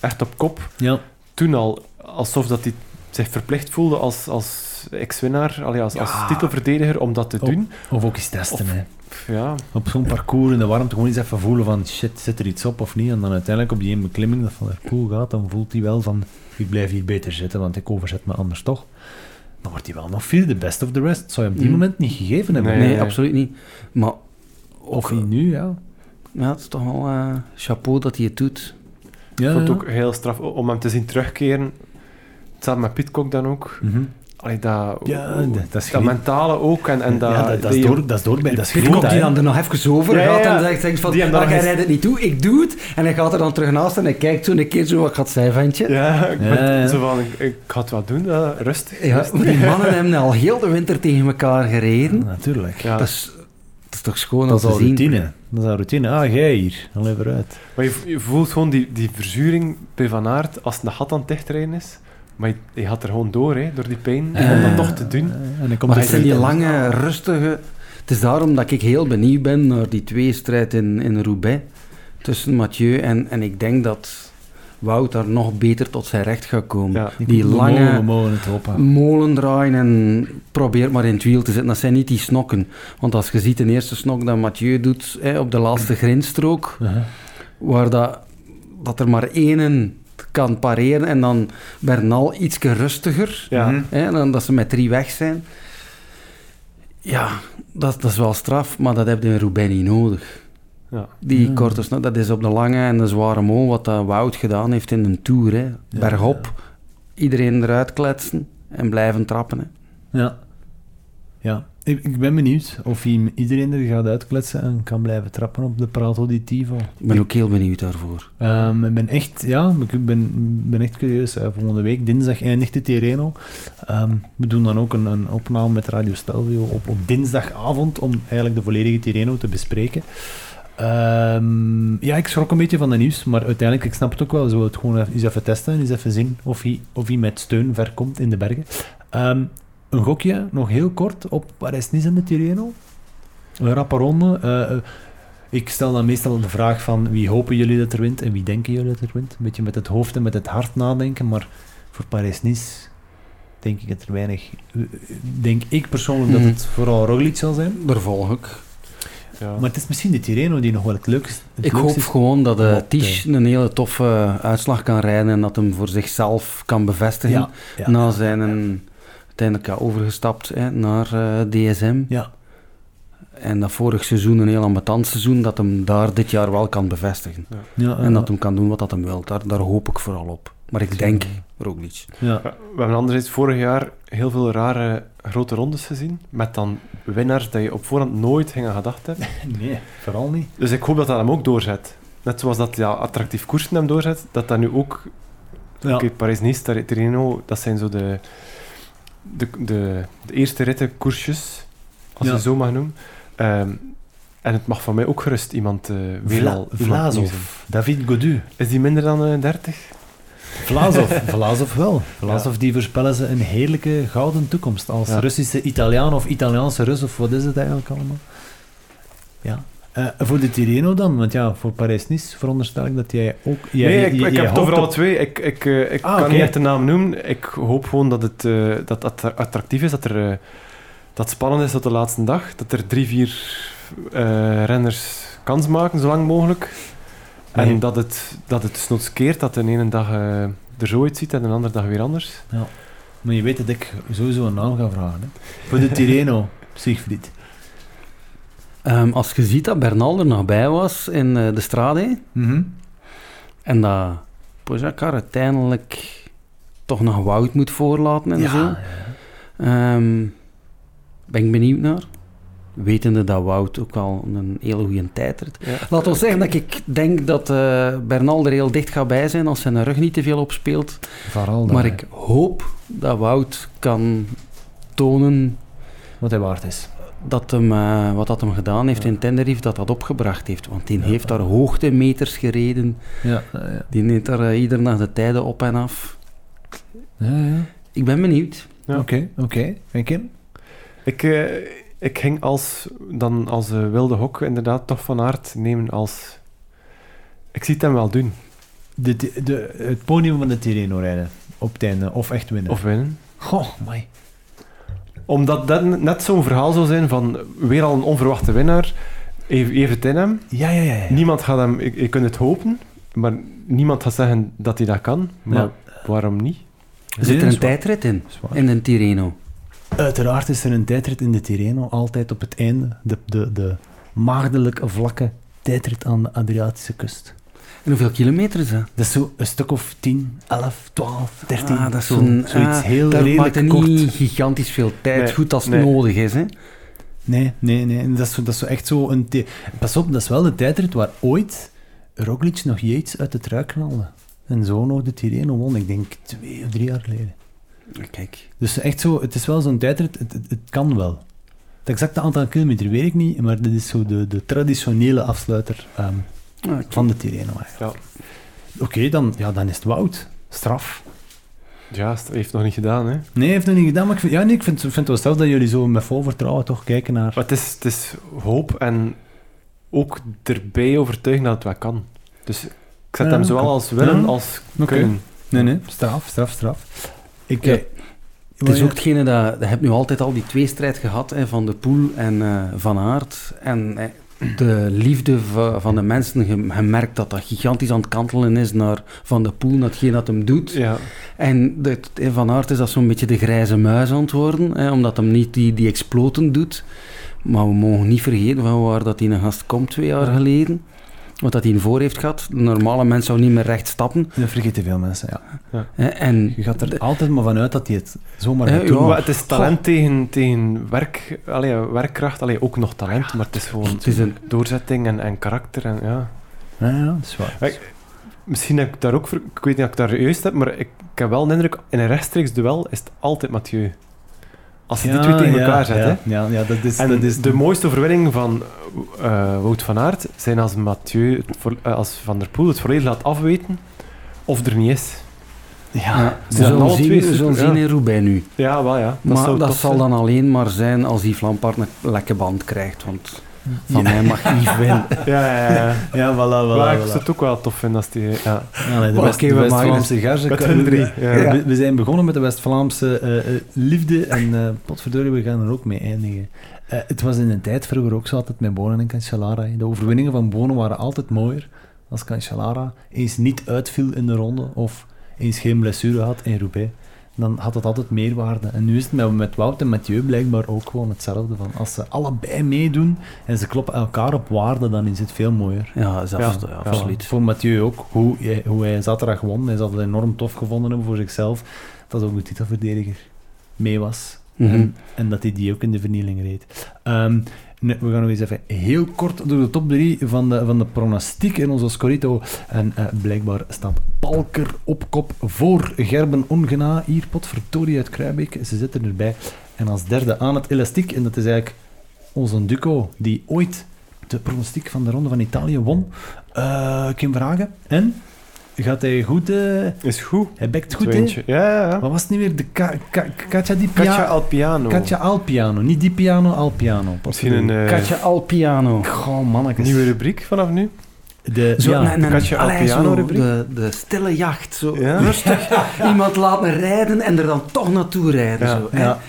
C: echt op kop.
A: Ja,
C: Toen al, alsof dat hij zich verplicht voelde als, als ex-winnaar, als, als titelverdediger, om dat te doen.
A: of ook eens testen.
C: Of-
A: hè.
C: Ja,
A: Op zo'n parcours in de warmte gewoon eens even voelen van shit, zit er iets op of niet? En dan uiteindelijk op die ene beklimming dat van cool gaat, dan voelt hij wel van ik blijf hier beter zitten, want ik overzet me anders toch. Dan wordt hij wel nog vierde, best of the rest. Zou je op die
D: Mm.
A: moment niet gegeven hebben.
D: Nee,
C: Nee, nee.
D: absoluut niet. Maar
A: Of hij nu, ja.
D: ja, het is toch wel eh, chapeau dat hij het doet.
A: Ja,
C: ik vond het
A: ja.
C: ook heel straf om hem te zien terugkeren. Hetzelfde met Pitcock dan ook.
A: Mhm.
C: Allee, dat,
A: Ja, dat- dat is
C: dat
A: geliefd.
C: mentale ook. En, en dat,
A: ja, dat, dat is
C: die-
A: door, dat is doorbij. Dat is
D: die dan er nog even over
C: Ja,
D: gaat
C: ja.
D: en zegt, zegt van,
C: Die dan
D: ah, jij rijdt het niet toe, ik doe het. En hij gaat er dan terug naast en hij kijkt zo een keer zo, wat gaat zij, ventje?
C: Ja, ik, ben. Zo van, ik, ik ga het wel doen, eh, rustig.
D: Ja,
C: rustig.
D: maar die mannen hebben al heel de winter tegen elkaar gereden.
A: Natuurlijk.
C: Ja.
D: Dat, is, dat is toch schoon
A: Dat
D: om te zien.
A: routine. Dat is al routine. Ah, jij hier. Dan even uit.
C: Maar je, je voelt gewoon die, die verzuring bij Van Aert als het een gat aan het dichtrijden is. Maar je, je gaat er gewoon door, hè, door die pijn, om dat toch te doen.
A: Eh, En dan komt
D: Maar
A: het
D: zijn die lange, rustige... Het is daarom dat ik heel benieuwd ben naar die tweestrijd in, in Roubaix tussen Mathieu en, en ik denk dat Wout daar nog beter tot zijn recht gaat komen.
C: Ja.
D: Die lange molen draaien en probeer maar in het wiel te zitten. Dat zijn niet die snokken. Want als je ziet de eerste snok dat Mathieu doet hè, op de laatste grindstrook,
A: Uh-huh.
D: waar dat, dat er maar één kan pareren en dan Bernal ietsje rustiger.
C: Ja.
A: Mhm.
D: Hè, en dan dat ze met drie weg zijn. Ja, dat, dat is wel straf, maar dat heb je in Roubaix niet nodig.
C: Ja.
D: Die
A: Ja.
D: korte snel, dat is op de lange en de zware mol wat dat Wout gedaan heeft in een Tour. Hè. Bergop, iedereen eruit kletsen en blijven trappen. Hè.
A: Ja. Ja. Ik, ik ben benieuwd of hij iedereen er gaat uitkletsen en kan blijven trappen op de Prato di Tivo.
D: Ik ben ook heel benieuwd daarvoor.
A: Ehm, ik ben echt, ja, ik ben, ben echt curieus. Eh, volgende week, dinsdag, eindigt de Tirreno. Ehm, we doen dan ook een, een opname met Radio Stelvio op, op dinsdagavond om eigenlijk de volledige Tirreno te bespreken. Ehm, ja, ik schrok een beetje van de nieuws, maar uiteindelijk, ik snap het ook wel. We het gewoon eens even testen en eens even zien of hij, of hij met steun ver komt in de bergen. Een gokje, nog heel kort, op Parijs-Nice en de Tirreno. Een rappe ronde. Eh, eh, ik stel dan meestal de vraag van wie hopen jullie dat er wint en wie denken jullie dat er wint. Een beetje met het hoofd en met het hart nadenken, maar voor Parijs-Nice denk ik dat er weinig... eh, Denk ik persoonlijk
D: Mhm.
A: dat het vooral Roglic zal zijn.
D: Daar volg ik.
C: Ja.
A: Maar het is misschien de Tirreno die nog wel het leukste het
D: Ik hoop
A: is.
D: gewoon dat de
A: Op,
D: Tisch een hele toffe uitslag kan rijden en dat hem voor zichzelf kan bevestigen.
A: Ja, ja,
D: na zijn een, uiteindelijk ja, overgestapt hè, naar eh, DSM.
A: ja.
D: En dat vorig seizoen een heel ambetant seizoen, dat hem daar dit jaar wel kan bevestigen.
A: ja,
D: En dat hem kan doen wat dat hem wil. Daar, daar hoop ik vooral op. Maar ik denk Roglic.
A: ja.
C: Ja, We hebben anderzijds vorig jaar heel veel rare grote rondes gezien. Met dan winnaars dat je op voorhand nooit ging aan gedacht hebben.
A: Nee, vooral niet.
C: Dus ik hoop dat dat hem ook doorzet. Net zoals dat ja, attractief koersen hem doorzet, dat dat nu ook...
A: Ja.
C: Oké, Paris-Nice, Tar- Tirreno, dat zijn zo de, de, de, de eerste ritten koersjes, als
A: Ja.
C: je zo mag noemen. Ehm, en het mag van mij ook gerust iemand uh, weer
A: Vla
C: al iemand nieuw zijn.
A: Vlasov, David Godu.
C: Is die minder dan eh, 30?
A: Vlasov, Vlasov wel. Vlasov, die voorspellen ze een heerlijke gouden toekomst als
C: Ja.
A: Russische Italiaan of Italiaanse Rus, of wat is het eigenlijk allemaal? Ja. Eh, voor de Tirreno dan, want ja, voor Parijs-Nice veronderstel ik dat jij ook... Jij,
C: nee, ik,
A: jij-
C: ik
A: jij
C: heb het over alle twee. Ik, ik, eh, ik
A: Ah,
C: kan niet echt de naam noemen. Ik hoop gewoon dat het eh, dat attra- attractief is, dat, er, dat het spannend is tot de laatste dag. Dat er drie, vier renners kans maken, zo lang mogelijk.
A: Nee.
C: En dat het, dat het snots keert, dat de ene dag er zo uitziet en de andere dag weer anders.
A: Maar je weet dat ik sowieso een naam ga vragen. Hè. Voor de Tirreno, Siegfried.
D: Ehm, als je ziet dat Bernal er nog bij was in eh, de Strade
A: Mhm.
D: en dat Pogacar uiteindelijk toch nog Wout moet voorlaten en zo,
A: Ja,
D: ehm, ben ik benieuwd naar. Wetende dat Wout ook wel een hele goede tijd heeft.
C: Ja.
D: Laten we zeggen dat ik denk dat eh, Bernal er heel dicht gaat bij zijn als zijn rug niet te veel opspeelt.
A: vooral
D: Maar ik hoop dat Wout kan tonen
A: wat hij waard is.
D: Dat hem, eh, wat dat hem gedaan heeft
C: Ja.
D: in Tenerife, dat dat opgebracht heeft. Want die
A: Ja.
D: heeft daar hoogtemeters gereden.
A: Ja, ja, ja.
D: Die neemt daar eh, ieder nacht de tijden op en af.
A: ja, ja.
D: Ik ben benieuwd.
C: Ja.
A: Oké, oké. En Kim?
C: Ik, eh, ik ging als, dan als wilde hok inderdaad toch van aard nemen als... Ik zie het hem wel doen.
A: De, de, de- het podium van de Tirreno rijden op het einde, of echt winnen.
C: Of winnen.
A: Goh, my.
C: Omdat dat net zo'n verhaal zou zijn van weer al een onverwachte winnaar. Even, even het in hem.
A: Ja, ja, ja. ja.
C: Niemand gaat hem... Je, je kunt het hopen, maar niemand gaat zeggen dat hij dat kan. Maar
A: Ja.
C: waarom niet?
D: Er zit er een tijdrit in, in een Tirreno.
A: Uiteraard is er een tijdrit in de Tirreno, altijd op het einde. De, de, de maagdelijke vlakke tijdrit aan de Adriatische kust.
D: En hoeveel kilometer is dat?
A: Dat is zo een stuk of 10, 11, 12, 13.
D: Ah, dat is
A: zo,
D: zo'n...
A: zoiets
D: ah,
A: heel
D: dat maakt
A: redelijk
D: er
A: kort.
D: niet gigantisch veel tijd
C: Nee,
D: goed als het
C: nee.
D: nodig is, hè?
A: Nee, nee, nee. Dat is, zo- dat is zo echt zo een... Pas op, dat is wel de tijdrit waar ooit Roglic nog Yates uit de trui knalde. En zo nog de Tirreno won, ik denk twee of drie jaar geleden.
D: Kijk.
A: Dus echt zo, het is wel zo'n tijdrit, het, het, het kan wel. Het exacte aantal kilometer weet ik niet, maar dit is zo de, de traditionele afsluiter ehm,
D: Ah,
A: van de Tirreno eigenlijk.
C: Ja.
A: Oké, dan, ja, dan is het Wout. Straf.
C: Ja, dat heeft nog niet gedaan, hè.
A: Nee, heeft nog niet gedaan, maar ik vind, ja, nee, ik vind, het wel straf dat jullie zo met vol vertrouwen toch kijken naar...
C: Maar het is, het is hoop en ook erbij overtuigen dat het wel kan. Dus ik zet
A: Ja,
C: hem zowel als willen
A: Ja.
C: als
A: Oké.
C: kunnen.
A: Nee, nee, straf, straf, straf. Ik,
D: Ja.
A: eh,
D: Het is ook hetgene dat... Je hebt nu altijd al die tweestrijd gehad, hè, van de Poel en eh, Van Aert. En eh, de liefde va- van de mensen, je, merkt dat dat gigantisch aan het kantelen is naar Van de Poel, naar hetgeen dat hem doet.
C: Ja,
D: En de, de- Van Aert is dat zo'n beetje de grijze muis aan het worden, hè, omdat hem niet die, die exploten doet. Maar we mogen niet vergeten van waar dat die een gast komt twee jaar geleden. Wat dat hij voor heeft gehad. Normale mens zou niet meer recht stappen.
A: Dat vergeten veel mensen, ja.
D: En
A: Je gaat er
D: de-
A: altijd maar vanuit dat hij het zomaar gaat doen.
D: ja.
C: het is talent tegen, tegen werk, allee, werkkracht. Allee, ook nog talent, maar het is gewoon
D: het is een,
C: doorzetting en, en karakter. En, ja.
A: Ja, ja, dat is waar.
C: Misschien heb ik daar ook... Ik weet niet of ik daar juist heb, maar ik, ik heb wel de indruk... In een rechtstreeks duel is het altijd Mathieu. Als je die twee tegen
A: ja,
C: elkaar zet,
A: ja,
C: hè.
A: Ja, ja, dat is...
C: En
A: dat is
C: de mooiste overwinning van eh, Wout van Aert zijn als Mathieu, eh, als Van der Poel het volledig laat afweten of er niet is.
A: Ja,
D: ja, we
C: zijn
D: zullen zien,
C: twee
D: we zullen zien
C: ja.
D: in Roubaix nu.
C: Ja, wel ja. Dat
D: maar
C: zou
D: dat zal
C: zijn.
D: dan alleen maar zijn als Lampaard een lekke band krijgt. Want van mij mag Yves winnen.
C: Ja, ja, ja.
A: ja, voilà, voilà.
C: Maar ik
A: voilà.
C: zou het ook wel tof vinden als die... Ja.
A: De West-Vlaamse
C: drie.
A: we-
C: Ja.
A: We, we zijn begonnen met de West-Vlaamse eh, eh, liefde en eh potverdorie, we gaan er ook mee eindigen. Eh, het was in een tijd vroeger ook zo altijd met Bonen en Cancellara. De overwinningen van Bonen waren altijd mooier als Cancellara eens niet uitviel in de ronde of eens geen blessure had in Roubaix. Dan had het altijd meerwaarde. En nu is het met, met Wout en Mathieu blijkbaar ook gewoon hetzelfde. Van als ze allebei meedoen en ze kloppen elkaar op waarde, dan is het veel mooier.
D: Ja, abs-
C: ja.
D: absoluut.
A: Voor Mathieu ook, hoe hij, hoe hij zaterdag won. Hij zal het enorm tof gevonden hebben voor zichzelf. Dat ook de titelverdediger mee was.
D: Mhm.
A: en, en dat hij die ook in de vernieling reed. Ehm, we gaan nog eens even heel kort door de top 3 van de, van de pronostiek in onze Scorito. En eh, blijkbaar staat Palker op kop voor Gerben Ongena. Hier, potverdorie uit Kruijbeek. Ze zitten erbij. En als derde aan het elastiek. En dat is eigenlijk onze Duco, die ooit de pronostiek van de Ronde van Italië won. Eh Kim Vragen. En? Gaat hij goed... eh,
C: Is goed.
A: hij bekt goed, hè?
C: Tweentje. Ja, ja, ja.
A: Wat was het niet meer? De Ka Ka Katja Di Pia-
C: Katja Alpiano.
A: Katja Alpiano. Niet Di Piano, Alpiano.
C: Misschien een eh,
D: Katja Alpiano.
A: Goh, mannetjes.
C: nieuwe rubriek vanaf nu.
A: De,
D: Zo,
A: ja,
D: nee, nee,
C: Katja
D: allee,
C: Alpiano
D: zo
C: rubriek.
D: de, de stille jacht. Zo
C: Ja?
D: rustig iemand laten rijden en er dan toch naartoe rijden.
C: Ja,
D: zo,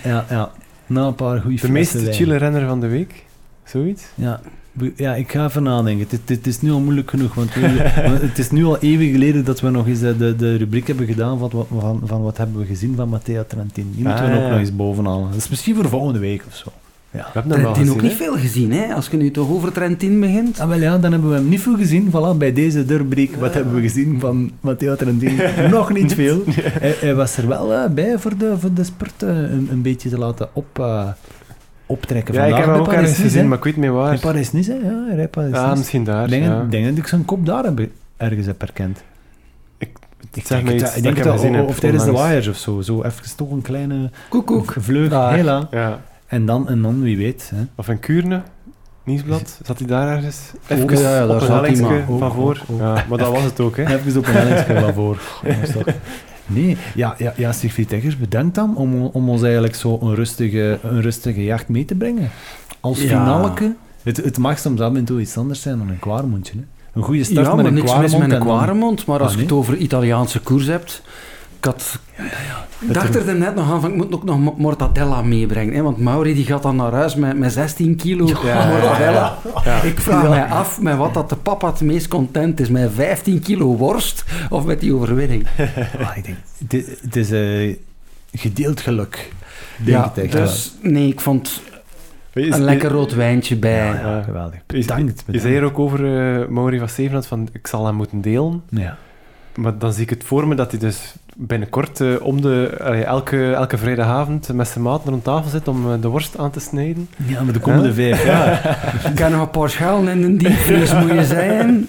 A: ja, ja. Na een paar goede
C: De meest chille renner van de week. Zoiets.
A: Ja. We- Ja, ik ga even nadenken. Het, het, het is nu al moeilijk genoeg, want, we- want het is nu al eeuwen geleden dat we nog eens eh, de, de rubriek hebben gedaan van, wat- van, van wat hebben we gezien van Matteo Trentin. Die moeten we
C: Ah,
A: ook
C: ja.
A: nog eens bovenhalen. Dat is misschien voor volgende week of zo. Ja.
C: We hebben
D: Trentin
C: gezien,
D: ook niet veel gezien, hè? Als je nu toch over Trentin begint.
A: Ah, wel ja, dan hebben we hem niet veel gezien. Voilà, bij deze rubriek, wat hebben we gezien van Matteo Trentin? Nog niet veel. Hij, hij was er wel eh, bij voor de, voor de spurt eh, een, een beetje te laten op, eh, optrekken.
C: Ja, ik heb hem ook ergens gezien, maar ik weet niet waar.
A: Paris-Nice, hè? Ja.
C: Ja, misschien daar.
A: Ik denk,
C: ja.
A: ik denk dat ik zijn kop daar heb, ergens heb herkend.
C: Ik
A: Ik
C: zeg
A: denk ik
C: dat
A: denk
C: ik
A: of, tijdens de wires of zo. Zo even toch een kleine
D: Koekoek.
A: vleug. Hela.
C: Ja.
A: En dan, en dan, wie weet. Hè.
C: Of in Kuurne, Nieuwsblad. Zat hij daar ergens?
D: Ook,
C: Even
D: ja, ja, daar
C: op een
D: zat hij
C: hellingsje
D: maar.
C: van
A: Ook,
C: voor.
A: ook, ook.
C: Ja, maar dat was het ook, hè.
A: Even op een hellingsje van voor. Nee, ja, ja, ja Eggers, bedankt dan om, om ons eigenlijk zo een rustige, een rustige jacht mee te brengen. Als
D: Ja.
A: finaleke. Het, het mag soms af en toe iets anders zijn dan een kwaarmondje. Hè. Een goede start
D: Ja,
A: met een
D: niks mis met een
A: dan-.
D: Maar als
A: Ah,
D: je het over Italiaanse koers hebt, Ik had... Ik dacht er net nog aan van, ik moet ook nog mo- mortadella meebrengen. Hè, want Mauri die gaat dan naar huis met, met 16 kilo mortadella. Ik vraag mij af met wat dat de papa het meest content is. Met 15 kilo worst of met die overwinning.
A: Ah, ik denk, het, is eh, gedeeld geluk. Denk
D: ja,
A: echt
D: dus nee, ik vond een
C: is-
D: lekker rood wijntje bij.
A: Ja,
C: Ja.
A: geweldig.
C: Je,
A: Bedankt.
C: je
A: bedankt.
C: zei er ook over eh Mauri van Zevenand van ik zal hem moeten delen.
A: Ja.
C: Maar dan zie ik het voor me dat hij dus binnenkort eh, om de, elke, elke vrijdagavond met zijn maten rond tafel zit om eh, de worst aan te snijden.
A: ja, maar de komende
C: Huh?
A: vijf jaar.
D: Ik kan nog een paar schalen in de diepvries moet je zijn.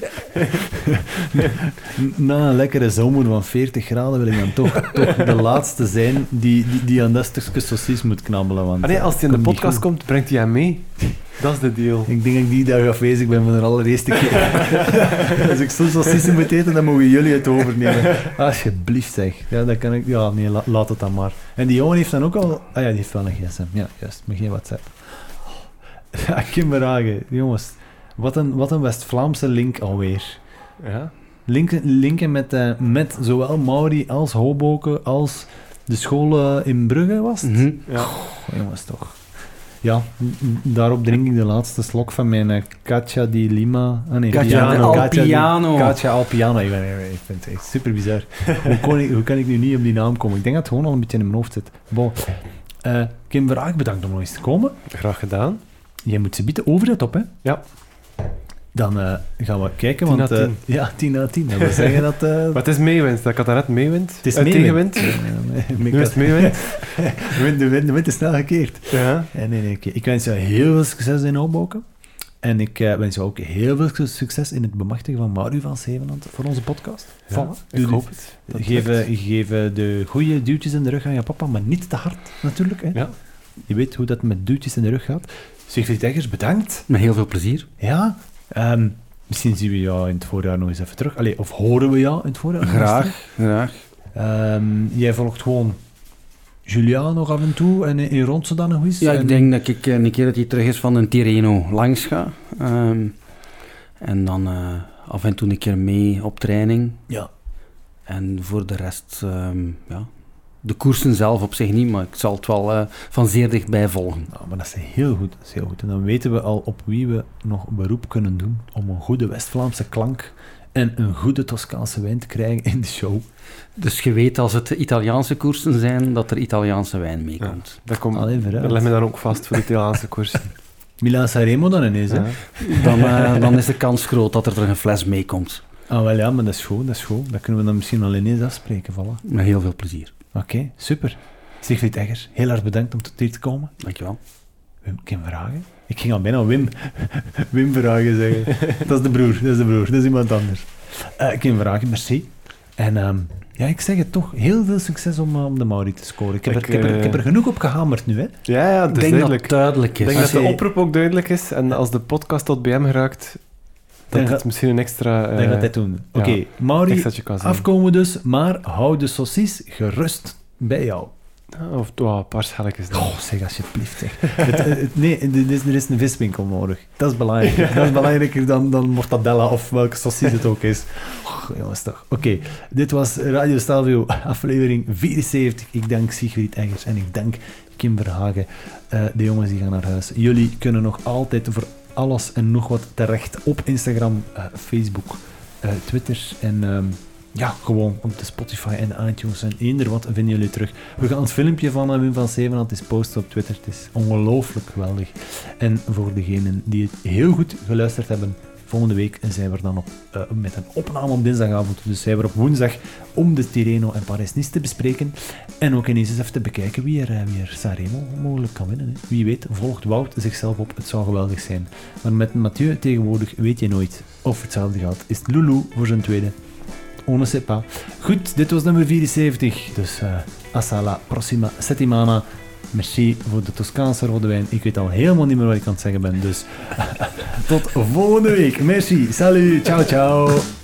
A: Na een lekkere zomer van 40 graden wil ik dan toch, toch de laatste zijn die, die, die aan dat stukje moet knabbelen. Want,
C: Ah, nee, als hij in de podcast komt, brengt hij hem mee. Dat is de deal.
A: Ik denk dat ik die dag afwezig ben voor de allereerste keer. Als ik zo'n saucissen moet eten, dan mogen jullie het overnemen. Alsjeblieft zeg. Ja, dat kan ik... Ja, nee, la- laat het dan maar. En die jongen heeft dan ook al... Ah ja, die heeft wel een gsm. Ja, juist. Maar geen WhatsApp. Ja, Verhagen. Jongens, wat een, wat een West-Vlaamse link alweer.
C: Ja.
A: Linken, linken met, eh, met zowel Mauri als Hoboken als de school eh, in Brugge was het?
D: Mhm.
C: ja.
A: Oh, jongens, toch. Ja, daarop drink ik de laatste slok van mijn eh, Katja di Lima. Ah, nee,
D: Katja
A: Piano.
D: Alpiano.
A: Ik, ben, ik vind het echt super bizar. hoe, kon ik, hoe kan ik nu niet op die naam komen? Ik denk dat het gewoon al een beetje in mijn hoofd zit. Bon. Eh, Kim Verhaag, bedankt om nog eens te komen.
C: Graag gedaan.
A: Jij moet ze bieden over het op, hè?
C: Ja.
A: Dan eh, gaan we kijken,
C: 10
A: want...
C: na
A: eh,
C: 10.
A: ja, 10 na 10. Dat wil zeggen dat... eh,
C: Maar het is meewind. Ik had daarnet meewind.
A: het is
C: Eh,
A: meewind.
C: tegenwind.
A: Eh,
C: Nu is het meewind.
A: de, wind, de, wind, de wind is snel gekeerd.
C: Ja.
A: Nee, nee, oké. Ik wens jou heel veel succes in opbouwen. En ik eh, wens jou ook heel veel succes in het bemachtigen van Maru van Zevenland voor onze podcast.
C: Ja,
A: Voilà.
C: ik hoop het. Dat
A: Geef, eh, geef eh, de goede duwtjes in de rug aan je papa, maar niet te hard natuurlijk. Hè.
C: Ja.
A: Je weet hoe dat met duwtjes in de rug gaat. Siegfried Eggers, bedankt.
D: Met heel veel plezier.
A: Ja, ehm, misschien zien we jou in het voorjaar nog eens even terug. Allee, of horen we jou in het voorjaar?
D: Graag, graag.
A: Ehm, jij volgt gewoon Julia nog af en toe en in, Rondse dan nog eens.
D: Ja,
A: En-
D: ik denk dat ik eh, een keer dat hij terug is van een Tirreno langs ga. Ehm, en dan eh, af en toe een keer mee op training.
A: Ja,
D: En voor de rest, ja, de koersen zelf op zich niet, maar ik zal het wel eh, van zeer dichtbij volgen.
A: Nou, maar dat is heel goed. Dat is heel goed. En dan weten we al op wie we nog beroep kunnen doen om een goede West-Vlaamse klank en een goede Toscaanse wijn te krijgen in de show.
D: Dus je weet als het Italiaanse koersen zijn, dat er Italiaanse wijn meekomt.
C: Dat, komt,
A: Allee, vooruit.
C: dat leg me dan ook vast voor de Italiaanse koersen.
A: Milan Sanremo dan ineens, hè?
C: Ja.
D: Dan, eh, dan is de kans groot dat er een fles meekomt.
A: Ah, wel ja, maar dat is goed, dat is goed. Dat kunnen we dan misschien al ineens afspreken, voilà.
D: Met heel veel plezier.
A: Oké, super. Siegfried Eggers, heel erg bedankt om tot hier te komen.
D: Dankjewel.
A: Wim, Kim Verhagen? Ik ging al bijna Wim, Wim Verhagen zeggen. Dat is de broer, dat is de broer, dat is iemand anders. Eh, Kim Verhagen, merci. En ehm, ja, ik zeg het toch, heel veel succes om, eh, om de Mauri te scoren. Ik heb,
C: Ik,
A: er, ik, heb er,
C: eh,
A: ik heb er genoeg op gehamerd nu, hè.
C: Ja, ja, is
D: denk dat
C: duidelijk.
D: het duidelijk
C: Ik
D: is.
C: denk dat de oproep ook duidelijk is. En als de podcast tot bij hem geraakt, dat het misschien een extra... Eh,
A: gaat hij het doen. Oké,
C: ja,
A: Mauri, afkomen dus, maar hou de saucis gerust bij jou.
C: Ah, Of oh, een paar schelletjes.
A: Oh, zeg alsjeblieft. Zeg. het, eh, het- nee, er is, er is een viswinkel nodig. Dat is belangrijk. Dat is belangrijker dan, dan mortadella of welke saucis het ook is. Oh, jongens, toch. Oké, dit was Radio Stelvio, aflevering 74. Ik dank Sigrid Eggers en ik dank Kim Verhagen. Eh, de jongens die gaan naar huis. Jullie kunnen nog altijd voor alles en nog wat terecht op Instagram, eh, Facebook, eh, Twitter en... ehm, ja, gewoon op de Spotify en iTunes en eender wat vinden jullie terug. We gaan het filmpje van eh, Wim van Zevenhand eens posten op Twitter. Het is ongelooflijk geweldig. En voor degenen die het heel goed geluisterd hebben, volgende week zijn we dan op, eh, met een opname op dinsdagavond. Dus zijn we op woensdag om de Tirreno en Paris-Nice te bespreken. En ook ineens eens even te bekijken wie er, eh, wie er Sanremo mogelijk kan winnen. Wie weet, volgt Wout zichzelf op. Het zou geweldig zijn. Maar met Mathieu tegenwoordig weet je nooit of hetzelfde gaat. Is Lulu voor zijn tweede? On ne sait pas. Goed, dit was nummer 74. Dus eh hasta la prossima settimana. Merci voor de Toscaanse rode wijn. Ik weet al helemaal niet meer wat ik aan het zeggen ben. Dus tot volgende week. Merci. Salut. Ciao, ciao.